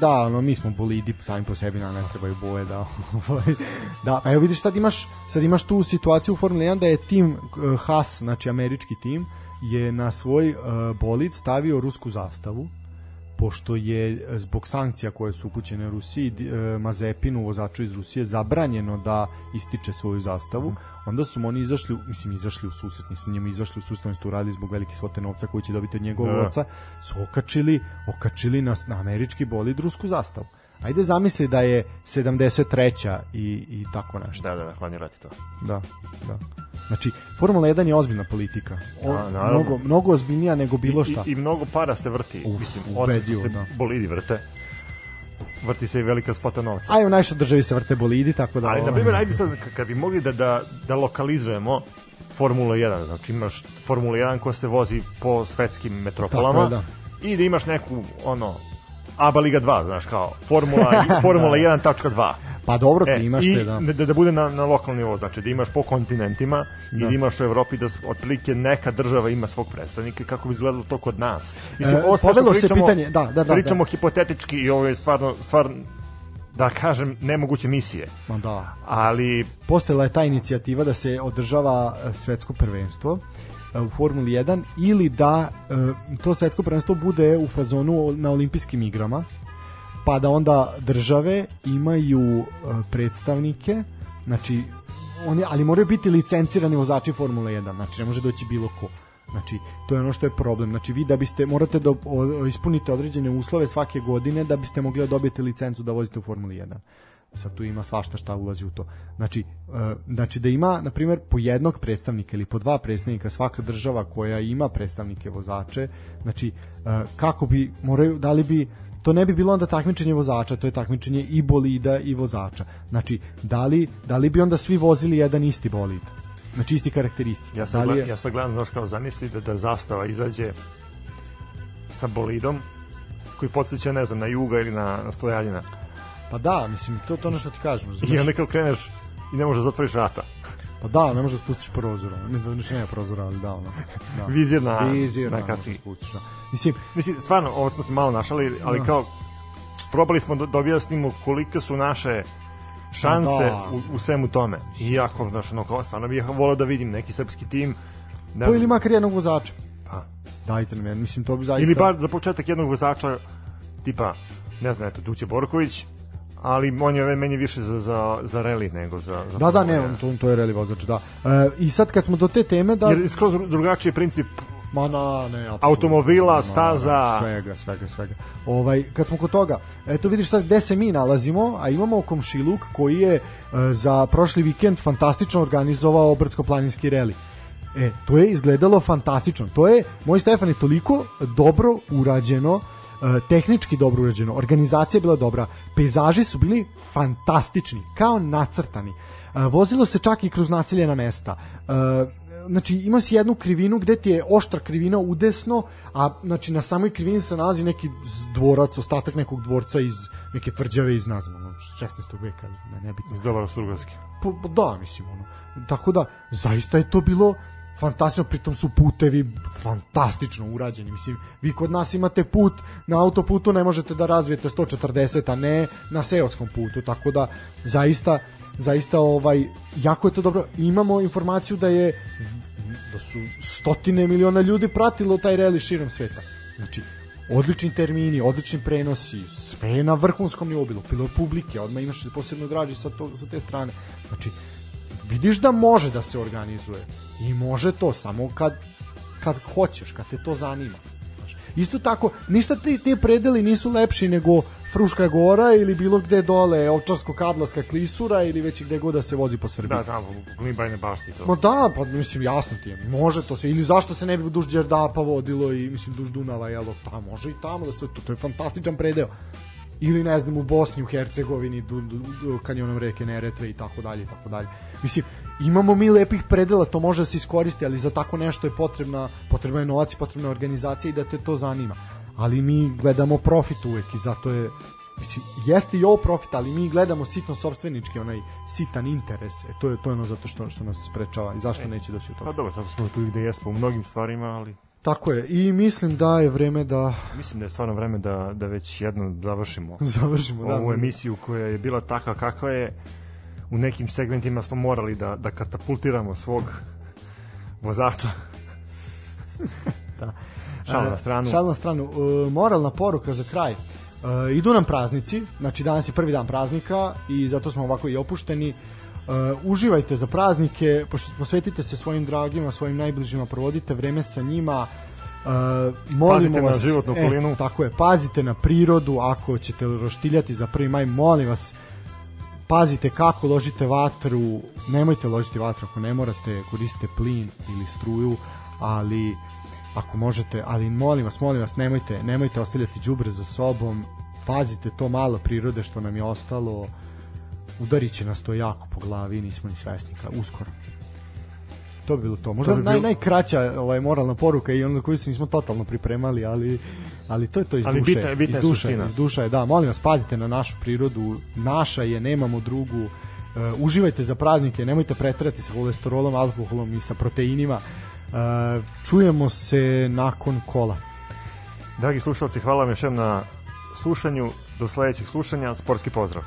da, ono, mi smo bolidi sami po sebi, nam ne trebaju boje da. [laughs] ovaj, da, pa evo vidiš sad imaš sad imaš tu situaciju u Formuli 1 da je tim uh, Haas, znači američki tim je na svoj uh, bolid stavio rusku zastavu pošto je e, zbog sankcija koje su upućene Rusiji Mazepinu, vozaču iz Rusije, zabranjeno da ističe svoju zastavu, onda su mu oni izašli, mislim izašli u susret, nisu njemu izašli u susret, oni su uradili zbog velike svote novca koji će dobiti od njegovog Da. oca, su okačili, okačili na, na američki bolid rusku zastavu. Ajde zamisli da je 73. i, i tako nešto. da, da, da, hladni rat je to. Da, da. Znači, Formula 1 je ozbiljna politika. O, Da, naravno. mnogo, mnogo ozbiljnija nego bilo šta. I, i mnogo para se vrti, Uf, mislim, osim se da. bolidi vrte, vrti se i velika svota novca. A i u našoj državi se vrte bolidi, tako da... Ali, na ovaj, primjer, ajde sad, kad bi mogli da, da, da lokalizujemo Formula 1, znači imaš Formula 1 koja se vozi po svetskim metropolama Tako je, i da imaš neku, ono, ABA Liga 2, znaš, kao Formula, [laughs] Formula 1.2. Pa dobro, ti E, imaš te, da. da, da bude na, na lokalnom nivou, znači da imaš po kontinentima i da imaš u Evropi da otprilike neka država ima svog predstavnika kako bi izgledalo to kod nas. E, ovo sve što pričamo- pitanje- da, da, da, pričamo hipotetički i ovo je stvarno, stvarno da kažem, nemoguće misije. Ma da. Ali Postojala je ta inicijativa da se održava e, svetsko prvenstvo e, u Formuli 1 ili da e, to svetsko prvenstvo bude u fazonu na olimpijskim igrama pa da onda države imaju e, predstavnike znači oni, ali moraju biti licencirani vozači Formule 1 znači ne može doći bilo ko Znači, to je ono što je problem. Znači, vi da biste, morate da ispunite određene uslove svake godine da biste mogli da dobijete licencu da vozite u Formuli 1 sad tu ima svašta šta ulazi u to. Znači, e, znači da ima, na primjer, po jednog predstavnika ili po dva predstavnika svaka država koja ima predstavnike vozače, znači, e, kako bi, moraju, da li bi, to ne bi bilo onda takmičenje vozača, to je takmičenje i bolida i vozača. Znači, da li, da li bi onda svi vozili jedan isti bolid? Znači, isti karakteristike. ja da sad, li gled, je, ja sad gledam, znaš kao zamisli da, da zastava izađe sa bolidom koji podsjeća, ne znam, na Juga ili na, na Stojaljina. Pa da, mislim, to, to ono što ti kažem. I razumeš? onda kao kreneš i ne možeš da zatvoriš vrata. Pa da, ne možeš da spustiš prozora. Ne, da ne nema prozora, ali da, ono. Da. [laughs] Vizir na, Vizir, na da, kaci. možeš da spustiš, da. Mislim, Mislim, stvarno, ovo smo se malo našali, ali Da. kao probali smo da, da objasnimo kolike su naše šanse Da. u, u svemu tome. Iako, znaš, ono, kao, stvarno bih volao da vidim neki srpski tim. Ne pa ili makar jednog vozača. pa. Dajte nam mislim, to bi zaista... Ili bar za početak jednog vozača, tipa, ne znam, eto, Duće Borković, ali on je meni više za, za, za reli nego za... za Da, da, ne, 1. on, to, to je reli vozač, da. E, I sad kad smo do te teme, da... Jer je skroz dru- drugačiji princip Ma na, ne, apsolutno. Automobila, Ma, staza. Svega, svega, svega. Ovaj, kad smo kod toga, eto vidiš sad gde se mi nalazimo, a imamo komšiluk koji je e, za prošli vikend fantastično organizovao brdsko-planinski reli. E, to je izgledalo fantastično. To je, moj Stefan, je toliko dobro urađeno, tehnički dobro urađeno, organizacija je bila dobra, pejzaži su bili fantastični, kao nacrtani. E, vozilo se čak i kroz naseljena mesta. E, znači ima si jednu krivinu gde ti je oštra krivina udesno, a znači na samoj krivini se nalazi neki dvorac, ostatak nekog dvorca iz neke tvrđave iz, ne znam, ono, 16. veka, ne, nebitno. iz Dobar Surgovski. Pa, pa da, mislim, ono. Tako da, zaista je to bilo fantastično, pritom su putevi fantastično urađeni. Mislim, vi kod nas imate put, na autoputu ne možete da razvijete 140, a ne na seoskom putu, tako da zaista zaista ovaj jako je to dobro. Imamo informaciju da je da su stotine miliona ljudi pratilo taj reli širom sveta. Znači, odlični termini, odlični prenosi, sve je na vrhunskom nivou bilo, bilo publike, odmah imaš posebno draži sa, to, sa te strane. Znači, vidiš da može da se organizuje i može to samo kad, kad hoćeš, kad te to zanima. Isto tako, ništa ti, ti predeli nisu lepši nego Fruška gora ili bilo gde dole Ovčarsko-Kablarska klisura ili već gde god da se vozi po Srbiji. Da, tamo, Glimbajne bašti i to. Ma da, pa mislim jasno ti je. Može to se ili zašto se ne bi duž Đerdapa vodilo i mislim duž Dunava, jel, tamo može i tamo da se to, to je fantastičan predeo. Ili ne znam u Bosni, u Hercegovini, du, du, du, kanjonom reke Neretve i tako dalje i tako dalje. Mislim, imamo mi lepih predela, to može da se iskoristi, ali za tako nešto je potrebna, potrebna je novac i potrebna je organizacija i da te to zanima. Ali mi gledamo profit uvek i zato je mislim, jeste i ovo profit, ali mi gledamo sitno sobstvenički, onaj sitan interes. E, to je to je ono zato što što nas sprečava i zašto neće doći do Pa toga. dobro, zato smo tu gde jesmo u mnogim stvarima, ali Tako je. I mislim da je vreme da mislim da je stvarno vreme da, da već jednom završimo [laughs] završimo da. ovu emisiju koja je bila takva kakva je. U nekim segmentima smo morali da, da katapultiramo svog vozača. [laughs] Da. Šalu na E, stranu. Šalu na stranu. E, moralna poruka za kraj. E, idu nam praznici, znači danas je prvi dan praznika i zato smo ovako i opušteni. E, uživajte za praznike, posvetite se svojim dragima, svojim najbližima, provodite vreme sa njima. E, molimo Pazite na vas, životnu okolinu. E, tako je, pazite na prirodu, ako ćete roštiljati za 1. maj, molim vas, pazite kako ložite vatru, nemojte ložiti vatru ako ne morate, koristite plin ili struju, ali ako možete, ali molim vas, molim vas, nemojte, nemojte ostavljati đubre za sobom, pazite to malo prirode što nam je ostalo, udarit će nas to jako po glavi, nismo ni svesni, uskoro. To bi bilo to. Možda To bi naj, bilo- najkraća ovaj, moralna poruka i ono koju se nismo totalno pripremali, ali, ali to je to iz Ali duše. bitna bitna iz duše, suština. iz duša je, da, molim vas, pazite na našu prirodu, naša je, nemamo drugu, uh, uživajte za praznike, nemojte preterati sa kolesterolom, alkoholom i sa proteinima, uh, čujemo se nakon kola. Dragi slušalci, hvala vam još na slušanju. Do sledećeg slušanja. Sportski pozdrav.